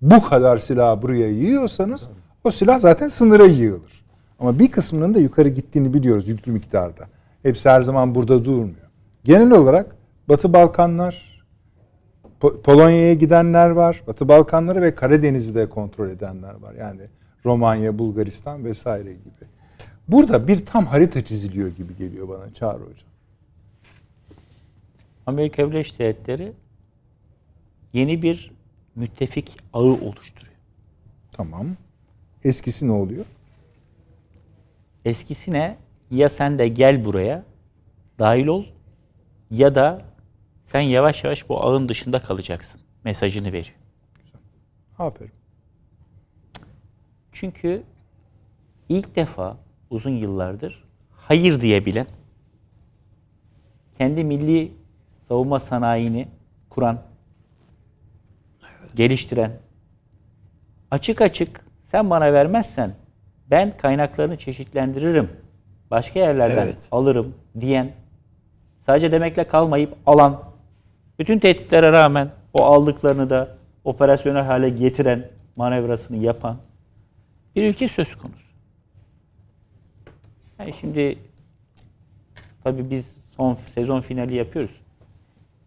S1: bu kadar silahı buraya yığıyorsanız o silah zaten sınıra yığılır. Ama bir kısmının da yukarı gittiğini biliyoruz yüklü miktarda. Hepsi her zaman burada durmuyor. Genel olarak Batı Balkanlar, Po- Polonya'ya gidenler var. Batı Balkanları ve Karadeniz'i de kontrol edenler var. Yani Romanya, Bulgaristan vesaire gibi. Burada bir tam harita çiziliyor gibi geliyor bana Çağrı Hocam.
S3: Amerika Birleşik Devletleri yeni bir müttefik ağı oluşturuyor.
S1: Tamam. Eskisi ne oluyor?
S3: Eskisine ya sen de gel buraya dahil ol ya da sen yavaş yavaş bu ağın dışında kalacaksın mesajını veriyor.
S1: Aferin.
S3: Çünkü ilk defa uzun yıllardır hayır diyebilen, kendi milli savunma sanayini kuran, geliştiren, açık açık sen bana vermezsen ben kaynaklarını çeşitlendiririm, başka yerlerden
S2: Evet.
S3: alırım diyen, sadece demekle kalmayıp alan, bütün tehditlere rağmen o aldıklarını da operasyonel hale getiren, manevrasını yapan bir ülke söz konusu. Yani şimdi tabii biz son sezon finali yapıyoruz.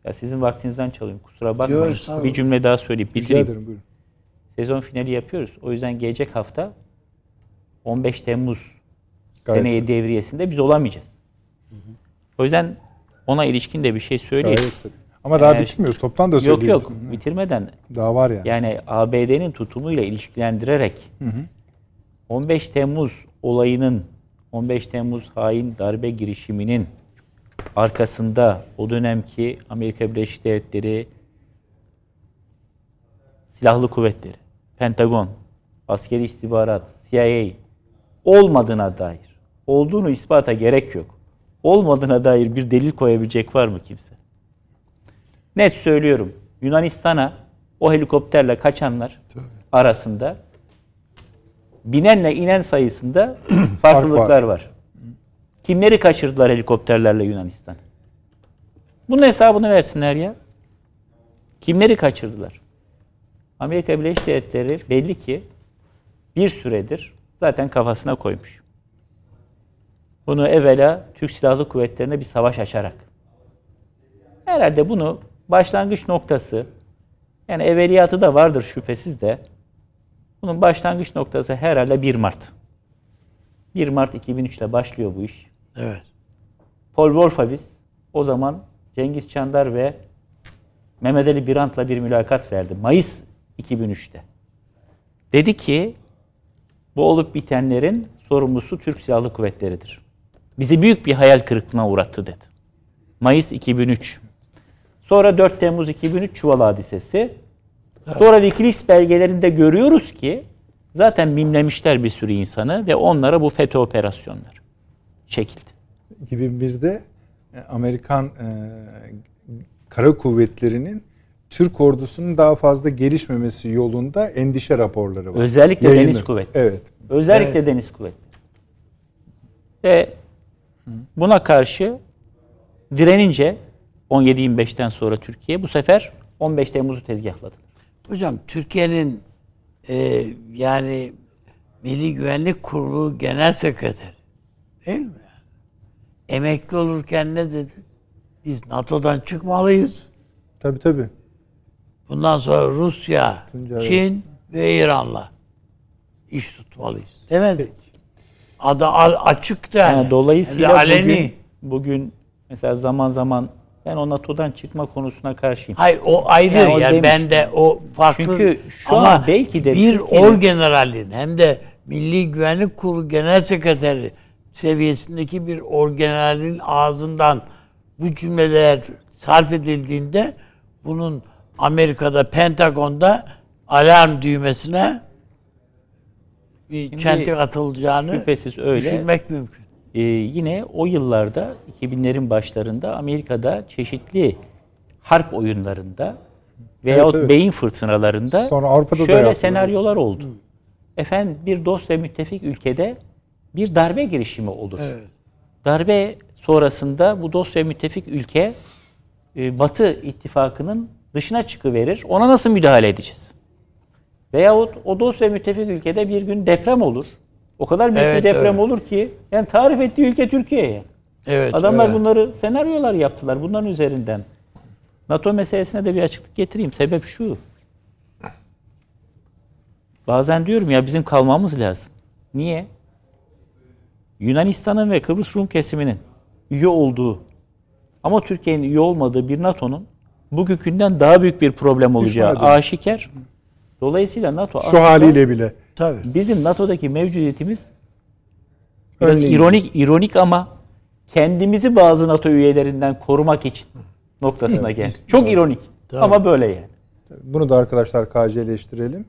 S3: Ya sizin vaktinizden çalıyorum. Kusura bakmayın.
S2: Yok,
S3: bir cümle daha söyleyip
S1: Rica
S3: bitireyim.
S1: ederim buyurun.
S3: Sezon finali yapıyoruz. O yüzden gelecek hafta 15 Temmuz
S1: Gayet
S3: seneye devriyesinde biz olamayacağız. O yüzden ona ilişkin de bir şey söyleyeyim.
S1: Gayet tabii. Ama daha
S3: Eğer-
S1: bitirmiyoruz. Toptan da
S3: Yok
S1: söyleyebiliriz.
S3: yok bitirmeden
S1: Daha var yani.
S3: yani ABD'nin tutumuyla ilişkilendirerek 15 Temmuz olayının 15 Temmuz hain darbe girişiminin arkasında o dönemki Amerika Birleşik Devletleri silahlı kuvvetleri, Pentagon, askeri istihbarat, CIA olmadığına dair, olduğunu ispata gerek yok. Olmadığına dair bir delil koyabilecek var mı kimse? Net söylüyorum. Yunanistan'a o helikopterle kaçanlar arasında binenle inen sayısında farklılıklar var. Kimleri kaçırdılar helikopterlerle Yunanistan? Bunun hesabını versinler ya. Kimleri kaçırdılar? Amerika Birleşik Devletleri belli ki bir süredir zaten kafasına koymuş. Bunu evvela Türk Silahlı Kuvvetleri'ne bir savaş açarak. Herhalde bunu başlangıç noktası, yani evveliyatı da vardır şüphesiz de, bunun başlangıç noktası herhalde 1 Mart. 1 Mart 2003'te başlıyor bu iş.
S2: Evet.
S3: Paul Wolfowitz o zaman Cengiz Çandar ve Mehmet Ali Birant'la bir mülakat verdi. Mayıs 2003'te. Dedi ki bu olup bitenlerin sorumlusu Türk Silahlı Kuvvetleri'dir. Bizi büyük bir hayal kırıklığına uğrattı dedi. Mayıs 2003. Sonra 4 Temmuz 2003 Çuval Hadisesi. Sonra Wikileaks belgelerinde görüyoruz ki zaten mimlemişler bir sürü insanı ve onlara bu FETÖ operasyonları çekildi.
S1: 2001'de e, Amerikan e, kara kuvvetlerinin Türk ordusunun daha fazla gelişmemesi yolunda endişe raporları var.
S3: Özellikle
S1: Yayını.
S3: deniz kuvvetleri.
S1: Evet.
S3: Özellikle deniz kuvvetleri. Ve buna karşı direnince 17-25'ten sonra Türkiye bu sefer 15 Temmuz'u tezgahladı.
S2: Hocam Türkiye'nin e, yani Milli Güvenlik Kurulu Genel Sekreteri değil mi? Emekli olurken ne dedi? Biz NATO'dan çıkmalıyız.
S1: Tabii tabii.
S2: Bundan sonra Rusya,
S1: Tuncay-
S2: Çin ve İran'la iş tutmalıyız. Demedi. Adı a- açık da.
S3: Yani dolayısıyla
S2: aleni.
S3: bugün, bugün mesela zaman zaman ben o NATO'dan çıkma konusuna karşıyım.
S2: Hayır o ayrı
S3: Yani o
S2: yani, ben de o farklı.
S3: Çünkü şu
S2: Ama
S3: an belki de
S2: bir
S3: Türkiye'nin-
S2: orgeneralin hem de Milli Güvenlik Kurulu Genel Sekreteri seviyesindeki bir orgeneralin ağzından bu cümleler sarf edildiğinde bunun Amerika'da Pentagon'da alarm düğmesine bir
S3: Şimdi
S2: çentik atılacağını
S3: öyle.
S2: düşünmek mümkün.
S3: Ee, yine o yıllarda 2000'lerin başlarında Amerika'da çeşitli harp oyunlarında veyahut
S1: evet.
S3: beyin fırtınalarında
S1: Sonra Avrupa'da da
S3: şöyle
S1: yaptılar.
S3: senaryolar oldu. Efendim bir dost ve müttefik ülkede bir darbe girişimi olur.
S2: Evet.
S3: Darbe sonrasında bu dost ve müttefik ülke e, Batı ittifakının dışına çıkıverir. Ona nasıl müdahale edeceğiz? Veyahut o dost ve müttefik ülkede bir gün deprem olur. O kadar büyük
S2: Evet,
S3: bir deprem
S2: öyle.
S3: olur ki yani tarif ettiği ülke Türkiye'ye.
S2: Evet.
S3: Adamlar
S2: öyle.
S3: bunları senaryolar yaptılar bunların üzerinden. NATO meselesine de bir açıklık getireyim. Sebep şu. Bazen diyorum ya bizim kalmamız lazım. Niye? Yunanistan'ın ve Kıbrıs Rum kesiminin üye olduğu ama Türkiye'nin üye olmadığı bir NATO'nun bugünkünden daha büyük bir problem olacağı aşikar. Dolayısıyla NATO
S1: Şu haliyle bile.
S2: Tabii.
S3: bizim NATO'daki mevcudiyetimiz biraz ironik ironik ama kendimizi bazı NATO üyelerinden korumak için noktasına geldi. Çok ironik ama böyle yani.
S1: Bunu da arkadaşlar KC'leştirelim.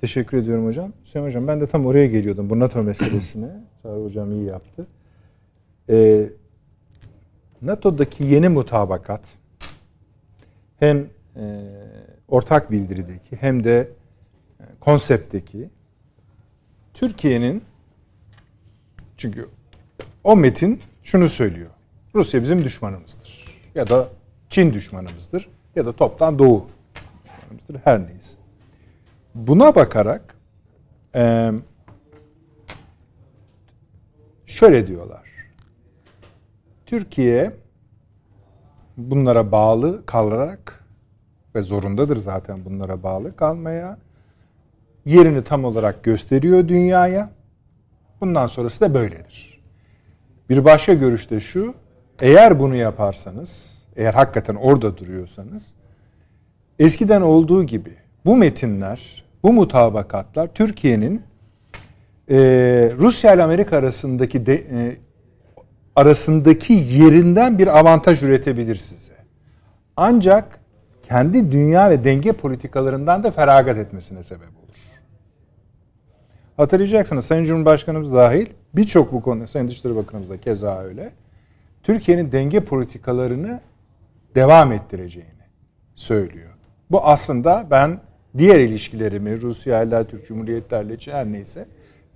S1: Teşekkür ediyorum hocam. Hüseyin hocam ben de tam oraya geliyordum bu NATO meselesine. Çağrı hocam iyi yaptı. Ee, NATO'daki yeni mutabakat hem e, ortak bildirideki hem de e, konseptteki Türkiye'nin çünkü o metin şunu söylüyor. Rusya bizim düşmanımızdır. Ya da Çin düşmanımızdır. Ya da toptan Doğu düşmanımızdır. Her neyse. Buna bakarak şöyle diyorlar. Türkiye bunlara bağlı kalarak ve zorundadır zaten bunlara bağlı kalmaya yerini tam olarak gösteriyor dünyaya. Bundan sonrası da böyledir. Bir başka görüş de şu. Eğer bunu yaparsanız, eğer hakikaten orada duruyorsanız eskiden olduğu gibi bu metinler, bu mutabakatlar Türkiye'nin e, Rusya ile Amerika arasındaki de, e, arasındaki yerinden bir avantaj üretebilir size. Ancak kendi dünya ve denge politikalarından da feragat etmesine sebep olur. Hatırlayacaksınız Sayın Cumhurbaşkanımız dahil birçok bu konuda Sayın Dışişleri Bakanımız da keza öyle. Türkiye'nin denge politikalarını devam ettireceğini söylüyor. Bu aslında ben diğer ilişkilerimi Rusya ile Türk Cumhuriyetlerle her neyse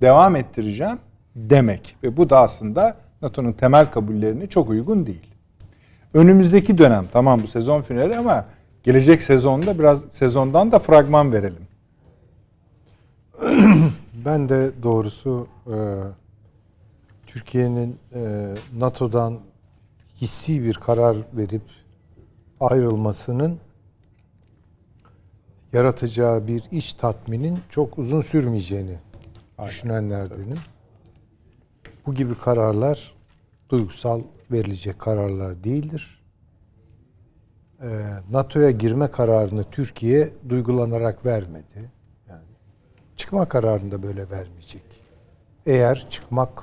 S1: devam ettireceğim demek. Ve bu da aslında NATO'nun temel kabullerine çok uygun değil. Önümüzdeki dönem tamam bu sezon finali ama gelecek sezonda biraz sezondan da fragman verelim.
S4: Ben de doğrusu e, Türkiye'nin e, NATO'dan hissi bir karar verip ayrılmasının yaratacağı bir iç tatminin çok uzun sürmeyeceğini düşünenlerdenim. Bu gibi kararlar duygusal verilecek kararlar değildir. E, NATO'ya girme kararını Türkiye duygulanarak vermedi. Yani çıkma kararını da böyle vermeyecek. Eğer çıkmak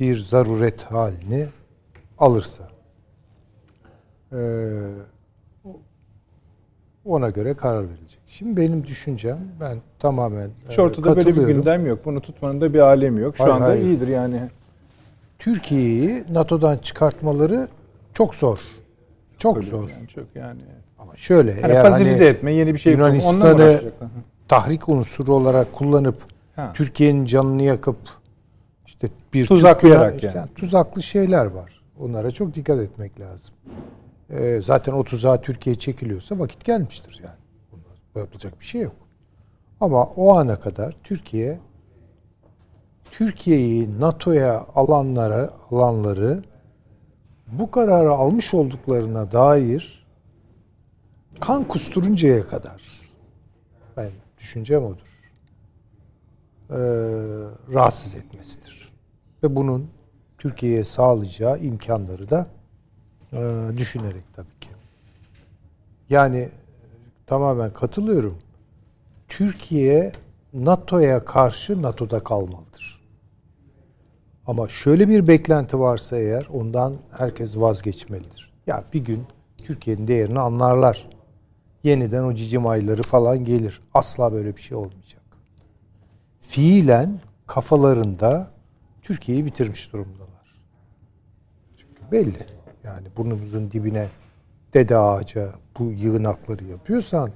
S4: bir zaruret halini alırsa. Ee, ona göre karar verilecek. Şimdi benim düşüncem ben tamamen
S1: Hiç
S4: e,
S1: ortada böyle bir gündem yok. Bunu tutmanın da bir alemi yok. Şu
S4: Hayır,
S1: anda
S4: hayır.
S1: iyidir yani.
S4: Türkiye'yi NATO'dan çıkartmaları çok zor. Çok
S1: Öyle
S4: zor.
S1: yani, çok yani.
S4: Ama şöyle
S1: Hani
S4: eğer hani
S1: etme, yeni bir şey
S4: Yunanistan'ı? Tahrik unsuru olarak kullanıp
S1: Ha.
S4: Türkiye'nin canını yakıp işte bir
S1: Tuzaklayarak
S4: Türk-
S1: yani.
S4: işte tuzaklı şeyler var. Onlara çok dikkat etmek lazım. Ee, zaten o tuzağa Türkiye çekiliyorsa vakit gelmiştir yani. Bunlar, yapılacak bir şey yok. Ama o ana kadar Türkiye Türkiye'yi NATO'ya alanlara alanları bu kararı almış olduklarına dair kan kusturuncaya kadar ben düşüncem odur. Ee, rahatsız etmesidir. Ve bunun Türkiye'ye sağlayacağı imkanları da e, düşünerek tabii ki. Yani e, tamamen katılıyorum. Türkiye NATO'ya karşı NATO'da kalmalıdır. Ama şöyle bir beklenti varsa eğer ondan herkes vazgeçmelidir. Ya bir gün Türkiye'nin değerini anlarlar. Yeniden o cicim ayları falan gelir. Asla böyle bir şey olmayacak. Fiilen kafalarında Türkiye'yi bitirmiş durumdalar. Çünkü belli. Yani burnumuzun dibine dede ağaca bu yığınakları yapıyorsan,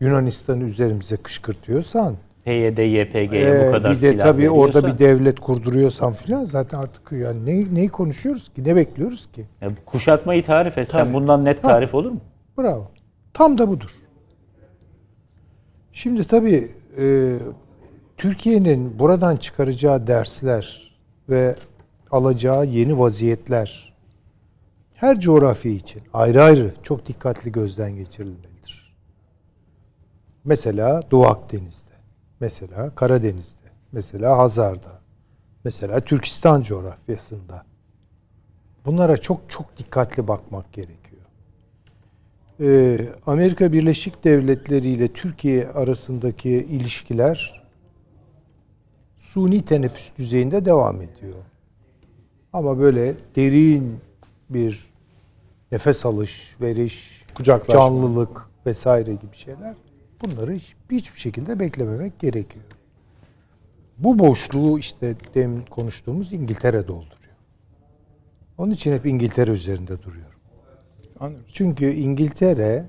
S4: Yunanistan'ı üzerimize kışkırtıyorsan,
S3: PYD, YPG'ye
S4: ee,
S3: bu kadar
S4: bir de
S3: silah
S4: tabii orada bir devlet kurduruyorsan filan zaten artık yani ne, neyi konuşuyoruz ki? Ne bekliyoruz ki?
S3: Ya kuşatmayı tarif etsen bundan net tarif olur mu?
S4: Bravo. Tam da budur. Şimdi tabii e, Türkiye'nin buradan çıkaracağı dersler ve alacağı yeni vaziyetler her coğrafya için ayrı ayrı çok dikkatli gözden geçirilmelidir. Mesela Doğu Akdeniz'de, mesela Karadeniz'de, mesela Hazar'da, Mesela Türkistan coğrafyasında. Bunlara çok çok dikkatli bakmak gerekiyor. Ee, Amerika Birleşik Devletleri ile Türkiye arasındaki ilişkiler suni teneffüs düzeyinde devam ediyor. Ama böyle derin bir nefes alış, veriş,
S1: Kucaklaşma.
S4: canlılık vesaire gibi şeyler bunları hiç, hiçbir şekilde beklememek gerekiyor. Bu boşluğu işte demin konuştuğumuz İngiltere dolduruyor. Onun için hep İngiltere üzerinde duruyorum.
S1: Anlıyorum.
S4: Çünkü İngiltere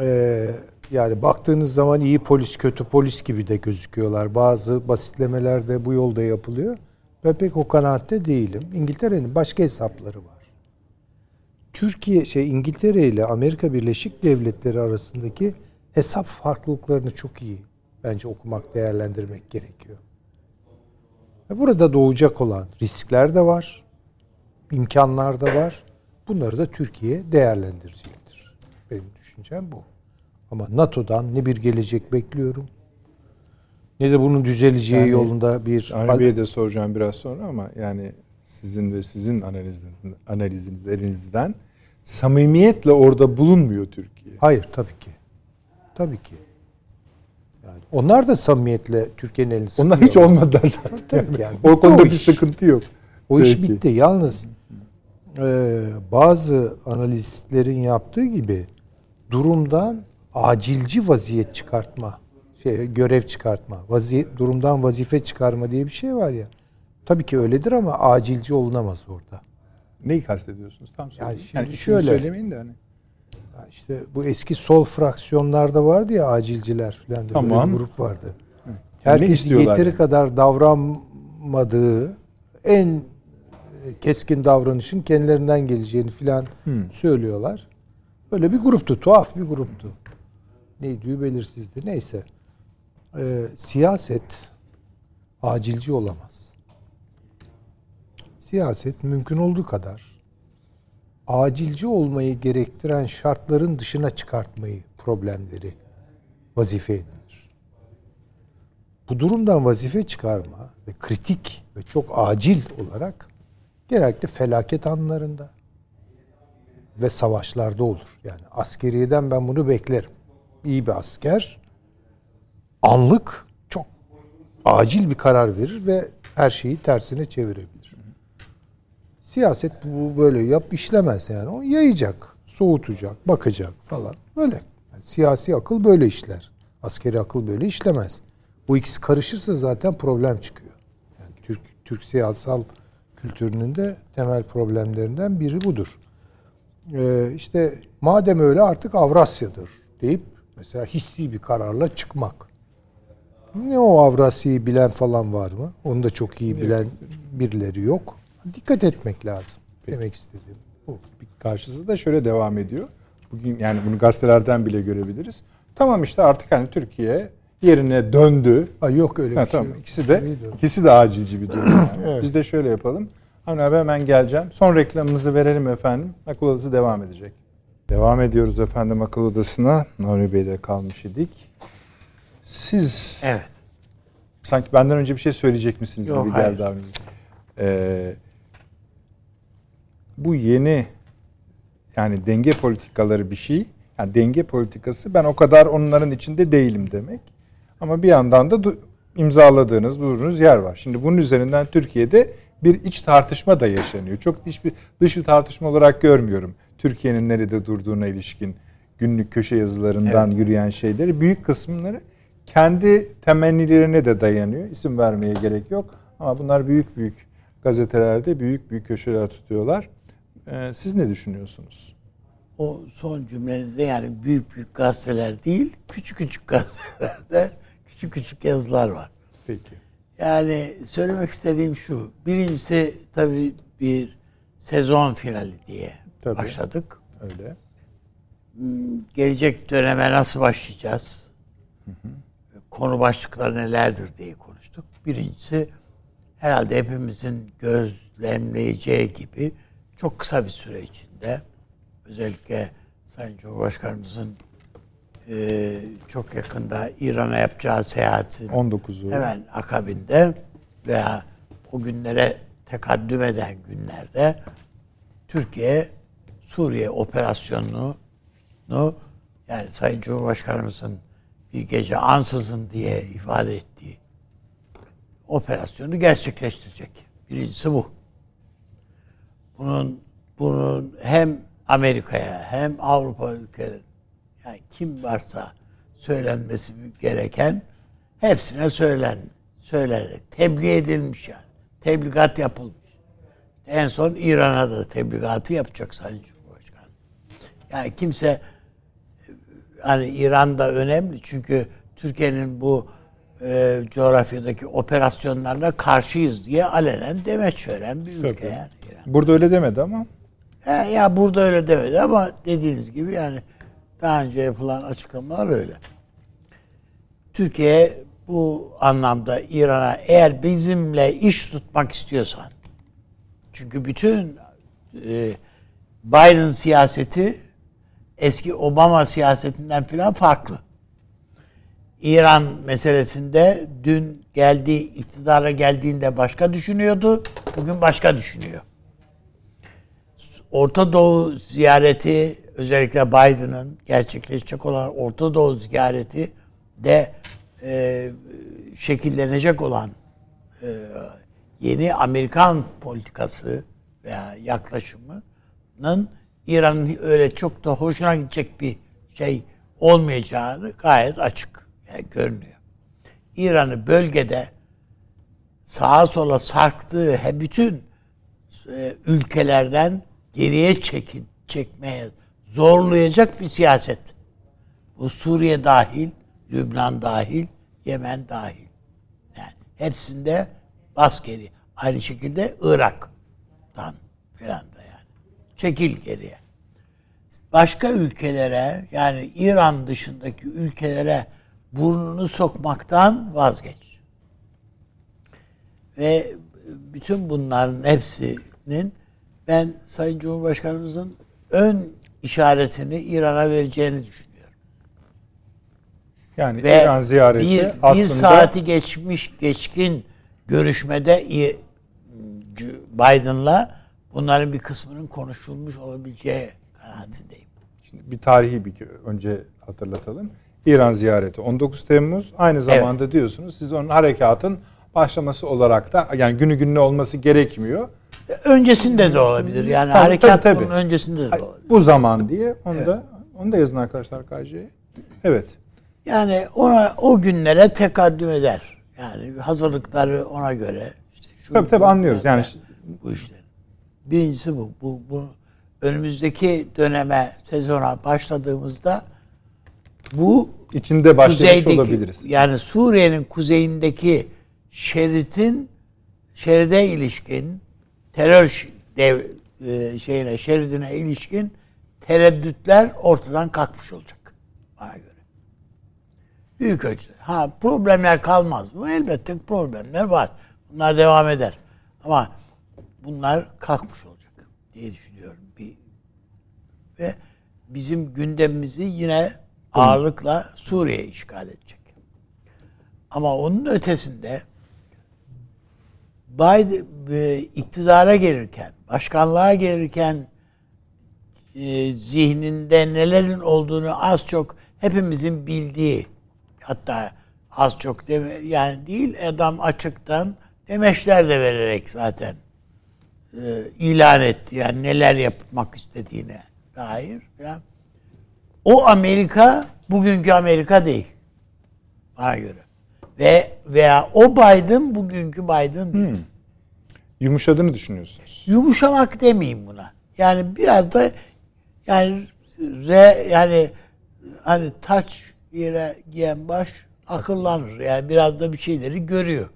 S4: e, yani baktığınız zaman iyi polis kötü polis gibi de gözüküyorlar. Bazı basitlemeler de bu yolda yapılıyor. Ben pek o kanaatte değilim. İngiltere'nin başka hesapları var. Türkiye şey İngiltere ile Amerika Birleşik Devletleri arasındaki hesap farklılıklarını çok iyi bence okumak, değerlendirmek gerekiyor. Burada doğacak olan riskler de var, imkanlar da var. Bunları da Türkiye değerlendirecektir. Benim düşüncem bu. Ama NATO'dan ne bir gelecek bekliyorum, ne de bunun düzeleceği
S1: Yani
S4: yolunda bir
S1: Bey'e de soracağım biraz sonra ama yani sizin ve sizin analizinizden, analizinizden samimiyetle orada bulunmuyor Türkiye.
S4: Hayır tabii ki. Tabii ki. Yani onlar da samimiyetle Türkiye'nin elini
S1: Onlar hiç olmadılar zaten.
S4: Tabii ki yani.
S1: o konuda
S4: o
S1: bir
S4: iş.
S1: sıkıntı yok.
S4: O iş
S1: Peki.
S4: bitti. Yalnız e, bazı analistlerin yaptığı gibi durumdan acilci vaziyet çıkartma, şey görev çıkartma, vaziyet durumdan vazife çıkarma diye bir şey var ya. Tabii ki öyledir ama acilci olunamaz orada.
S1: Neyi kastediyorsunuz? Tam söyleyin.
S4: Yani
S1: Yani,
S4: şimdi
S1: ismini
S4: şöyle-
S1: söylemeyin de hani.
S4: İşte bu eski sol fraksiyonlarda vardı ya acilciler falan böyle
S1: Tamam.
S4: bir grup vardı. Herkes yeteri
S1: yani?
S4: kadar davranmadığı en keskin davranışın kendilerinden geleceğini filan
S1: Hmm.
S4: söylüyorlar. Böyle bir gruptu, tuhaf bir gruptu. Neydi belirsizdi. Neyse. Ee, siyaset acilci olamaz. Siyaset mümkün olduğu kadar acilci olmayı gerektiren şartların dışına çıkartmayı problemleri vazife edinir. Bu durumdan vazife çıkarma ve kritik ve çok acil olarak genellikle felaket anlarında ve savaşlarda olur. Yani askeriyeden ben bunu beklerim. İyi bir asker anlık çok acil bir karar verir ve her şeyi tersine çevirebilir. Siyaset bu böyle yap işlemez yani. O yayacak, soğutacak, bakacak falan. Böyle. Yani siyasi akıl böyle işler. Askeri akıl böyle işlemez. Bu ikisi karışırsa zaten problem çıkıyor. Yani Türk Türk siyasal kültürünün de temel problemlerinden biri budur. Ee, işte madem öyle artık Avrasya'dır deyip mesela hissi bir kararla çıkmak. Ne o Avrasya'yı bilen falan var mı? Onu da çok iyi bilen birileri yok. Dikkat etmek lazım. Demek istediğim bu.
S1: Karşısı da şöyle devam ediyor. Bugün yani bunu gazetelerden bile görebiliriz. Tamam işte artık hani Türkiye yerine döndü.
S4: Ay yok öyle
S1: Ha,
S4: bir şey
S1: tamam. İkisi de
S4: yok.
S1: ikisi de acilci bir durum. Yani.
S4: Evet.
S1: Biz de şöyle yapalım. Hani abi hemen geleceğim. Son reklamımızı verelim efendim. Akıl Odası devam edecek. Devam ediyoruz efendim Akıl Odası'na. Nuri Bey'de kalmış idik. Siz
S2: Evet.
S1: sanki benden önce bir şey söyleyecek misiniz
S2: Yok,
S1: gibi
S2: hayır.
S1: geldi abi. Ee, bu yeni yani denge politikaları bir şey. Yani denge politikası ben o kadar onların içinde değilim demek. Ama bir yandan da du- imzaladığınız, durduğunuz yer var. Şimdi bunun üzerinden Türkiye'de bir iç tartışma da yaşanıyor. Çok dış bir, dış bir tartışma olarak görmüyorum. Türkiye'nin nerede durduğuna ilişkin günlük köşe yazılarından yürüyen şeyleri. Büyük kısımları kendi temennilerine de dayanıyor. İsim vermeye gerek yok. Ama bunlar büyük büyük gazetelerde büyük büyük köşeler tutuyorlar. Ee, siz ne düşünüyorsunuz?
S2: O son cümlenizde yani büyük büyük gazeteler değil, küçük küçük gazetelerde küçük küçük yazılar var.
S1: Peki.
S2: Yani söylemek istediğim şu. Birincisi tabii bir sezon finali diye
S1: Tabii.
S2: başladık.
S1: Öyle.
S2: Gelecek döneme nasıl başlayacağız? Konu başlıkları nelerdir diye konuştuk. Birincisi herhalde hepimizin gözlemleyeceği gibi çok kısa bir süre içinde özellikle Sayın Cumhurbaşkanımızın e, çok yakında İran'a yapacağı seyahatin
S1: 19'u.
S2: hemen akabinde veya o günlere tekaddüm eden günlerde Türkiye Suriye operasyonunu yani Sayın Cumhurbaşkanımızın bir gece ansızın diye ifade ettiği operasyonu gerçekleştirecek. Birincisi bu. Bunun bunun hem Amerika'ya hem Avrupa ülkeleri yani kim varsa söylenmesi gereken hepsine söylen söylenerek tebliğ edilmiş yani. Tebligat yapılmış. En son İran'a da tebligatı yapacak Sayın Cumhurbaşkanı. Yani kimse hani İran'da önemli çünkü Türkiye'nin bu e, coğrafyadaki operasyonlarına karşıyız diye alenen demeç veren bir ülke yani. İran.
S1: Burada öyle demedi ama
S2: He, ya burada öyle demedi ama dediğiniz gibi yani daha önce yapılan açıklamalar öyle. Türkiye bu anlamda İran'a eğer bizimle iş tutmak istiyorsan çünkü bütün e, Biden siyaseti eski Obama siyasetinden filan farklı. İran meselesinde dün geldiği iktidara geldiğinde başka düşünüyordu. Bugün başka düşünüyor. Orta Doğu ziyareti özellikle Biden'ın gerçekleşecek olan Orta Doğu ziyareti de e, şekillenecek olan e, yeni Amerikan politikası veya yaklaşımının İran'ın öyle çok da hoşuna gidecek bir şey olmayacağını gayet açık yani görünüyor. İran'ı bölgede sağa sola sarktığı he bütün e, ülkelerden geriye çekin, çekmeye zorlayacak bir siyaset. Bu Suriye dahil, Lübnan dahil, Yemen dahil. Yani hepsinde bas geri. Aynı şekilde Irak'tan filan da yani. Çekil geriye. Başka ülkelere yani İran dışındaki ülkelere burnunu sokmaktan vazgeç. Ve bütün bunların hepsinin ben Sayın Cumhurbaşkanımızın ön işaretini İran'a vereceğini düşünüyorum.
S1: yani
S2: Ve
S1: İran ziyareti
S2: bir,
S1: aslında
S2: bir saati geçmiş geçkin görüşmede Biden'la bunların bir kısmının konuşulmuş olabileceği kanaatindeyim.
S1: Şimdi bir tarihi bir önce hatırlatalım. İran ziyareti 19 Temmuz. Aynı zamanda diyorsunuz siz onun harekatın başlaması olarak da yani günü gününe olması gerekmiyor.
S2: Öncesinde de olabilir. Yani
S1: Tabii,
S2: harekat
S1: tabii, tabii.
S2: bunun öncesinde de olabilir.
S1: Bu zaman diye onu da onu da yazın arkadaşlar KJ'ye. Evet.
S2: Yani ona o günlere tekaddüm eder. Yani hazırlıkları ona göre işte şu
S1: Tabii, tabii, anlıyoruz. Yani-
S2: bu işler. Birincisi bu. Bu, bu önümüzdeki döneme, sezona başladığımızda bu
S1: İçinde başlamış olabiliriz.
S2: yani Suriye'nin kuzeyindeki şeritin şeride ilişkin terör dev, e, şeyine şeridine ilişkin tereddütler ortadan kalkmış olacak bana göre. Büyük ölçüde. Ha problemler kalmaz mı? Elbette problemler var. Bunlar devam eder. Ama bunlar kalkmış olacak diye düşünüyorum. Bir ve bizim gündemimizi yine ağırlıkla Suriye işgal edecek. Ama onun ötesinde Biden e, iktidara gelirken, başkanlığa gelirken e, zihninde nelerin olduğunu az çok hepimizin bildiği hatta az çok deme, yani değil adam açıktan demeçler de vererek zaten e, ilan etti. Yani neler yapmak istediğine dair. Yani o Amerika bugünkü Amerika değil. Bana göre. Ve veya o Biden bugünkü Biden değil.
S1: Yumuşadığını düşünüyorsunuz.
S2: Yumuşamak demeyeyim buna. Yani biraz da yani re, yani hani taç yere giyen baş akıllanır. Yani biraz da bir şeyleri görüyor.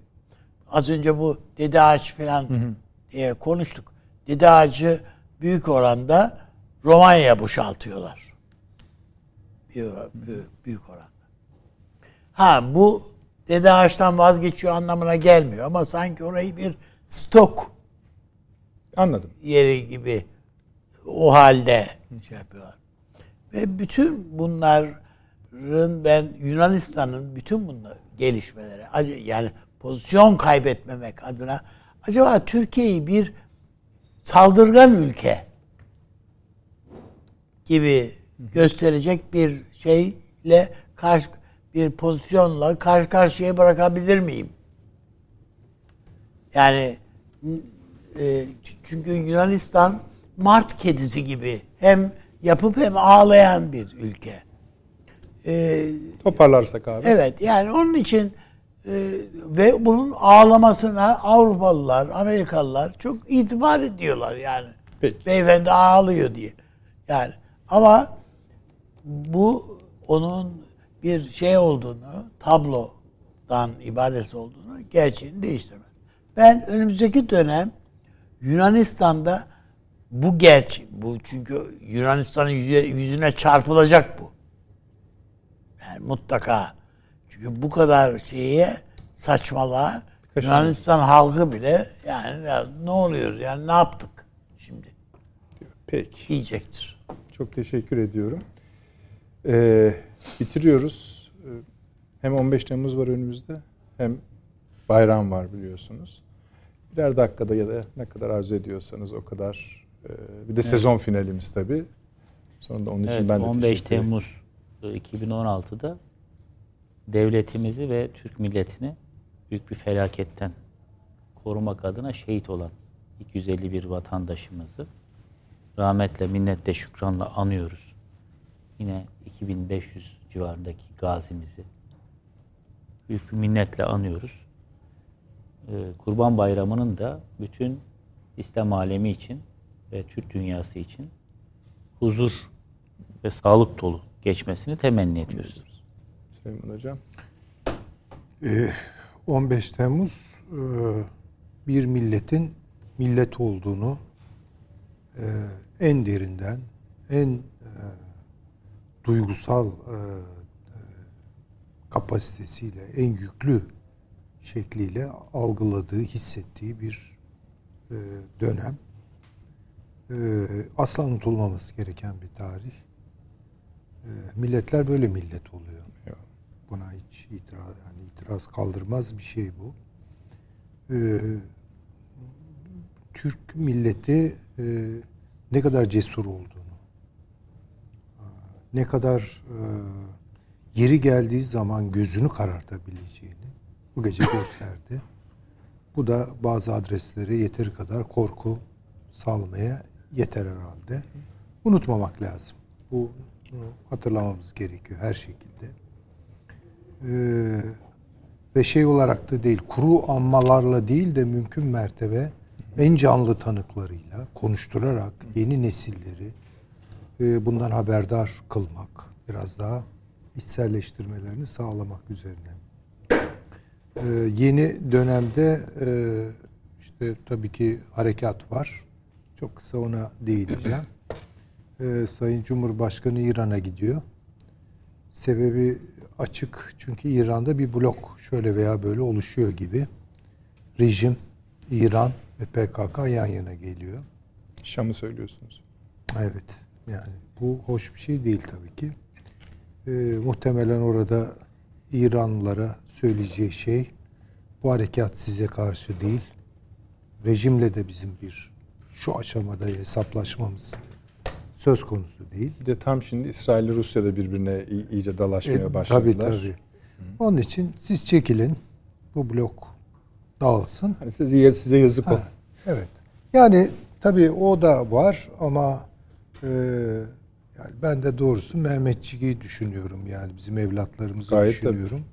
S2: Az önce bu dede ağaç falan diye konuştuk. Dede ağacı büyük oranda Romanya'ya boşaltıyorlar. Büyük, büyük, büyük oranda. Ha bu dede ağaçtan vazgeçiyor anlamına gelmiyor ama sanki orayı bir stok
S1: Anladım.
S2: yeri gibi o halde şey yapıyorlar. Ve bütün bunların ben Yunanistan'ın bütün bunlar gelişmeleri acı- yani pozisyon kaybetmemek adına acaba Türkiye'yi bir saldırgan ülke gibi gösterecek bir şeyle karşı bir pozisyonla karşı karşıya bırakabilir miyim? Yani e, çünkü Yunanistan Mart kedisi gibi hem yapıp hem ağlayan bir ülke. E,
S1: Toparlarsak abi.
S2: Evet yani onun için e, ve bunun ağlamasına Avrupalılar, Amerikalılar çok itibar ediyorlar yani.
S1: Peki.
S2: Beyefendi ağlıyor diye. Yani ama bu onun bir şey olduğunu, tablodan ibadet olduğunu gerçeğini değiştirmez. Ben önümüzdeki dönem Yunanistan'da bu gerçek, bu çünkü Yunanistan'ın yüzüne, çarpılacak bu. Yani mutlaka. Çünkü bu kadar şeye saçmalığa Yunanistan halkı bile yani ya ne oluyor yani ne yaptık şimdi
S1: Peki.
S2: diyecektir.
S1: Çok teşekkür ediyorum. Ee, bitiriyoruz. Ee, Hem 15 Temmuz var önümüzde hem bayram var biliyorsunuz. Birer dakikada ya da ne kadar arzu ediyorsanız o kadar. Ee, Bir de sezon finalimiz tabii. Sonra da onun için
S3: Evet,
S1: ben de
S3: 15
S1: teşekkür ederim.
S3: Temmuz e, 2016'da devletimizi ve Türk milletini büyük bir felaketten korumak adına şehit olan 251 vatandaşımızı rahmetle, minnetle, şükranla anıyoruz. Yine 2500 civarındaki gazimizi büyük bir minnetle anıyoruz. Ee, Kurban Bayramı'nın da bütün İslam alemi için ve Türk dünyası için huzur ve sağlık dolu geçmesini temenni ediyoruz.
S1: Süleyman Hocam.
S4: Ee, 15 Temmuz e, bir milletin millet olduğunu e, en derinden, en duygusal e, e, kapasitesiyle, en yüklü şekliyle algıladığı, hissettiği bir e, dönem. E, asla unutulmaması gereken bir tarih. E, milletler böyle millet oluyor. Buna hiç itiraz, yani itiraz kaldırmaz bir şey bu. Ee, Türk milleti e, ne kadar cesur e, ne kadar e, yeri geldiği zaman gözünü karartabileceğini bu gece gösterdi. Bu da bazı adreslere yeteri kadar korku salmaya yeter herhalde. Unutmamak lazım. Bu hatırlamamız gerekiyor her şekilde. Ee, ve şey olarak da değil, kuru anmalarla değil de mümkün mertebe en canlı tanıklarıyla konuşturarak yeni nesilleri e, bundan haberdar kılmak, biraz daha içselleştirmelerini sağlamak üzerine. Ee, yeni dönemde e, işte tabii ki harekat var. Çok kısa ona değineceğim. Ee, Sayın Cumhurbaşkanı İran'a gidiyor. Sebebi açık çünkü İran'da bir blok şöyle veya böyle oluşuyor gibi. Rejim, İran ve PKK yan yana geliyor.
S1: Şam'ı söylüyorsunuz.
S4: Evet. Yani bu hoş bir şey değil tabii ki. Ee, muhtemelen orada İranlılara söyleyeceği şey bu harekat size karşı değil. Rejimle de bizim bir şu aşamada hesaplaşmamız söz konusu değil.
S1: Bir de tam şimdi İsrail ile Rusya da birbirine iyice dalaşmaya
S4: E,
S1: başladılar.
S4: Tabii tabii. Onun için siz çekilin. Bu blok dağılsın.
S1: Hani size, size yazık.
S4: Ha, evet. Yani tabii o da var ama e, yani ben de doğrusu Mehmetçiği düşünüyorum. Yani bizim evlatlarımızı
S1: Gayet
S4: düşünüyorum.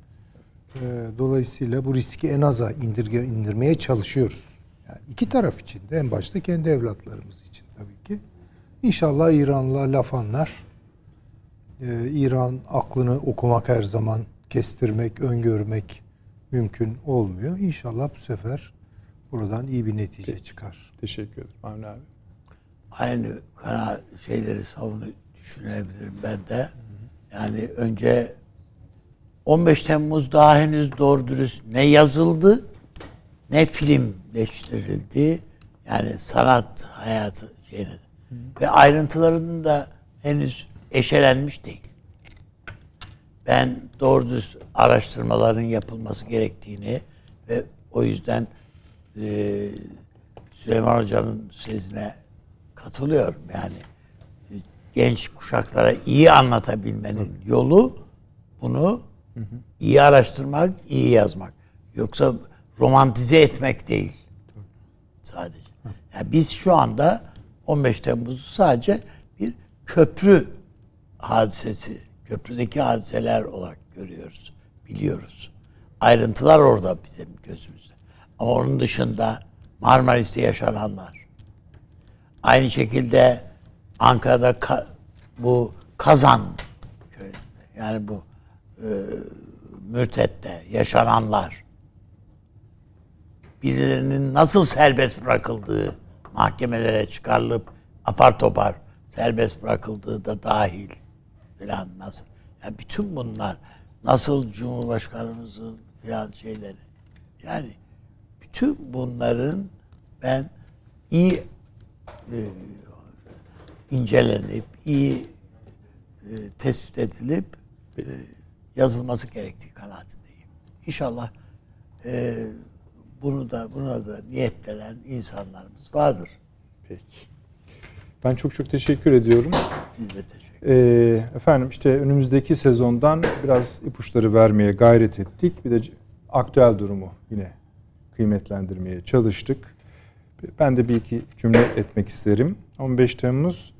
S4: E, dolayısıyla bu riski en aza indirge, indirmeye çalışıyoruz. Yani iki taraf için de en başta kendi evlatlarımız için tabii ki. İnşallah İranlılar laf anlar. Ee, İran aklını okumak her zaman kestirmek, öngörmek mümkün olmuyor. İnşallah bu sefer buradan iyi bir netice çıkar.
S1: Teşekkür ederim Avni abi.
S2: Aynı kana şeyleri savunu düşünebilirim ben de. Yani önce 15 Temmuz daha henüz doğru dürüst ne yazıldı ne filmleştirildi. Yani sanat hayatı şeyine. Ve ayrıntılarının da henüz eşelenmiş değil. Ben doğru düz araştırmaların yapılması gerektiğini ve o yüzden e, Süleyman Hoca'nın sözüne katılıyorum. Yani genç kuşaklara iyi anlatabilmenin yolu bunu iyi araştırmak, iyi yazmak. Yoksa romantize etmek değil. Sadece. Yani biz şu anda 15 Temmuz'u sadece bir köprü hadisesi, köprüdeki hadiseler olarak görüyoruz, biliyoruz. Ayrıntılar orada bizim gözümüzde. Ama onun dışında Marmaris'te yaşananlar, aynı şekilde Ankara'da Ka- bu Kazan yani bu e, Mürtet'te yaşananlar, birilerinin nasıl serbest bırakıldığı, mahkemelere çıkarılıp apar topar serbest bırakıldığı da dahil filan nasıl. Yani bütün bunlar nasıl Cumhurbaşkanımızın filan şeyleri. Yani bütün bunların ben iyi incelenip, iyi e, tespit edilip e, yazılması gerektiği kanaatindeyim. İnşallah e, bunu da buna da niyetlenen insanlarımız vardır.
S1: Peki. Ben çok çok teşekkür ediyorum.
S2: Biz de teşekkür
S1: Ee, efendim işte önümüzdeki sezondan biraz ipuçları vermeye gayret ettik. Bir de aktüel durumu yine kıymetlendirmeye çalıştık. Ben de bir iki cümle etmek isterim. 15 Temmuz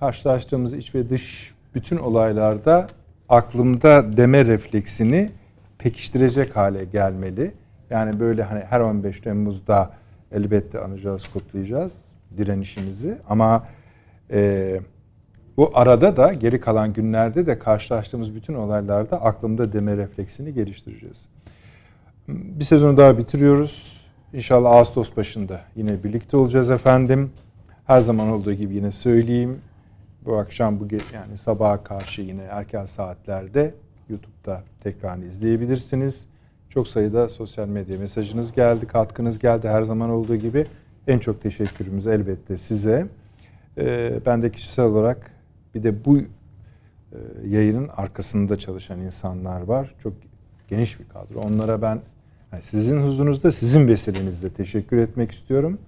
S1: karşılaştığımız iç ve dış bütün olaylarda aklımda deme refleksini pekiştirecek hale gelmeli. Yani böyle hani her 15 Temmuz'da elbette anacağız, kutlayacağız direnişimizi ama e, bu arada da geri kalan günlerde de karşılaştığımız bütün olaylarda aklımda deme refleksini geliştireceğiz. Bir sezonu daha bitiriyoruz. İnşallah Ağustos başında yine birlikte olacağız efendim. Her zaman olduğu gibi yine söyleyeyim. Bu akşam bu yani sabaha karşı yine erken saatlerde YouTube'da tekrarını izleyebilirsiniz. Çok sayıda sosyal medya mesajınız geldi, katkınız geldi her zaman olduğu gibi. En çok teşekkürümüz elbette size. Ee, ben de kişisel olarak bir de bu e, yayının arkasında çalışan insanlar var. Çok geniş bir kadro. Onlara ben sizin huzurunuzda, sizin vesilenizle teşekkür etmek istiyorum.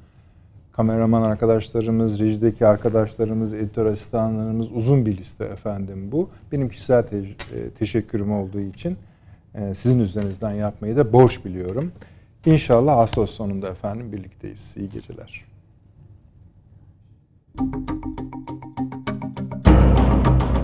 S1: Kameraman arkadaşlarımız, rejideki arkadaşlarımız, editör asistanlarımız uzun bir liste efendim bu. Benim kişisel te- e, teşekkürüm olduğu için e, sizin üzerinizden yapmayı da borç biliyorum. İnşallah Ağustos sonunda efendim birlikteyiz. İyi geceler. Thank you.